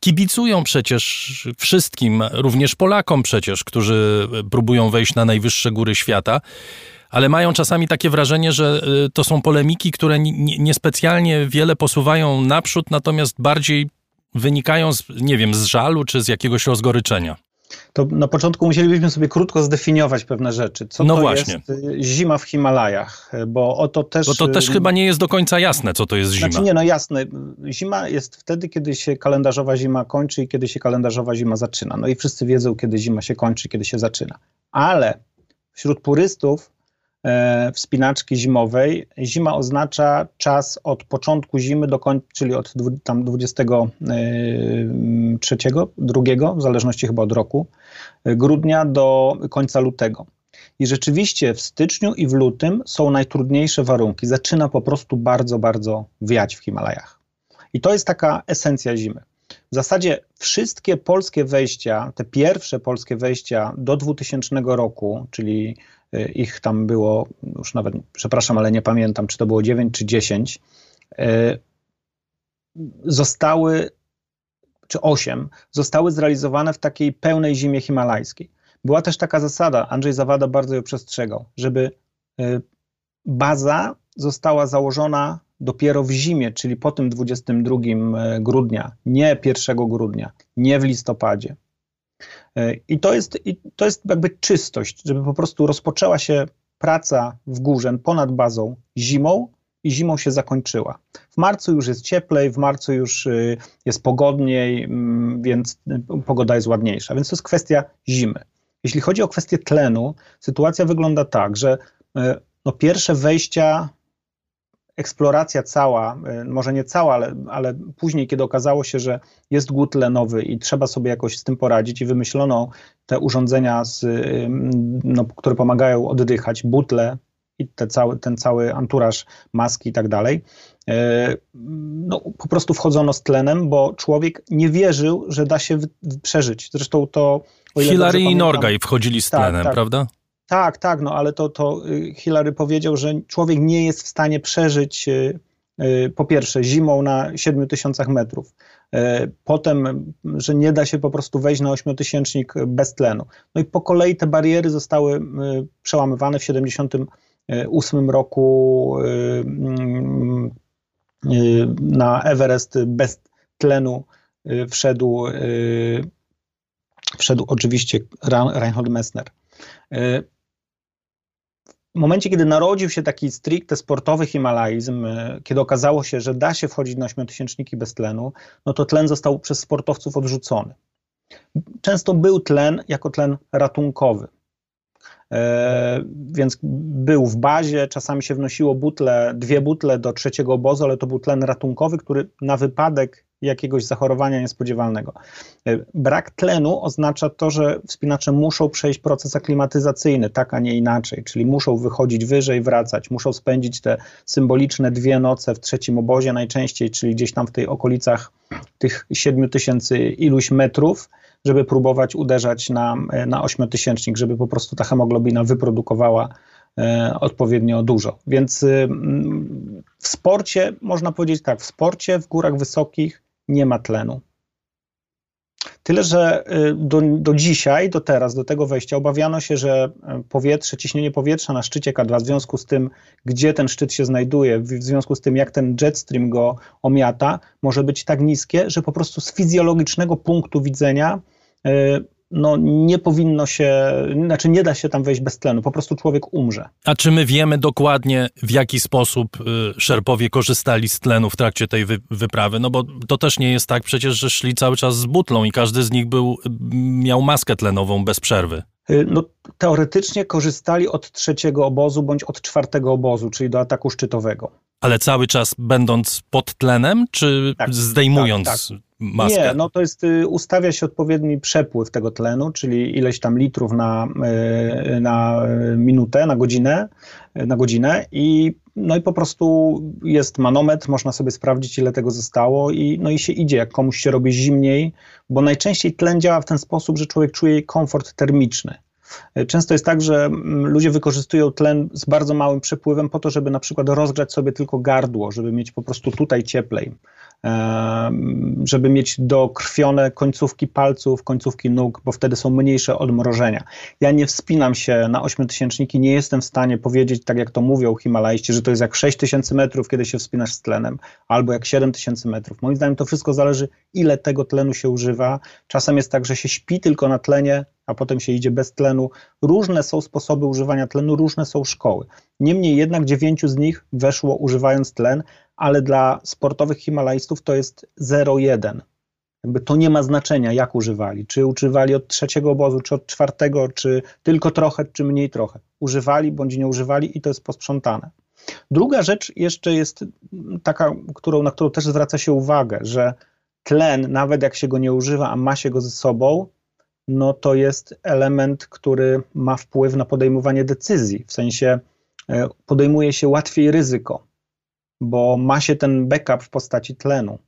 Speaker 1: kibicują przecież wszystkim, również Polakom przecież, którzy próbują wejść na najwyższe góry świata, ale mają czasami takie wrażenie, że y, to są polemiki, które niespecjalnie wiele posuwają naprzód, natomiast bardziej wynikają z, nie wiem, z żalu czy z jakiegoś rozgoryczenia
Speaker 16: to na początku musielibyśmy sobie krótko zdefiniować pewne rzeczy. Co
Speaker 1: no
Speaker 16: to
Speaker 1: właśnie.
Speaker 16: jest y, zima w Himalajach? Bo o to też...
Speaker 1: Bo to też y, chyba nie jest do końca jasne, co to jest zima.
Speaker 16: Znaczy nie, no jasne. Zima jest wtedy, kiedy się kalendarzowa zima kończy i kiedy się kalendarzowa zima zaczyna. No i wszyscy wiedzą, kiedy zima się kończy, kiedy się zaczyna. Ale wśród purystów wspinaczki zimowej. Zima oznacza czas od początku zimy do końca, czyli od tam 23, e, drugiego, w zależności chyba od roku, e, grudnia do końca lutego. I rzeczywiście w styczniu i w lutym są najtrudniejsze warunki. Zaczyna po prostu bardzo, bardzo wiać w Himalajach. I to jest taka esencja zimy. W zasadzie wszystkie polskie wejścia, te pierwsze polskie wejścia do 2000 roku, czyli ich tam było, już nawet, przepraszam, ale nie pamiętam, czy to było 9 czy 10, y, zostały, czy 8, zostały zrealizowane w takiej pełnej zimie himalajskiej. Była też taka zasada, Andrzej Zawada bardzo ją przestrzegał, żeby y, baza została założona dopiero w zimie, czyli po tym 22 grudnia, nie 1 grudnia, nie w listopadzie. E, I to jest, i to jest jakby czystość, żeby po prostu rozpoczęła się praca w górze ponad bazą zimą i zimą się zakończyła. W marcu już jest cieplej, w marcu już y, jest pogodniej, mm, więc y, pogoda jest ładniejsza. Więc to jest kwestia zimy. Jeśli chodzi o kwestię tlenu, sytuacja wygląda tak, że y, no pierwsze wejścia eksploracja cała, y, może nie cała, ale, ale później, kiedy okazało się, że jest głód tlenowy i trzeba sobie jakoś z tym poradzić i wymyślono te urządzenia, z, y, no, które pomagają oddychać, butle i te cały, ten cały anturaż, maski i tak dalej, no, po prostu wchodzono z tlenem, bo człowiek nie wierzył, że da się przeżyć. Zresztą to...
Speaker 1: Hillary i Norgay wchodzili z tak, tlenem, tak, tak. prawda?
Speaker 16: Tak, tak, no ale to, to y, Hillary powiedział, że człowiek nie jest w stanie przeżyć y, y, po pierwsze zimą na 7000 metrów, potem, że nie da się po prostu wejść na ośmiotysięcznik bez tlenu. No i po kolei te bariery zostały przełamywane w 78 roku mm, na Everest bez tlenu wszedł, wszedł oczywiście Reinhold Messner. W momencie, kiedy narodził się taki stricte sportowy himalaizm, e, kiedy okazało się, że da się wchodzić na ośmiotysięczniki bez tlenu, no to tlen został przez sportowców odrzucony. Często był tlen jako tlen ratunkowy. E, więc był w bazie, czasami się wnosiło butle, dwie butle do trzeciego obozu, ale to był tlen ratunkowy, który na wypadek jakiegoś zachorowania niespodziewalnego. E, brak tlenu oznacza to, że wspinacze muszą przejść proces aklimatyzacyjny, tak a nie inaczej, czyli muszą wychodzić wyżej, wracać, muszą spędzić te symboliczne dwie noce w trzecim obozie najczęściej, czyli gdzieś tam w tej okolicach tych 7 tysięcy iluś metrów, żeby próbować uderzać na, na ośmiotysięcznik, żeby po prostu ta hemoglobina wyprodukowała e, odpowiednio dużo. Więc w sporcie, można powiedzieć tak, w sporcie w górach wysokich nie ma tlenu. Tyle, że y, do, do dzisiaj, do teraz, do tego wejścia obawiano się, że y, powietrze, ciśnienie powietrza na szczycie K2 w związku z tym, gdzie ten szczyt się znajduje, w związku z tym, jak ten jetstream go omiata, może być tak niskie, że po prostu z fizjologicznego punktu widzenia y, no nie powinno się, znaczy nie da się tam wejść bez tlenu, po prostu człowiek umrze.
Speaker 1: A czy my wiemy dokładnie, w jaki sposób y, szerpowie korzystali z tlenu w trakcie tej wy wyprawy? No bo to też nie jest tak przecież, że szli cały czas z butlą i każdy z nich był, miał maskę tlenową bez przerwy.
Speaker 16: Y, no, teoretycznie korzystali od trzeciego obozu bądź od czwartego obozu, czyli do ataku szczytowego.
Speaker 1: Ale cały czas będąc pod tlenem, czy tak, zdejmując tak, tak. Maskę?
Speaker 16: Nie, no to jest, y, ustawia się odpowiedni przepływ tego tlenu, czyli ileś tam litrów na, y, na minutę, na godzinę, na godzinę i no i po prostu jest manometr, można sobie sprawdzić, ile tego zostało, i, no i się idzie, jak komuś się robi zimniej, bo najczęściej tlen działa w ten sposób, że człowiek czuje komfort termiczny. Często jest tak, że mm, ludzie wykorzystują tlen z bardzo małym przepływem po to, żeby na przykład rozgrzać sobie tylko gardło, żeby mieć po prostu tutaj cieplej żeby mieć dokrwione końcówki palców, końcówki nóg, bo wtedy są mniejsze odmrożenia. Ja nie wspinam się na ośmiotysięczniki, nie jestem w stanie powiedzieć, tak jak to mówią Himalajści, że to jest jak 6000 metrów, kiedy się wspinasz z tlenem, albo jak 7000 metrów. Moim zdaniem to wszystko zależy, ile tego tlenu się używa. Czasem jest tak, że się śpi tylko na tlenie, a potem się idzie bez tlenu. Różne są sposoby używania tlenu, różne są szkoły. Niemniej jednak dziewięciu z nich weszło używając tlen, ale dla sportowych himalajstów to jest 0,1. Jakby to nie ma znaczenia, jak używali. Czy używali od trzeciego obozu, czy od czwartego, czy tylko trochę, czy mniej trochę. Używali bądź nie używali i to jest posprzątane. Druga rzecz jeszcze jest taka, którą, na którą też zwraca się uwagę, że tlen, nawet jak się go nie używa, a ma się go ze sobą, no to jest element, który ma wpływ na podejmowanie decyzji. W sensie podejmuje się łatwiej ryzyko bo ma się ten backup w postaci tlenu.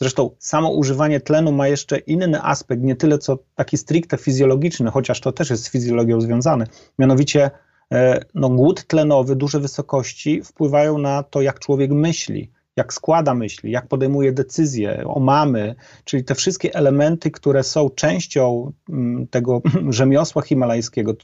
Speaker 16: Zresztą samo używanie tlenu ma jeszcze inny aspekt, nie tyle co taki stricte fizjologiczny, chociaż to też jest z fizjologią związane. Mianowicie e, no, głód tlenowy, duże wysokości wpływają na to, jak człowiek myśli, jak składa myśli, jak podejmuje decyzje o mamy, czyli te wszystkie elementy, które są częścią mm, tego rzemiosła himalajskiego,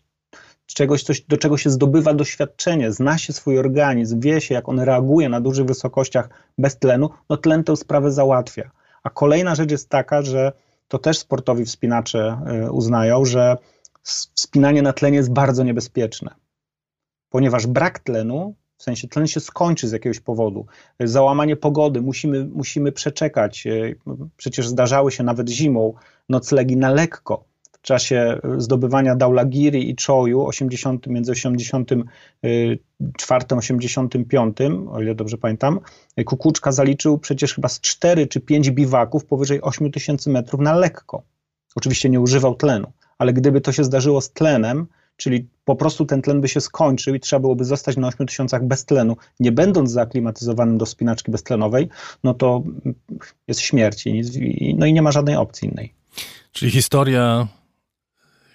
Speaker 16: czegoś, coś, do czego się zdobywa doświadczenie, zna się swój organizm, wie się, jak on reaguje na dużych wysokościach bez tlenu, no tlen tę sprawę załatwia. A kolejna rzecz jest taka, że to też sportowi wspinacze y, uznają, że wspinanie na tlenie jest bardzo niebezpieczne, ponieważ brak tlenu, w sensie tlen się skończy z jakiegoś powodu, załamanie pogody, musimy, musimy przeczekać, y, przecież zdarzały się nawet zimą noclegi na lekko, czasie zdobywania Daulagiri i Choju 80, między 84 a 85, o ile dobrze pamiętam, Kukuczka zaliczył przecież chyba z 4 czy 5 biwaków powyżej 8000 metrów na lekko. Oczywiście nie używał tlenu, ale gdyby to się zdarzyło z tlenem, czyli po prostu ten tlen by się skończył i trzeba byłoby zostać na 8000 bez tlenu, nie będąc zaaklimatyzowanym do spinaczki beztlenowej, no to jest śmierć i, no i nie ma żadnej opcji innej.
Speaker 1: Czyli historia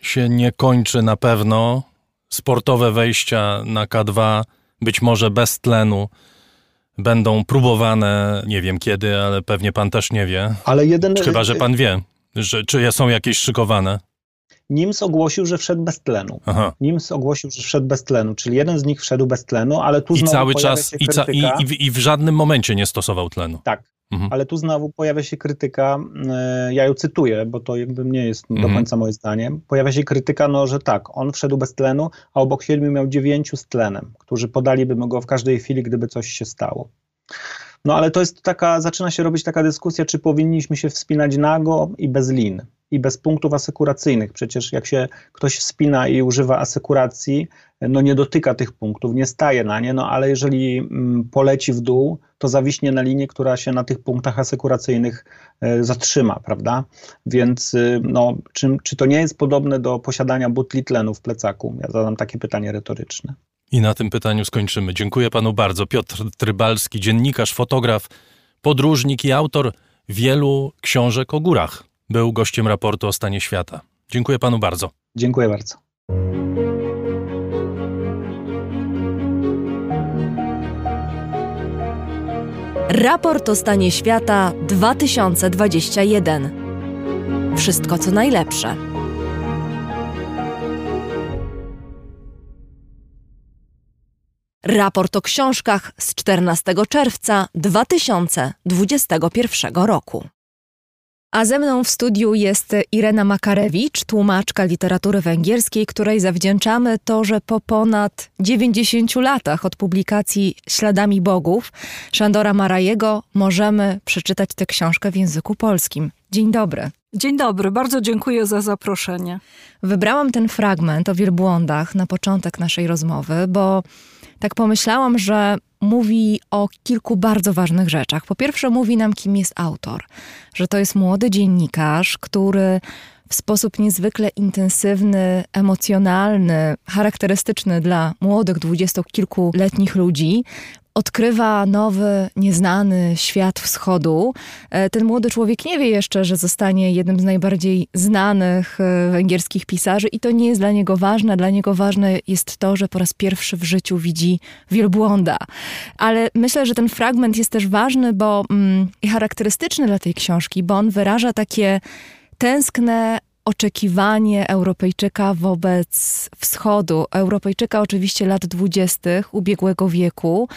Speaker 1: się nie kończy na pewno. Sportowe wejścia na K2, być może bez tlenu, będą próbowane, nie wiem kiedy, ale pewnie pan też nie wie.
Speaker 16: Ale jeden...
Speaker 1: Chyba, że pan wie, że, czy są jakieś szykowane.
Speaker 16: NIMS ogłosił, że wszedł bez tlenu. Aha. NIMS ogłosił, że wszedł bez tlenu, czyli jeden z nich wszedł bez tlenu, ale tu
Speaker 1: I
Speaker 16: znowu
Speaker 1: cały czas i, i, i, w żadnym momencie nie stosował tlenu.
Speaker 16: Tak. Mhm. Ale tu znowu pojawia się krytyka, e, ja ją cytuję, bo to jakby nie jest mhm. do końca moje zdanie. Pojawia się krytyka, no, że tak, on wszedł bez tlenu, a obok siedmiu miał dziewięciu z tlenem, którzy podaliby go w każdej chwili, gdyby coś się stało. No ale to jest taka, zaczyna się robić taka dyskusja, czy powinniśmy się wspinać nago i bez lin i bez punktów asekuracyjnych. Przecież jak się ktoś wspina i używa asekuracji, no nie dotyka tych punktów, nie staje na nie, no ale jeżeli mm, poleci w dół, to zawiśnie na linię, która się na tych punktach asekuracyjnych e, zatrzyma, prawda? Więc y, no, czy, czy to nie jest podobne do posiadania butli tlenu w plecaku? Ja zadam takie pytanie retoryczne.
Speaker 1: I na tym pytaniu skończymy. Dziękuję panu bardzo. Piotr Trybalski, dziennikarz, fotograf, podróżnik i autor wielu książek o górach. Był gościem raportu o stanie świata. Dziękuję panu bardzo.
Speaker 16: Dziękuję bardzo.
Speaker 2: Raport o stanie świata 2021. Wszystko co najlepsze. Raport o książkach z 14 czerwca 2021 roku. A ze mną w studiu jest Irena Makarewicz, tłumaczka literatury węgierskiej, której zawdzięczamy to, że po ponad 90 latach od publikacji Śladami Bogów Szandora Marajego możemy przeczytać tę książkę w języku polskim. Dzień dobry.
Speaker 17: Dzień dobry, bardzo dziękuję za zaproszenie.
Speaker 2: Wybrałam ten fragment o wielbłądach na początek naszej rozmowy, bo tak pomyślałam, że mówi o kilku bardzo ważnych rzeczach. Po pierwsze, mówi nam, kim jest autor, że to jest młody dziennikarz, który w sposób niezwykle intensywny, emocjonalny, charakterystyczny dla młodych, dwudziestokilkuletnich ludzi, odkrywa nowy, nieznany świat wschodu. E, ten młody człowiek nie wie jeszcze, że zostanie jednym z najbardziej znanych e, węgierskich pisarzy i to nie jest dla niego ważne. Dla niego ważne jest to, że po raz pierwszy w życiu widzi wielbłąda. Ale myślę, że ten fragment jest też ważny, bo mm, i charakterystyczny dla tej książki, bo on wyraża takie tęskne oczekiwanie Europejczyka wobec wschodu. Europejczyka oczywiście lat dwudziestych ubiegłego wieku,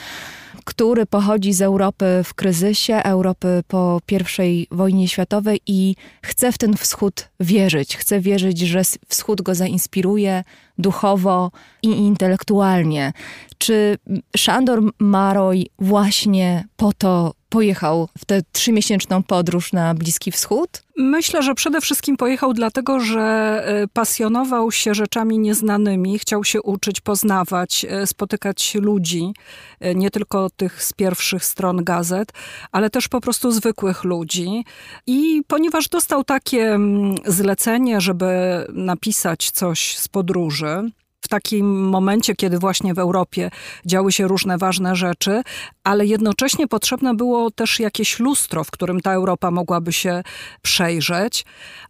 Speaker 2: który pochodzi z Europy w kryzysie, Europy po I wojnie światowej i chce w ten wschód wierzyć. Chce wierzyć, że wschód go zainspiruje duchowo i intelektualnie. Czy Szandor Maroj właśnie po to pojechał w tę trzymiesięczną podróż na Bliski Wschód?
Speaker 17: Myślę, że przede wszystkim pojechał dlatego, że e, pasjonował się rzeczami nieznanymi, chciał się uczyć, poznawać, e, spotykać ludzi, e, nie tylko tych z pierwszych stron gazet, ale też po prostu zwykłych ludzi. I ponieważ dostał takie mm, zlecenie, żeby napisać coś z podróży, może w takim momencie, kiedy właśnie w Europie działy się różne ważne rzeczy, ale jednocześnie potrzebne było też jakieś lustro, w którym ta Europa mogłaby się przejrzeć.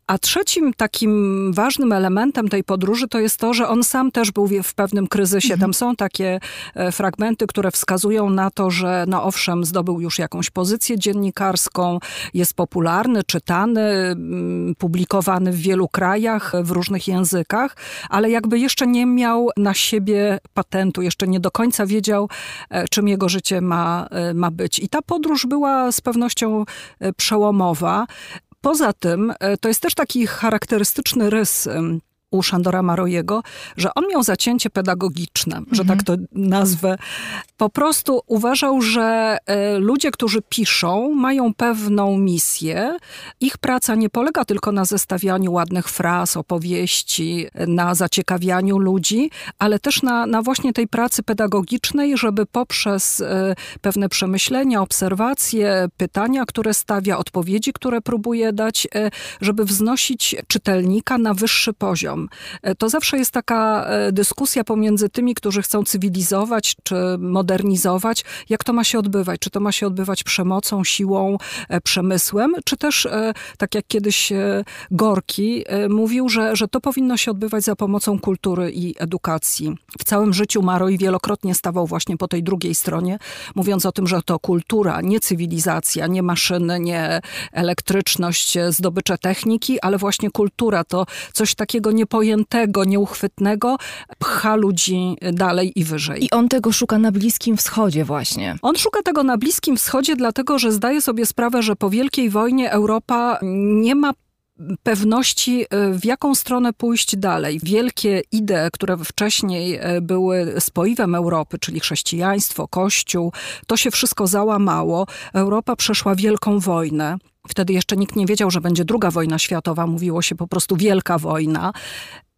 Speaker 17: A trzecim takim ważnym elementem tej podróży to jest to, że on sam też był w pewnym kryzysie. Mhm. Tam są takie e, fragmenty, które wskazują na to, że no owszem, zdobył już jakąś pozycję dziennikarską, jest popularny, czytany, mm, publikowany w wielu krajach, w różnych językach, ale jakby jeszcze nie miał na siebie patentu, jeszcze nie do końca wiedział, e, czym jego życie ma, e, ma być. I ta podróż była z pewnością przełomowa. Poza tym, e, to jest też taki charakterystyczny rys u Szandora Marojego, że on miał zacięcie pedagogiczne, że
Speaker 2: Mhm.
Speaker 17: tak to nazwę. Po prostu uważał, że e, ludzie, którzy piszą, mają pewną misję. Ich praca nie polega tylko na zestawianiu ładnych fraz, opowieści, na zaciekawianiu ludzi, ale też na, na właśnie tej pracy pedagogicznej, żeby poprzez e, pewne przemyślenia, obserwacje, pytania, które stawia, odpowiedzi, które próbuje dać, e, żeby wznosić czytelnika na wyższy poziom. E, To zawsze jest taka e, dyskusja pomiędzy tymi, którzy chcą cywilizować czy modernizować, jak to ma się odbywać. Czy to ma się odbywać przemocą, siłą, e, przemysłem, czy też, tak jak kiedyś Gorki mówił, że, że to powinno się odbywać za pomocą kultury i edukacji. W całym życiu Maroj wielokrotnie stawał właśnie po tej drugiej stronie, mówiąc o tym, że to kultura, nie cywilizacja, nie maszyny, nie elektryczność, zdobycze techniki, ale właśnie kultura to coś takiego niepojętego, nieuchwytnego, pcha ludzi dalej i wyżej.
Speaker 2: I on tego szuka na Bliskim Wschodzie właśnie.
Speaker 17: On szuka tego na Bliskim Wschodzie, dlatego że zdaje sobie sprawę, że po Wielkiej Wojnie Europa nie ma pewności, y, w jaką stronę pójść dalej. Wielkie idee, które wcześniej y, były spoiwem Europy, czyli chrześcijaństwo, kościół, to się wszystko załamało. Europa przeszła wielką wojnę. Wtedy jeszcze nikt nie wiedział, że będzie druga wojna światowa, mówiło się po prostu wielka wojna.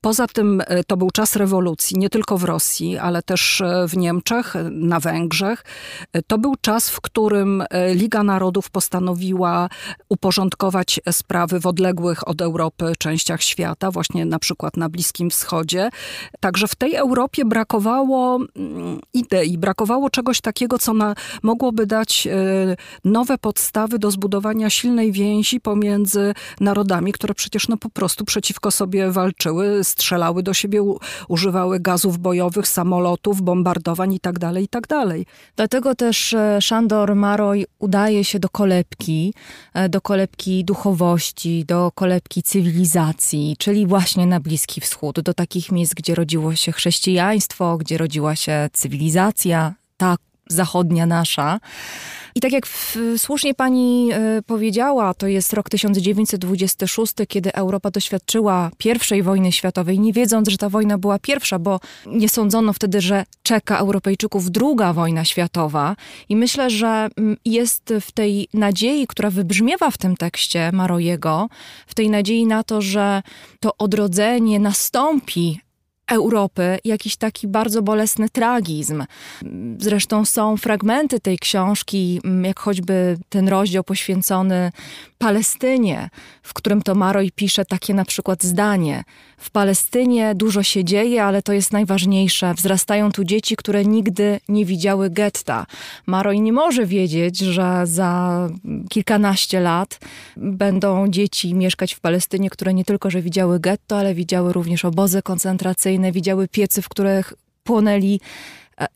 Speaker 17: Poza tym e, to był czas rewolucji, nie tylko w Rosji, ale też e, w Niemczech, na Węgrzech. E, To był czas, w którym Liga Narodów postanowiła uporządkować sprawy w odległych od Europy częściach świata, właśnie na przykład na Bliskim Wschodzie. Także w tej Europie brakowało mm, idei, brakowało czegoś takiego, co na, mogłoby dać nowe podstawy do zbudowania silnej więzi pomiędzy narodami, które przecież no po prostu przeciwko sobie walczyły, strzelały do siebie, używały gazów bojowych, samolotów, bombardowań itd., itd.
Speaker 2: Dlatego też e, Szandor Maroj udaje się do kolebki, e, do kolebki duchowości, do kolebki cywilizacji, czyli właśnie na Bliski Wschód, do takich miejsc, gdzie rodziło się chrześcijaństwo, gdzie rodziła się cywilizacja, ta zachodnia nasza. I tak jak w, słusznie pani e, powiedziała, to jest rok 1926, kiedy Europa doświadczyła pierwszej wojny światowej, nie wiedząc, że ta wojna była pierwsza, bo nie sądzono wtedy, że czeka Europejczyków druga wojna światowa. I myślę, że mm, jest w tej nadziei, która wybrzmiewa w tym tekście Marojego, w tej nadziei na to, że to odrodzenie nastąpi Europy jakiś taki bardzo bolesny tragizm. Zresztą są fragmenty tej książki, jak choćby ten rozdział poświęcony Palestynie, w którym to Maroj pisze takie na przykład zdanie. W Palestynie dużo się dzieje, ale to jest najważniejsze. Wzrastają tu dzieci, które nigdy nie widziały getta. Maroj nie może wiedzieć, że za kilkanaście lat będą dzieci mieszkać w Palestynie, które nie tylko, że widziały getto, ale widziały również obozy koncentracyjne, widziały piecy, w których płonęli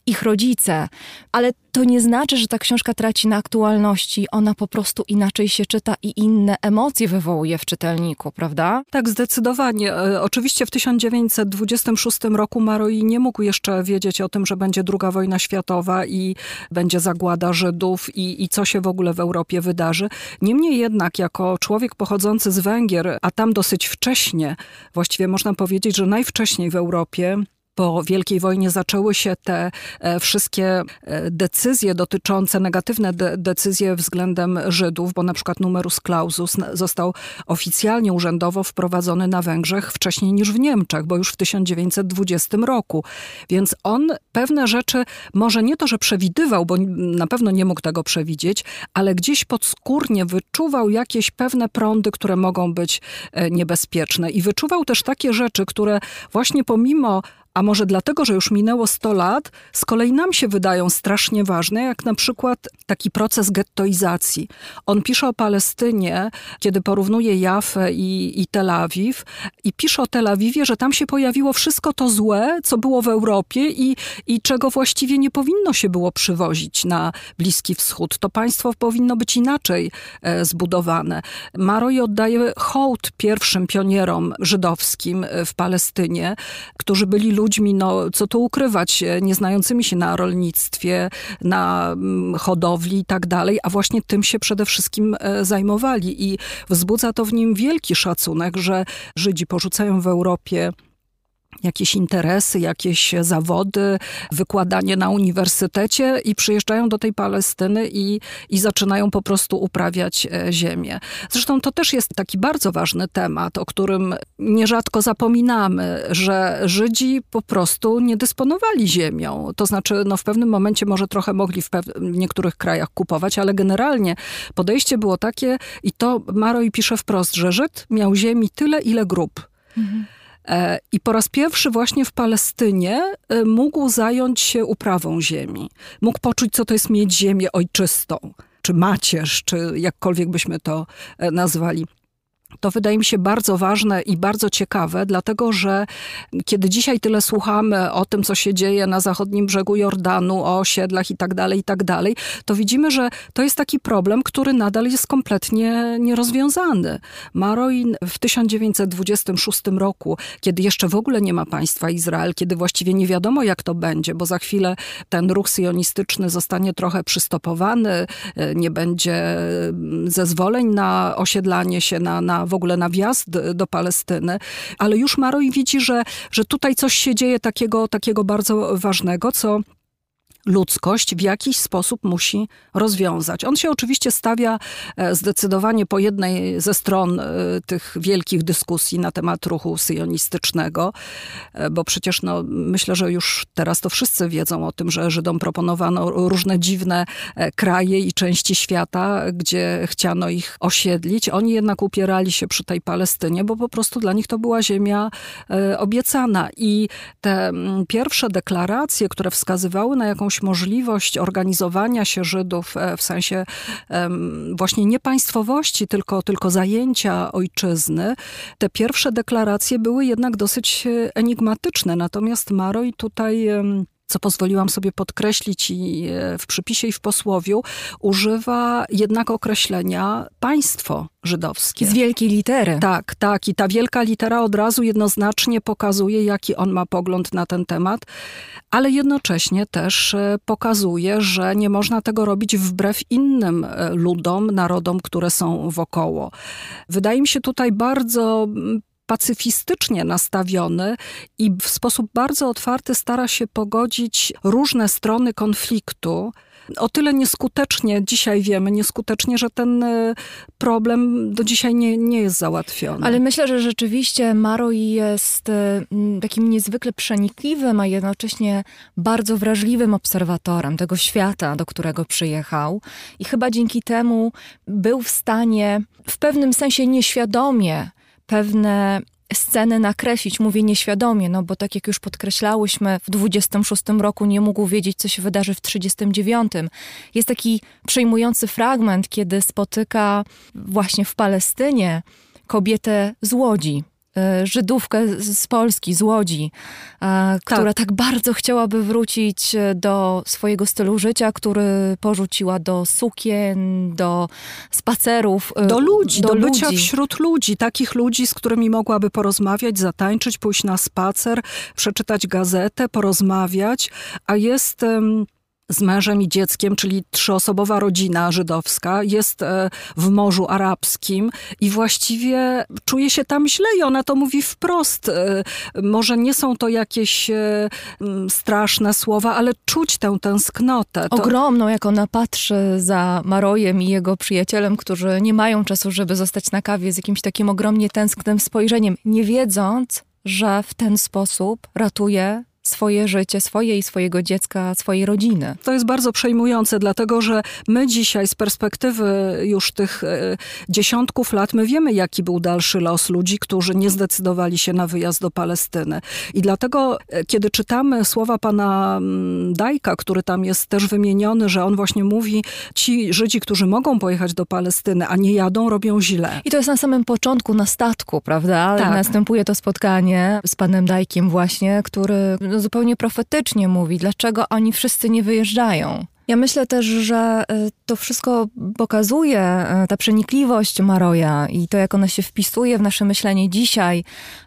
Speaker 2: ich rodzice. Ale to nie znaczy, że ta książka traci na aktualności. Ona po prostu inaczej się czyta i inne emocje wywołuje w czytelniku, prawda?
Speaker 17: Tak, zdecydowanie. E, Oczywiście w 1926 roku Maroi nie mógł jeszcze wiedzieć o tym, że będzie druga wojna światowa i będzie zagłada Żydów i, i co się w ogóle w Europie wydarzy. Niemniej jednak, jako człowiek pochodzący z Węgier, a tam dosyć wcześnie, właściwie można powiedzieć, że najwcześniej w Europie, po Wielkiej Wojnie zaczęły się te e, wszystkie e, decyzje dotyczące, negatywne de decyzje względem Żydów, bo na przykład numerus clausus został oficjalnie urzędowo wprowadzony na Węgrzech wcześniej niż w Niemczech, bo już w 1920 roku. Więc on pewne rzeczy, może nie to, że przewidywał, bo na pewno nie mógł tego przewidzieć, ale gdzieś podskórnie wyczuwał jakieś pewne prądy, które mogą być e, niebezpieczne. I wyczuwał też takie rzeczy, które właśnie pomimo a może dlatego, że już minęło 100 lat, z kolei nam się wydają strasznie ważne, jak na przykład taki proces gettoizacji. On pisze o Palestynie, kiedy porównuje Jafę i, i Tel Awiw i pisze o Tel Awiwie, że tam się pojawiło wszystko to złe, co było w Europie i, i czego właściwie nie powinno się było przywozić na Bliski Wschód. To państwo powinno być inaczej e, zbudowane. Maroj oddaje hołd pierwszym pionierom żydowskim e, w Palestynie, którzy byli ludźmi, no co tu ukrywać, e, nieznającymi się na rolnictwie, na mm, hodowli i tak dalej, a właśnie tym się przede wszystkim e, zajmowali. I wzbudza to w nim wielki szacunek, że Żydzi porzucają w Europie jakieś interesy, jakieś zawody, wykładanie na uniwersytecie i przyjeżdżają do tej Palestyny i, i zaczynają po prostu uprawiać e, ziemię. Zresztą to też jest taki bardzo ważny temat, o którym nierzadko zapominamy, że Żydzi po prostu nie dysponowali ziemią. To znaczy, no w pewnym momencie może trochę mogli w, w niektórych krajach kupować, ale generalnie podejście było takie i to Maroj pisze wprost, że Żyd miał ziemi tyle, ile grup. Mhm. E, I po raz pierwszy właśnie w Palestynie e, mógł zająć się uprawą ziemi. Mógł poczuć, co to jest mieć ziemię ojczystą, czy macierz, czy jakkolwiek byśmy to e, nazwali. To wydaje mi się bardzo ważne i bardzo ciekawe, dlatego że kiedy dzisiaj tyle słuchamy o tym, co się dzieje na zachodnim brzegu Jordanu, o osiedlach i tak dalej, i tak dalej, to widzimy, że to jest taki problem, który nadal jest kompletnie nierozwiązany. Maroin w 1926 roku, kiedy jeszcze w ogóle nie ma państwa Izrael, kiedy właściwie nie wiadomo, jak to będzie, bo za chwilę ten ruch syjonistyczny zostanie trochę przystopowany, nie będzie zezwoleń na osiedlanie się, na, na w ogóle na wjazd do Palestyny, ale już Maroj widzi, że, że tutaj coś się dzieje takiego, takiego bardzo ważnego, co ludzkość w jakiś sposób musi rozwiązać. On się oczywiście stawia e, zdecydowanie po jednej ze stron e, tych wielkich dyskusji na temat ruchu syjonistycznego, e, bo przecież no, myślę, że już teraz to wszyscy wiedzą o tym, że Żydom proponowano różne dziwne kraje i części świata, gdzie chciano ich osiedlić. Oni jednak upierali się przy tej Palestynie, bo po prostu dla nich to była ziemia obiecana. I te pierwsze deklaracje, które wskazywały na jakąś jakąś możliwość organizowania się Żydów e, w sensie właśnie nie państwowości, tylko, tylko zajęcia ojczyzny, te pierwsze deklaracje były jednak dosyć e, enigmatyczne. Natomiast Maroj tutaj co pozwoliłam sobie podkreślić i e, w przypisie i w posłowiu, używa jednak określenia państwo żydowskie.
Speaker 2: Z wielkiej litery.
Speaker 17: Tak, tak. I ta wielka litera od razu jednoznacznie pokazuje, jaki on ma pogląd na ten temat, ale jednocześnie też e, pokazuje, że nie można tego robić wbrew innym e, ludom, narodom, które są wokoło. Wydaje mi się tutaj bardzo pacyfistycznie nastawiony i w sposób bardzo otwarty stara się pogodzić różne strony konfliktu. O tyle nieskutecznie, dzisiaj wiemy, nieskutecznie, że ten e, problem do dzisiaj nie, nie jest załatwiony.
Speaker 2: Ale myślę, że rzeczywiście Maroi jest e, takim niezwykle przenikliwym, a jednocześnie bardzo wrażliwym obserwatorem tego świata, do którego przyjechał. I chyba dzięki temu był w stanie w pewnym sensie nieświadomie pewne sceny nakreślić, mówię nieświadomie, no bo tak jak już podkreślałyśmy, w 26 roku nie mógł wiedzieć, co się wydarzy w 39. Jest taki przejmujący fragment, kiedy spotyka właśnie w Palestynie kobietę z Łodzi, Żydówkę z Polski, z Łodzi, tak. która tak bardzo chciałaby wrócić e, do swojego stylu życia, który porzuciła do sukien, do spacerów.
Speaker 17: Do ludzi, do, do ludzi. bycia wśród ludzi, takich ludzi, z którymi mogłaby porozmawiać, zatańczyć, pójść na spacer, przeczytać gazetę, porozmawiać, a jest z mężem i dzieckiem, czyli trzyosobowa rodzina żydowska, jest e, w Morzu Arabskim i właściwie czuje się tam źle i ona to mówi wprost. E, może nie są to jakieś e, straszne słowa, ale czuć tę tęsknotę.
Speaker 2: To... Ogromną, jak ona patrzy za Marojem i jego przyjacielem, którzy nie mają czasu, żeby zostać na kawie z jakimś takim ogromnie tęsknym spojrzeniem, nie wiedząc, że w ten sposób ratuje swoje życie, swoje i swojego dziecka, swojej rodziny.
Speaker 17: To jest bardzo przejmujące, dlatego że my dzisiaj z perspektywy już tych e, dziesiątków lat, my wiemy, jaki był dalszy los ludzi, którzy nie zdecydowali się na wyjazd do Palestyny. I dlatego, e, kiedy czytamy słowa pana mm, Dajka, który tam jest też wymieniony, że on właśnie mówi, ci Żydzi, którzy mogą pojechać do Palestyny, a nie jadą, robią źle.
Speaker 2: I to jest na samym początku, na statku, prawda? Tak. Następuje to spotkanie z panem Dajkiem właśnie, który zupełnie profetycznie mówi, dlaczego oni wszyscy nie wyjeżdżają. Ja myślę też, że y, to wszystko pokazuje, y, ta przenikliwość Maroja i to, jak ona się wpisuje w nasze myślenie dzisiaj,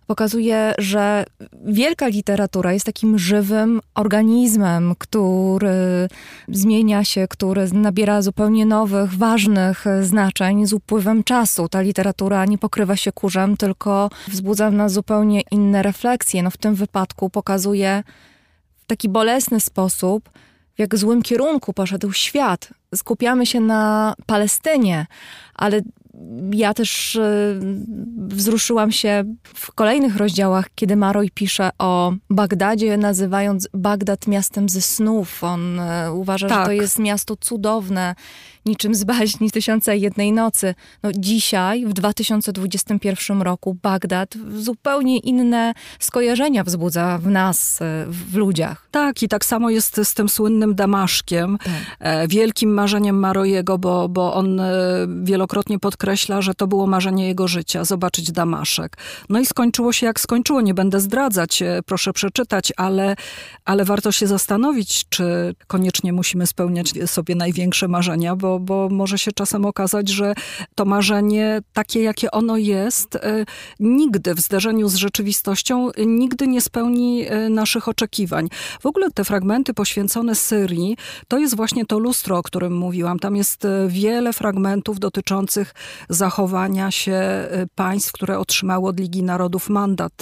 Speaker 2: pokazuje, że wielka literatura jest takim żywym organizmem, który zmienia się, który nabiera zupełnie nowych, ważnych znaczeń z upływem czasu. Ta literatura nie pokrywa się kurzem, tylko wzbudza w nas zupełnie inne refleksje. No w tym wypadku pokazuje w taki bolesny sposób, w jak złym kierunku poszedł świat. Skupiamy się na Palestynie, ale ja też y, wzruszyłam się w kolejnych rozdziałach, kiedy Maroj pisze o Bagdadzie, nazywając Bagdad miastem ze snów. On y, uważa, tak. że to tak. jest miasto cudowne, niczym z baśni Tysiąca Jednej Nocy. No dzisiaj, w 2021 roku, Bagdad zupełnie inne skojarzenia wzbudza w nas, e, w ludziach.
Speaker 17: Tak, i tak samo jest z tym słynnym Damaszkiem, tak. E, wielkim marzeniem Marojego, bo, bo on e, wielokrotnie podkreśla, że to było marzenie jego życia, zobaczyć Damaszek. No i skończyło się jak skończyło, nie będę zdradzać, proszę przeczytać, ale, ale warto się zastanowić, czy koniecznie musimy spełniać sobie największe marzenia, bo bo, może się czasem okazać, że to marzenie, takie jakie ono jest, e, nigdy w zderzeniu z rzeczywistością, nigdy nie spełni e, naszych oczekiwań. W ogóle te fragmenty poświęcone Syrii, to jest właśnie to lustro, o którym mówiłam. Tam jest e, wiele fragmentów dotyczących zachowania się państw, które otrzymały od Ligi Narodów mandat.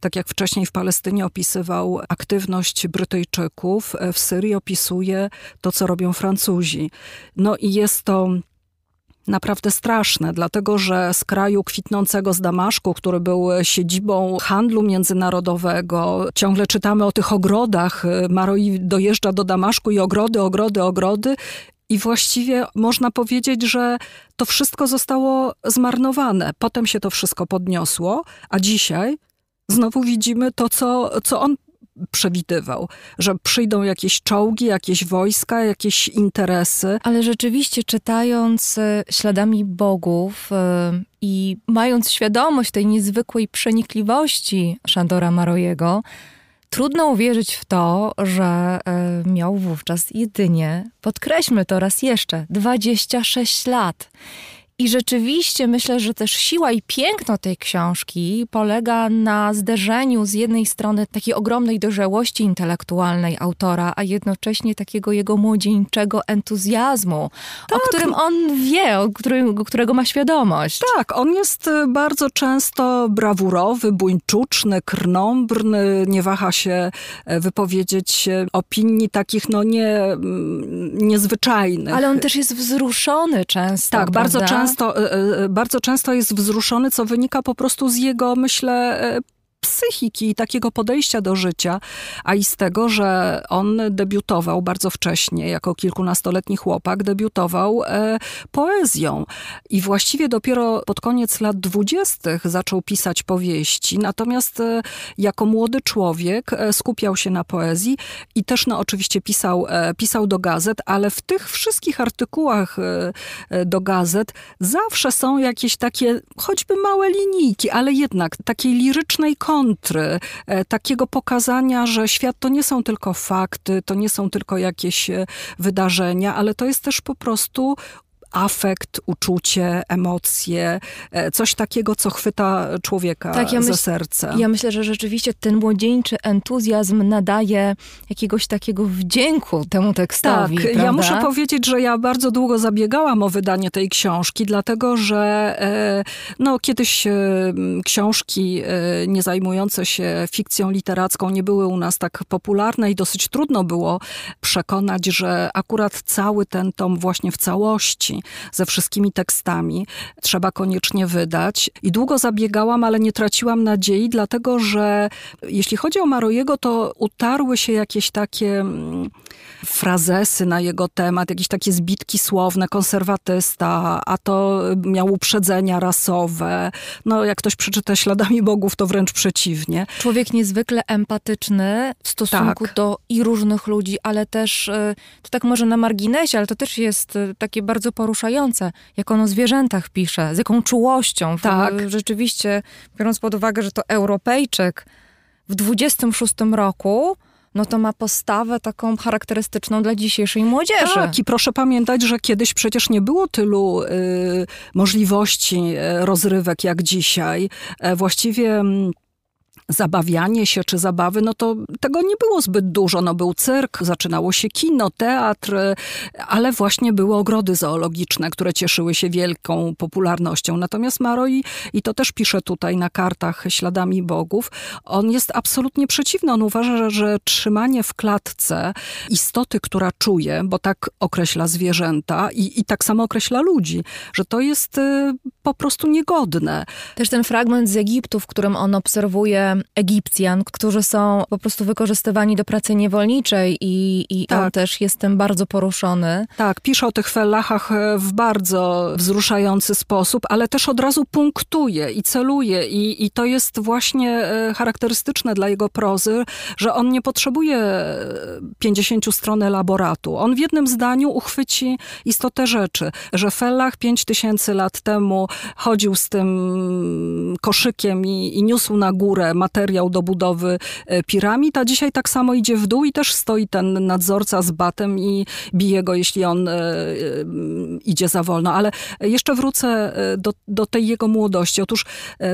Speaker 17: Tak jak wcześniej w Palestynie opisywał aktywność Brytyjczyków, w Syrii opisuje to, co robią Francuzi. No i jest to naprawdę straszne, dlatego że z kraju kwitnącego z Damaszku, który był siedzibą handlu międzynarodowego, ciągle czytamy o tych ogrodach. Maroi dojeżdża do Damaszku i ogrody, ogrody, ogrody. I właściwie można powiedzieć, że to wszystko zostało zmarnowane. Potem się to wszystko podniosło, a dzisiaj znowu widzimy to, co, co on przewidywał, że przyjdą jakieś czołgi, jakieś wojska, jakieś interesy.
Speaker 2: Ale rzeczywiście czytając e, śladami bogów e, i mając świadomość tej niezwykłej przenikliwości Szandora Marojego, trudno uwierzyć w to, że e, miał wówczas jedynie, podkreślmy to raz jeszcze, 26 lat. I rzeczywiście myślę, że też siła i piękno tej książki polega na zderzeniu z jednej strony takiej ogromnej dojrzałości intelektualnej autora, a jednocześnie takiego jego młodzieńczego entuzjazmu, tak. o którym on wie, o którym, którego ma świadomość.
Speaker 17: Tak, on jest e, bardzo często brawurowy, buńczuczny, krnąbrny, nie waha się e, wypowiedzieć opinii takich no nie, mm, niezwyczajnych.
Speaker 2: Ale on też jest wzruszony często.
Speaker 17: Tak, prawda? bardzo często często, e, e, bardzo często jest wzruszony, co wynika po prostu z jego, myślę, e, psychiki i takiego podejścia do życia, a i z tego, że on debiutował bardzo wcześnie, jako kilkunastoletni chłopak, debiutował e, poezją. I właściwie dopiero pod koniec lat dwudziestych zaczął pisać powieści, natomiast e, jako młody człowiek e, skupiał się na poezji i też no, oczywiście pisał, e, pisał do gazet, ale w tych wszystkich artykułach e, e, do gazet zawsze są jakieś takie, choćby małe linijki, ale jednak takiej lirycznej kontry, e, takiego pokazania, że świat to nie są tylko fakty, to nie są tylko jakieś e, wydarzenia, ale to jest też po prostu afekt, uczucie, emocje, e, coś takiego, co chwyta człowieka tak, ja za serce.
Speaker 2: Ja myślę, że rzeczywiście ten młodzieńczy entuzjazm nadaje jakiegoś takiego wdzięku temu tekstowi.
Speaker 17: Tak,
Speaker 2: prawda?
Speaker 17: ja muszę powiedzieć, że ja bardzo długo zabiegałam o wydanie tej książki, dlatego że e, no, kiedyś e, książki nie zajmujące się fikcją literacką nie były u nas tak popularne i dosyć trudno było przekonać, że akurat cały ten tom właśnie w całości ze wszystkimi tekstami. Trzeba koniecznie wydać. I długo zabiegałam, ale nie traciłam nadziei, dlatego że jeśli chodzi o Marojego, to utarły się jakieś takie mm, frazesy na jego temat, jakieś takie zbitki słowne, konserwatysta, a to miał uprzedzenia rasowe. No, jak ktoś przeczyta Śladami Bogów, to wręcz przeciwnie.
Speaker 2: Człowiek niezwykle empatyczny w stosunku tak. do i różnych ludzi, ale też, y, to tak może na marginesie, ale to też jest y, takie bardzo poruszające poruszające, jak on o zwierzętach pisze, z jaką czułością. Tak. Rzeczywiście, biorąc pod uwagę, że to Europejczyk w 26 roku no to ma postawę taką charakterystyczną dla dzisiejszej młodzieży.
Speaker 17: Tak, i proszę pamiętać, że kiedyś przecież nie było tylu y, możliwości y, rozrywek jak dzisiaj. E, właściwie mm, zabawianie się czy zabawy, no to tego nie było zbyt dużo. No był cyrk, zaczynało się kino, teatr, ale właśnie były ogrody zoologiczne, które cieszyły się wielką popularnością. Natomiast Maroi, i to też pisze tutaj na kartach śladami bogów, on jest absolutnie przeciwny. On uważa, że, trzymanie w klatce istoty, która czuje, bo tak określa zwierzęta i, i tak samo określa ludzi, że to jest y, po prostu niegodne.
Speaker 2: Też ten fragment z Egiptu, w którym on obserwuje Egipcjan, którzy są po prostu wykorzystywani do pracy niewolniczej i, i tak. on też jest tym bardzo poruszony.
Speaker 17: Tak, pisze o tych felachach e, w bardzo wzruszający sposób, ale też od razu punktuje i celuje i, i to jest właśnie e, charakterystyczne dla jego prozy, że on nie potrzebuje 50 e, stron elaboratu. On w jednym zdaniu uchwyci istotę rzeczy, że felach 5000 lat temu chodził z tym koszykiem i, i niósł na górę materiał do budowy e, piramid, a dzisiaj tak samo idzie w dół i też stoi ten nadzorca z batem i bije go, jeśli on e, e, idzie za wolno. Ale jeszcze wrócę do, do tej jego młodości. Otóż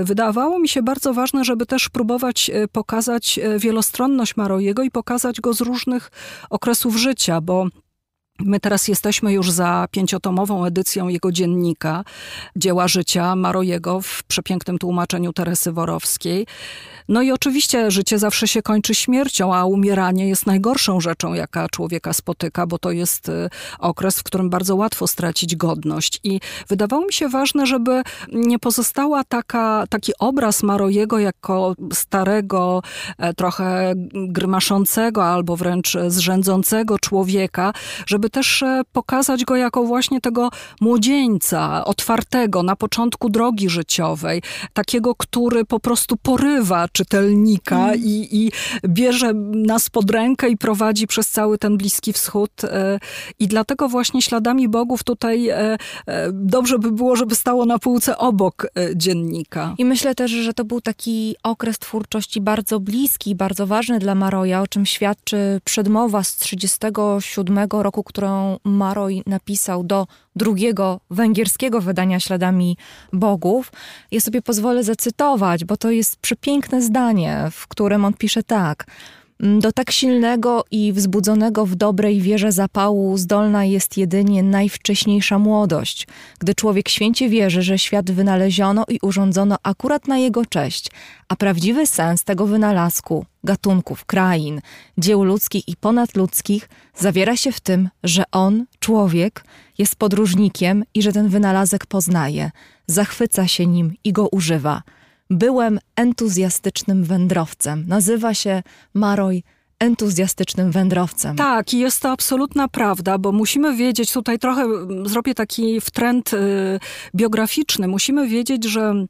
Speaker 17: wydawało mi się bardzo ważne, żeby też próbować pokazać wielostronność Marojego i pokazać go z różnych okresów życia, bo My teraz jesteśmy już za pięciotomową edycją jego dziennika, dzieła życia Marojego w przepięknym tłumaczeniu Teresy Worowskiej. No i oczywiście życie zawsze się kończy śmiercią, a umieranie jest najgorszą rzeczą, jaka człowieka spotyka, bo to jest y, okres, w którym bardzo łatwo stracić godność. I wydawało mi się ważne, żeby nie pozostała taka, taki obraz Marojego jako starego, e, trochę grymaszącego albo wręcz zrzędzącego człowieka, żeby też e, pokazać go jako właśnie tego młodzieńca, otwartego na początku drogi życiowej, takiego, który po prostu porywa, czytelnika mm. i, i bierze nas pod rękę i prowadzi przez cały ten Bliski Wschód. E, I dlatego właśnie śladami bogów tutaj e, dobrze by było, żeby stało na półce obok dziennika.
Speaker 2: I myślę też, że to był taki okres twórczości bardzo bliski, bardzo ważny dla Maroja, o czym świadczy przedmowa z 1937 roku, którą Maroj napisał do drugiego węgierskiego wydania Śladami Bogów. Ja sobie pozwolę zacytować, bo to jest przepiękne zdanie, w którym on pisze tak. Do tak silnego i wzbudzonego w dobrej wierze zapału zdolna jest jedynie najwcześniejsza młodość, gdy człowiek święcie wierzy, że świat wynaleziono i urządzono akurat na jego cześć, a prawdziwy sens tego wynalazku, gatunków, krain, dzieł ludzkich i ponadludzkich zawiera się w tym, że on, człowiek, jest podróżnikiem i że ten wynalazek poznaje, zachwyca się nim i go używa. Byłem entuzjastycznym wędrowcem. Nazywa się Maroj entuzjastycznym wędrowcem.
Speaker 17: Tak, i jest to absolutna prawda, bo musimy wiedzieć, tutaj trochę zrobię taki wtręt y, biograficzny, musimy wiedzieć, że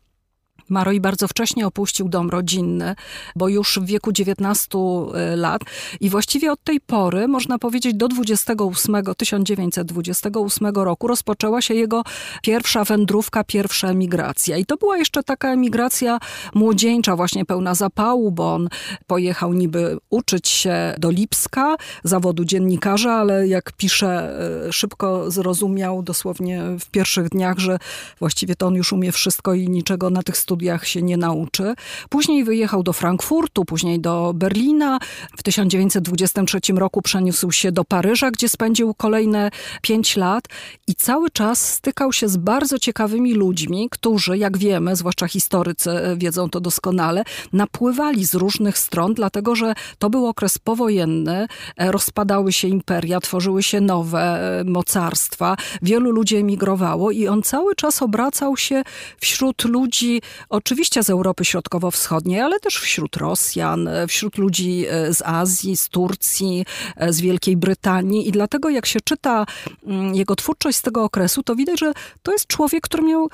Speaker 17: Maroj bardzo wcześnie opuścił dom rodzinny, bo już w wieku 19 e, lat i właściwie od tej pory, można powiedzieć do 28, 1928 roku rozpoczęła się jego pierwsza wędrówka, pierwsza emigracja. I to była jeszcze taka emigracja młodzieńcza, właśnie pełna zapału, bo on pojechał niby uczyć się do Lipska, zawodu dziennikarza, ale jak pisze, e, szybko zrozumiał dosłownie w pierwszych dniach, że właściwie to on już umie wszystko i niczego na tych studiach studiach się nie nauczy. Później wyjechał do Frankfurtu, później do Berlina. W 1923 roku przeniósł się do Paryża, gdzie spędził kolejne pięć lat i cały czas stykał się z bardzo ciekawymi ludźmi, którzy, jak wiemy, zwłaszcza historycy e, wiedzą to doskonale, napływali z różnych stron, dlatego że to był okres powojenny, e, rozpadały się imperia, tworzyły się nowe e, mocarstwa, wielu ludzi emigrowało i on cały czas obracał się wśród ludzi oczywiście z Europy Środkowo-Wschodniej, ale też wśród Rosjan, e, wśród ludzi e, z Azji, z Turcji, e, z Wielkiej Brytanii. I dlatego, jak się czyta mm, jego twórczość z tego okresu, to widać, że to jest człowiek, który miał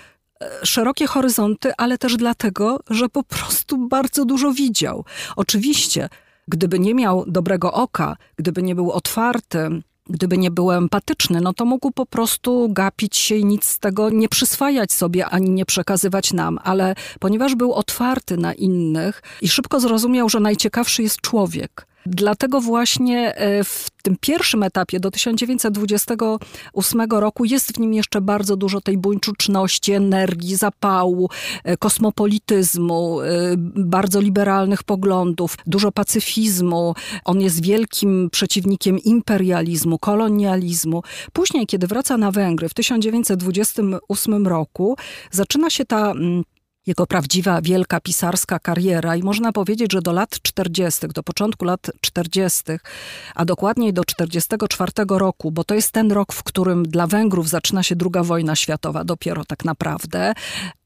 Speaker 17: szerokie horyzonty, ale też dlatego, że po prostu bardzo dużo widział. Oczywiście, gdyby nie miał dobrego oka, gdyby nie był otwarty, gdyby nie był empatyczny, no to mógł po prostu gapić się i nic z tego nie przyswajać sobie, ani nie przekazywać nam. Ale ponieważ był otwarty na innych i szybko zrozumiał, że najciekawszy jest człowiek, Dlatego właśnie e, w tym pierwszym etapie do 1928 roku jest w nim jeszcze bardzo dużo tej buńczuczności, energii, zapału, e, kosmopolityzmu, e, bardzo liberalnych poglądów, dużo pacyfizmu. On jest wielkim przeciwnikiem imperializmu, kolonializmu. Później, kiedy wraca na Węgry w 1928 roku, zaczyna się ta mm, jego prawdziwa, wielka pisarska kariera i można powiedzieć, że do lat 40., do początku lat 40., a dokładniej do 44 roku, bo to jest ten rok, w którym dla Węgrów zaczyna się II wojna światowa dopiero tak naprawdę,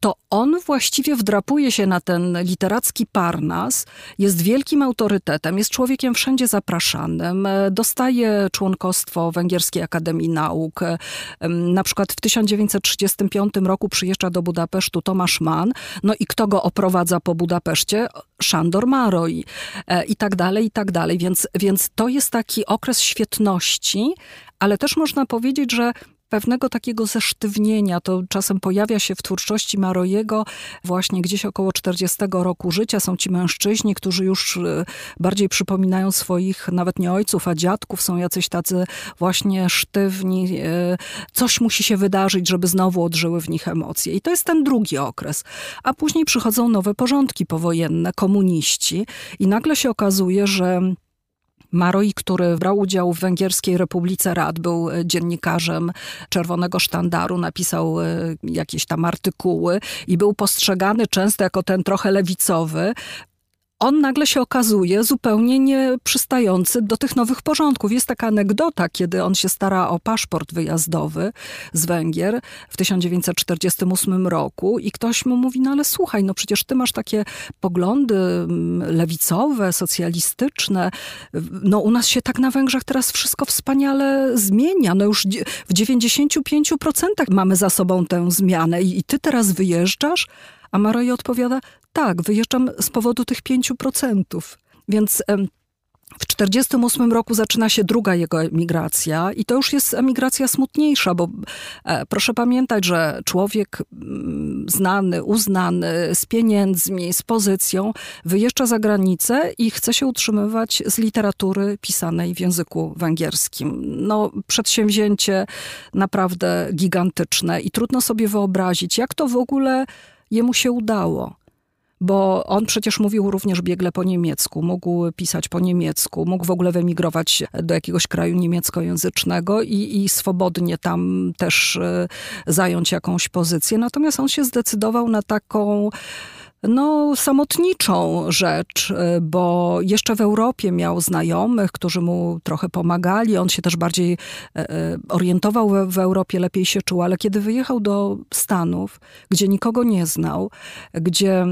Speaker 17: to on właściwie wdrapuje się na ten literacki parnas, jest wielkim autorytetem, jest człowiekiem wszędzie zapraszanym, dostaje członkostwo Węgierskiej Akademii Nauk. Na przykład w 1935 roku przyjeżdża do Budapesztu Tomasz Mann, no i kto go oprowadza po Budapeszcie? Szandor Maroj e, i tak dalej, i tak dalej. Więc, więc to jest taki okres świetności, ale też można powiedzieć, że pewnego takiego zesztywnienia. To czasem pojawia się w twórczości Marojego właśnie gdzieś około 40 roku życia. Są ci mężczyźni, którzy już e, bardziej przypominają swoich nawet nie ojców, a dziadków. Są jacyś tacy właśnie sztywni. E, coś musi się wydarzyć, żeby znowu odżyły w nich emocje. I to jest ten drugi okres. A później przychodzą nowe porządki powojenne, komuniści i nagle się okazuje, że Maroi, który brał udział w Węgierskiej Republice Rad, był e, dziennikarzem Czerwonego Sztandaru, napisał e, jakieś tam artykuły i był postrzegany często jako ten trochę lewicowy, on nagle się okazuje zupełnie nie przystający do tych nowych porządków. Jest taka anegdota, kiedy on się stara o paszport wyjazdowy z Węgier w 1948 roku i ktoś mu mówi, no ale słuchaj, no przecież ty masz takie poglądy mm, lewicowe, socjalistyczne. No u nas się tak na Węgrzech teraz wszystko wspaniale zmienia. No już w 95% mamy za sobą tę zmianę i, i ty teraz wyjeżdżasz? A Maroj odpowiada, tak, wyjeżdżam z powodu tych 5%. Więc w 1948 roku zaczyna się druga jego emigracja i to już jest emigracja smutniejsza, bo e, proszę pamiętać, że człowiek mm, znany, uznany, z pieniędzmi, z pozycją, wyjeżdża za granicę i chce się utrzymywać z literatury pisanej w języku węgierskim. No, przedsięwzięcie naprawdę gigantyczne i trudno sobie wyobrazić, jak to w ogóle jemu się udało bo on przecież mówił również biegle po niemiecku, mógł pisać po niemiecku, mógł w ogóle wyemigrować do jakiegoś kraju niemieckojęzycznego i, i swobodnie tam też e, zająć jakąś pozycję. Natomiast on się zdecydował na taką no, samotniczą rzecz, e, bo jeszcze w Europie miał znajomych, którzy mu trochę pomagali. On się też bardziej e, orientował w Europie, lepiej się czuł, ale kiedy wyjechał do Stanów, gdzie nikogo nie znał, gdzie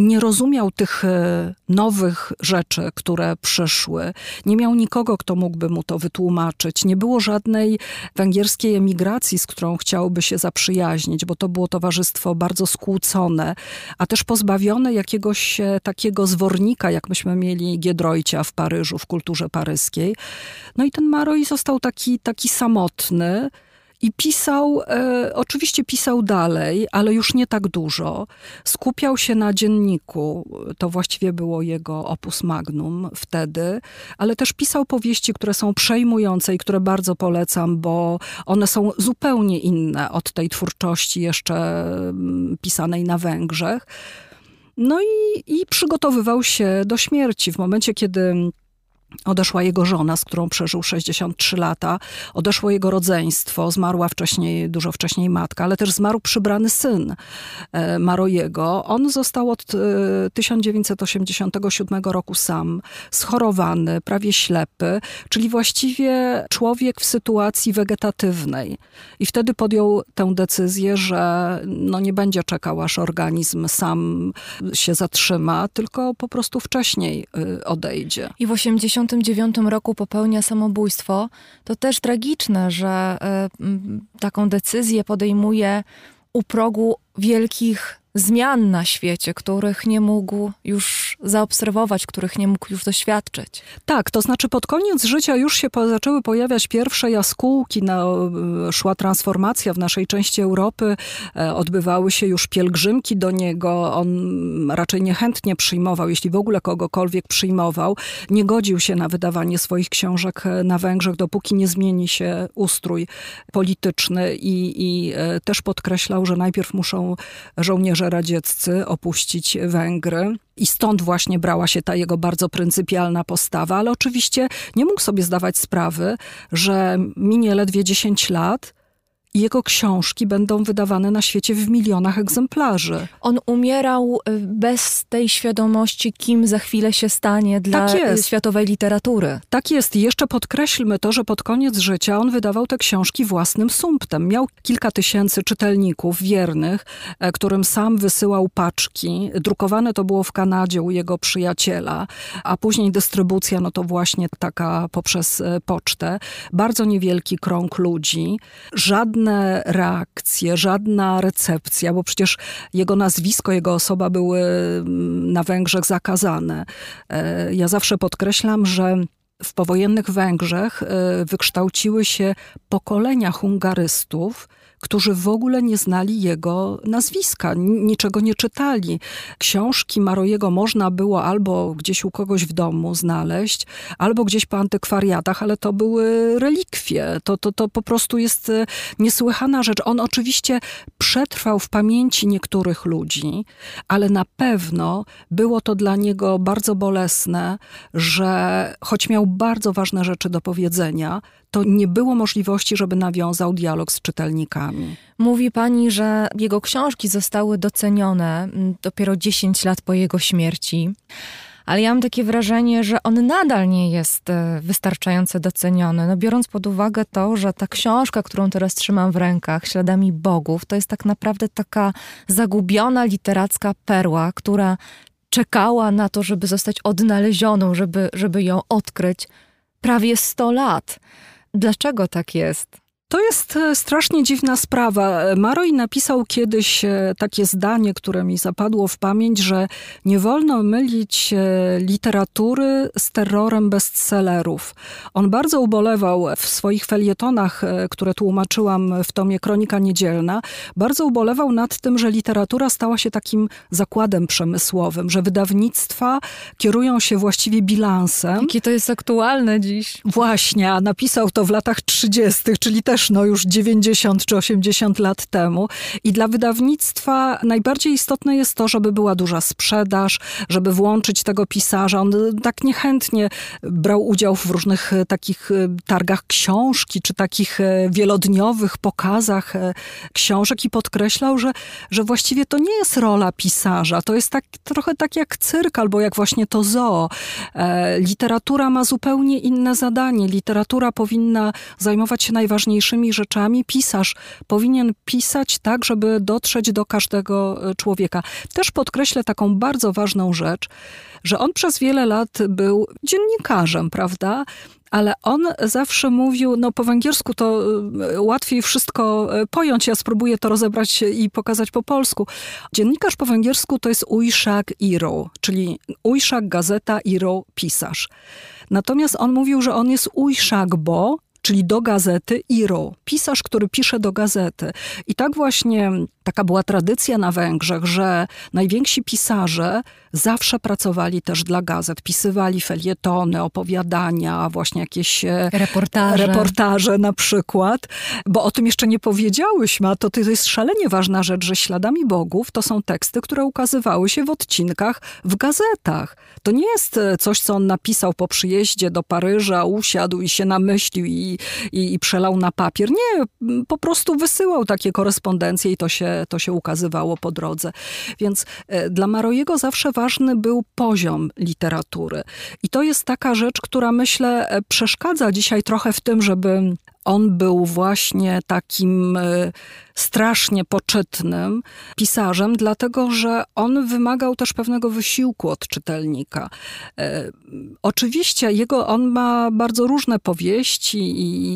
Speaker 17: nie rozumiał tych e, nowych rzeczy, które przyszły. Nie miał nikogo, kto mógłby mu to wytłumaczyć. Nie było żadnej węgierskiej emigracji, z którą chciałby się zaprzyjaźnić, bo to było towarzystwo bardzo skłócone, a też pozbawione jakiegoś e, takiego zwornika, jak myśmy mieli Giedroycia w Paryżu, w kulturze paryskiej. No i ten Maroi został taki, taki samotny, i pisał, e, oczywiście pisał dalej, ale już nie tak dużo. Skupiał się na dzienniku, to właściwie było jego opus magnum wtedy, ale też pisał powieści, które są przejmujące i które bardzo polecam, bo one są zupełnie inne od tej twórczości jeszcze mm, pisanej na Węgrzech. No i, i przygotowywał się do śmierci. W momencie, kiedy Odeszła jego żona, z którą przeżył 63 lata, odeszło jego rodzeństwo, zmarła wcześniej, dużo wcześniej matka, ale też zmarł przybrany syn e, Marojego. On został od 1987 e, roku sam, schorowany, prawie ślepy, czyli właściwie człowiek w sytuacji wegetatywnej. I wtedy podjął tę decyzję, że no nie będzie czekał, aż organizm sam się zatrzyma, tylko po prostu wcześniej e, odejdzie.
Speaker 2: I w 80 1989 roku popełnia samobójstwo, to też tragiczne, że e, taką decyzję podejmuje u progu wielkich zmian na świecie, których nie mógł już zaobserwować, których nie mógł już doświadczyć.
Speaker 17: Tak, to znaczy pod koniec życia już się po, zaczęły pojawiać pierwsze jaskółki, no, szła transformacja w naszej części Europy, e, odbywały się już pielgrzymki do niego, on raczej niechętnie przyjmował, jeśli w ogóle kogokolwiek przyjmował, nie godził się na wydawanie swoich książek e, na Węgrzech, dopóki nie zmieni się ustrój polityczny i, i e, też podkreślał, że najpierw muszą żołnierze żołnierze radzieccy opuścić Węgry. I stąd właśnie brała się ta jego bardzo pryncypialna postawa, ale oczywiście nie mógł sobie zdawać sprawy, że minie ledwie 10 lat jego książki będą wydawane na świecie w milionach egzemplarzy.
Speaker 2: On umierał y, bez tej świadomości, kim za chwilę się stanie dla tak światowej literatury.
Speaker 17: Tak jest. I jeszcze podkreślmy to, że pod koniec życia on wydawał te książki własnym sumptem. Miał kilka tysięcy czytelników wiernych, e, którym sam wysyłał paczki. Drukowane to było w Kanadzie u jego przyjaciela, a później dystrybucja, no to właśnie taka poprzez e, pocztę. Bardzo niewielki krąg ludzi. Żadne żadne reakcje, żadna recepcja, bo przecież jego nazwisko, jego osoba były mm, na Węgrzech zakazane. E, ja zawsze podkreślam, że w powojennych Węgrzech e, wykształciły się pokolenia hungarystów, którzy w ogóle nie znali jego nazwiska, niczego nie czytali. Książki Marojego można było albo gdzieś u kogoś w domu znaleźć, albo gdzieś po antykwariatach, ale to były relikwie. To, to, to po prostu jest e, niesłychana rzecz. On oczywiście przetrwał w pamięci niektórych ludzi, ale na pewno było to dla niego bardzo bolesne, że choć miał bardzo ważne rzeczy do powiedzenia, to nie było możliwości, żeby nawiązał dialog z czytelnikami.
Speaker 2: Mówi pani, że jego książki zostały docenione mm, dopiero 10 lat po jego śmierci. Ale ja mam takie wrażenie, że on nadal nie jest e, wystarczająco doceniony. No biorąc pod uwagę to, że ta książka, którą teraz trzymam w rękach, Śladami Bogów, to jest tak naprawdę taka zagubiona literacka perła, która czekała na to, żeby zostać odnalezioną, żeby, żeby ją odkryć prawie 100 lat. Dlaczego tak jest?
Speaker 17: To jest e, strasznie dziwna sprawa. Maroj napisał kiedyś e, takie zdanie, które mi zapadło w pamięć, że nie wolno mylić e, literatury z terrorem bestsellerów. On bardzo ubolewał w swoich felietonach, które tłumaczyłam w tomie Kronika Niedzielna, bardzo ubolewał nad tym, że literatura stała się takim zakładem przemysłowym, że wydawnictwa kierują się właściwie bilansem.
Speaker 2: Jakie to jest aktualne dziś.
Speaker 17: Właśnie, a napisał to w latach 30., czyli też też no już 90 czy 80 lat temu. I dla wydawnictwa najbardziej istotne jest to, żeby była duża sprzedaż, żeby włączyć tego pisarza. On tak niechętnie brał udział w różnych e, takich e, targach książki, czy takich e, wielodniowych pokazach książek i podkreślał, że, że właściwie to nie jest rola pisarza. To jest tak, trochę tak jak cyrk albo jak właśnie to zoo. Literatura ma zupełnie inne zadanie. Literatura powinna zajmować się najważniejszymi najważniejszymi rzeczami pisarz powinien pisać tak, żeby dotrzeć do każdego e, człowieka. Też podkreślę taką bardzo ważną rzecz, że on przez wiele lat był dziennikarzem, prawda? ale on zawsze mówił, no po węgiersku to e, łatwiej wszystko e, pojąć, ja spróbuję to rozebrać i pokazać po polsku. Dziennikarz po węgiersku to jest ujszak iro, czyli ujszak, gazeta, iro, pisarz. Natomiast on mówił, że on jest ujszak, bo czyli do gazety Iro, pisarz, który pisze do gazety. I tak właśnie taka była tradycja na Węgrzech, że najwięksi pisarze zawsze pracowali też dla gazet, pisywali felietony, opowiadania, właśnie jakieś
Speaker 2: e, reportaże.
Speaker 17: reportaże na przykład, bo o tym jeszcze nie powiedziałyśmy, a to, to jest szalenie ważna rzecz, że Śladami Bogów to są teksty, które ukazywały się w odcinkach w gazetach. To nie jest e, coś, co on napisał po przyjeździe do Paryża, usiadł i się namyślił i, i, i przelał na papier. Nie, po prostu wysyłał takie korespondencje i to się to się ukazywało po drodze. Więc e, dla Marojego zawsze ważny był poziom literatury. I to jest taka rzecz, która myślę e, przeszkadza dzisiaj trochę w tym, żeby on był właśnie takim e, strasznie poczytnym pisarzem, dlatego że on wymagał też pewnego wysiłku od czytelnika. E, oczywiście jego, on ma bardzo różne powieści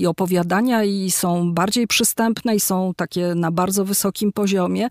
Speaker 17: i opowiadania i są bardziej przystępne i są takie na bardzo wysokim poziomie,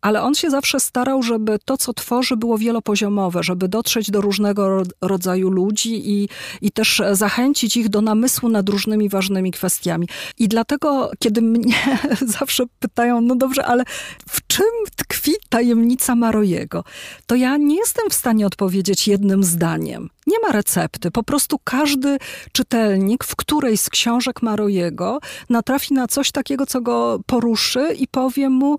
Speaker 17: ale on się zawsze starał, żeby to, co tworzy, było wielopoziomowe, żeby dotrzeć do różnego rodzaju ludzi i, i też zachęcić ich do namysłu nad różnymi ważnymi kwestiami. I dlatego, kiedy mnie zawsze pytają, no dobrze, ale w czym tkwi tajemnica Marojego? To ja nie jestem w stanie odpowiedzieć jednym zdaniem. Nie ma recepty. Po prostu każdy czytelnik w którejś z książek Marojego natrafi na coś takiego, co go poruszy i powie mu: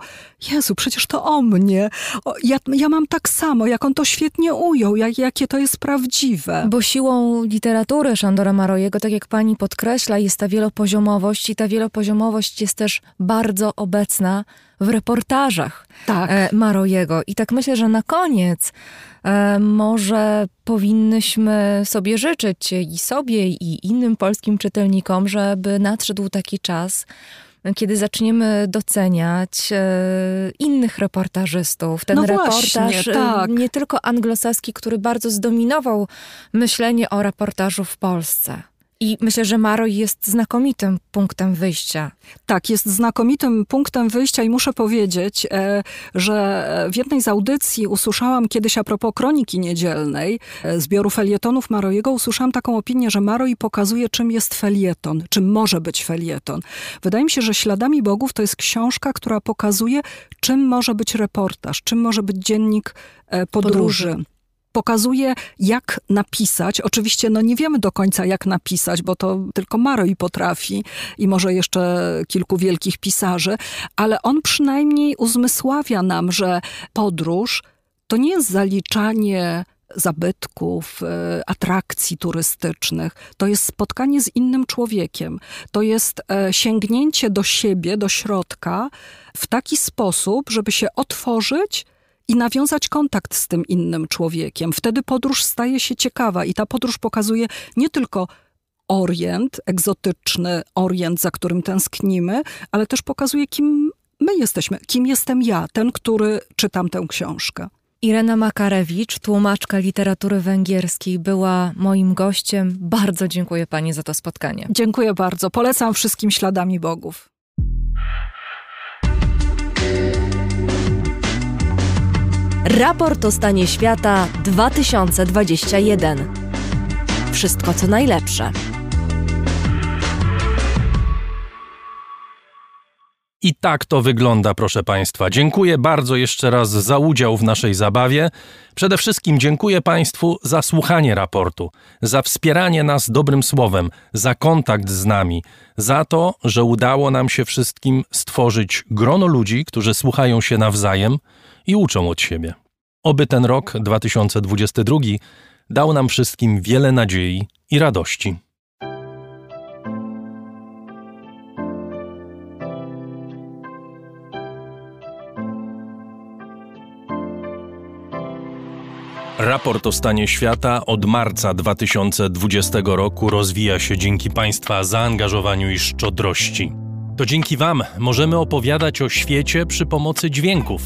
Speaker 17: Jezu, przecież to o mnie. O, ja, ja mam tak samo, jak on to świetnie ujął, jak, jakie to jest prawdziwe.
Speaker 2: Bo siłą literatury Szandora Marojego, tak jak pani podkreśla, jest ta wielopoziomowość i ta wielopoziomowość jest też bardzo obecna w reportażach tak. E, Marojego. I tak myślę, że na koniec e, może powinnyśmy sobie życzyć i sobie, i innym polskim czytelnikom, żeby nadszedł taki czas, kiedy zaczniemy doceniać e, innych reportażystów. Ten no właśnie, reportaż tak. nie tylko anglosaski, który bardzo zdominował myślenie o reportażu w Polsce. I myślę, że Maroj jest znakomitym punktem wyjścia.
Speaker 17: Tak, jest znakomitym punktem wyjścia i muszę powiedzieć, e, że w jednej z audycji usłyszałam kiedyś a propos Kroniki Niedzielnej, e, zbioru felietonów Marojego, usłyszałam taką opinię, że Maroj pokazuje, czym jest felieton, czym może być felieton. Wydaje mi się, że Śladami Bogów to jest książka, która pokazuje, czym może być reportaż, czym może być dziennik e, podróży. podróży pokazuje, jak napisać. Oczywiście no nie wiemy do końca, jak napisać, bo to tylko Maroi potrafi i może jeszcze kilku wielkich pisarzy, ale on przynajmniej uzmysławia nam, że podróż to nie jest zaliczanie zabytków, e, atrakcji turystycznych. To jest spotkanie z innym człowiekiem. To jest e, sięgnięcie do siebie, do środka w taki sposób, żeby się otworzyć i nawiązać kontakt z tym innym człowiekiem. Wtedy podróż staje się ciekawa i ta podróż pokazuje nie tylko orient, egzotyczny orient, za którym tęsknimy, ale też pokazuje, kim my jesteśmy, kim jestem ja, ten, który czytam tę książkę.
Speaker 2: Irena Makarewicz, tłumaczka literatury węgierskiej, była moim gościem. Bardzo dziękuję Pani za to spotkanie.
Speaker 17: Dziękuję bardzo. Polecam wszystkim śladami bogów.
Speaker 18: Raport o stanie świata 2021. Wszystko co najlepsze.
Speaker 1: I tak to wygląda, proszę Państwa. Dziękuję bardzo jeszcze raz za udział w naszej zabawie. Przede wszystkim dziękuję Państwu za słuchanie raportu, za wspieranie nas dobrym słowem, za kontakt z nami, za to, że udało nam się wszystkim stworzyć grono ludzi, którzy słuchają się nawzajem i uczą od siebie. Oby ten rok 2022 dał nam wszystkim wiele nadziei i radości. Raport o stanie świata od marca 2020 roku rozwija się dzięki Państwa zaangażowaniu i szczodrości. To dzięki Wam możemy opowiadać o świecie przy pomocy dźwięków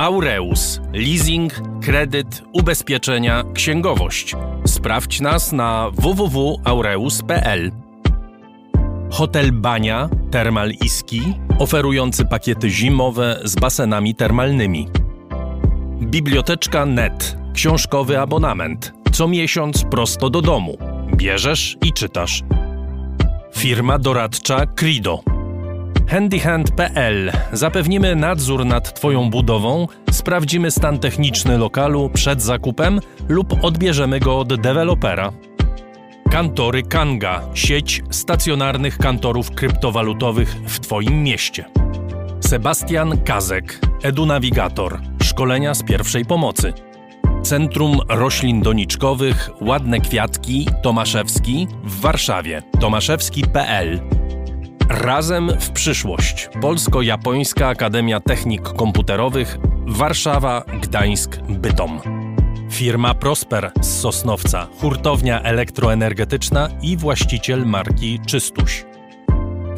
Speaker 1: Aureus. Leasing, kredyt, ubezpieczenia, księgowość. Sprawdź nas na www.aureus.pl. Hotel Bania Termal Iski, oferujący pakiety zimowe z basenami termalnymi. Biblioteczka Net, książkowy abonament. Co miesiąc prosto do domu. Bierzesz i czytasz. Firma doradcza Crido Handyhand.pl Zapewnimy nadzór nad Twoją budową, sprawdzimy stan techniczny lokalu przed zakupem lub odbierzemy go od dewelopera. Kantory Kanga. Sieć stacjonarnych kantorów kryptowalutowych w Twoim mieście. Sebastian Kazek, EduNavigator, szkolenia z pierwszej pomocy. Centrum Roślin Doniczkowych. Ładne Kwiatki. Tomaszewski w Warszawie. Tomaszewski.pl Razem w przyszłość Polsko-Japońska Akademia Technik Komputerowych Warszawa, Gdańsk, Bytom. Firma Prosper z Sosnowca, hurtownia elektroenergetyczna i właściciel marki Czystuś.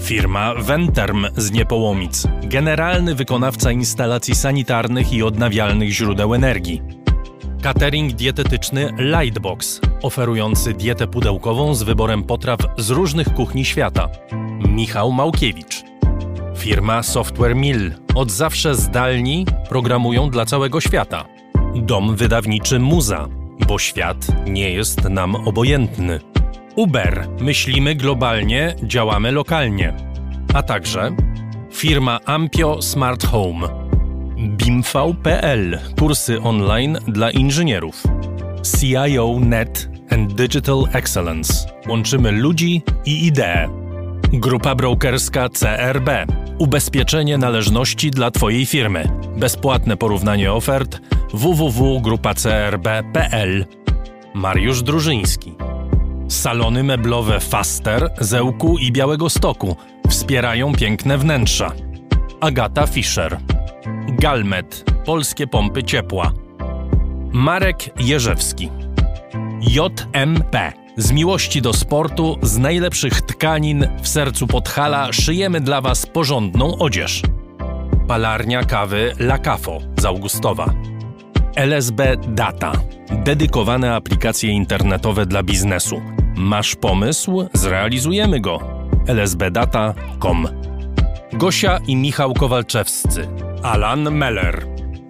Speaker 1: Firma Venterm z Niepołomic, generalny wykonawca instalacji sanitarnych i odnawialnych źródeł energii. Catering dietetyczny Lightbox, oferujący dietę pudełkową z wyborem potraw z różnych kuchni świata. Michał Małkiewicz. Firma Software Mill, od zawsze zdalni, programują dla całego świata. Dom wydawniczy Muza, bo świat nie jest nam obojętny. Uber, myślimy globalnie, działamy lokalnie. A także firma Ampio Smart Home. BIMV.pl, kursy online dla inżynierów. CIO Net and Digital Excellence. Łączymy ludzi i idee. Grupa brokerska CRB. Ubezpieczenie należności dla Twojej firmy. Bezpłatne porównanie ofert www.grupacrb.pl. Mariusz Drużyński. Salony meblowe Faster, Zełku i Białego Stoku wspierają piękne wnętrza. Agata Fischer. Galmet. Polskie pompy ciepła. Marek Jerzewski. JMP. Z miłości do sportu, z najlepszych tkanin w sercu Podhala szyjemy dla Was porządną odzież. Palarnia kawy La Cafo z Augustowa. LSB Data. Dedykowane aplikacje internetowe dla biznesu. Masz pomysł? Zrealizujemy go. lsbdata.com Gosia i Michał Kowalczewscy. Alan Meller.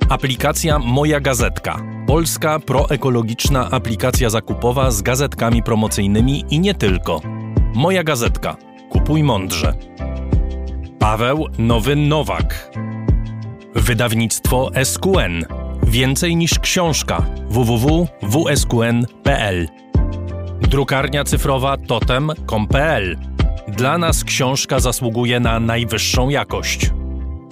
Speaker 1: Aplikacja Moja Gazetka. Polska proekologiczna aplikacja zakupowa z gazetkami promocyjnymi i nie tylko. Moja Gazetka. Kupuj mądrze. Paweł Nowy Nowak. Wydawnictwo SQN. Więcej niż książka. www.wsqn.pl Drukarnia cyfrowa totem.com.pl Dla nas książka zasługuje na najwyższą jakość.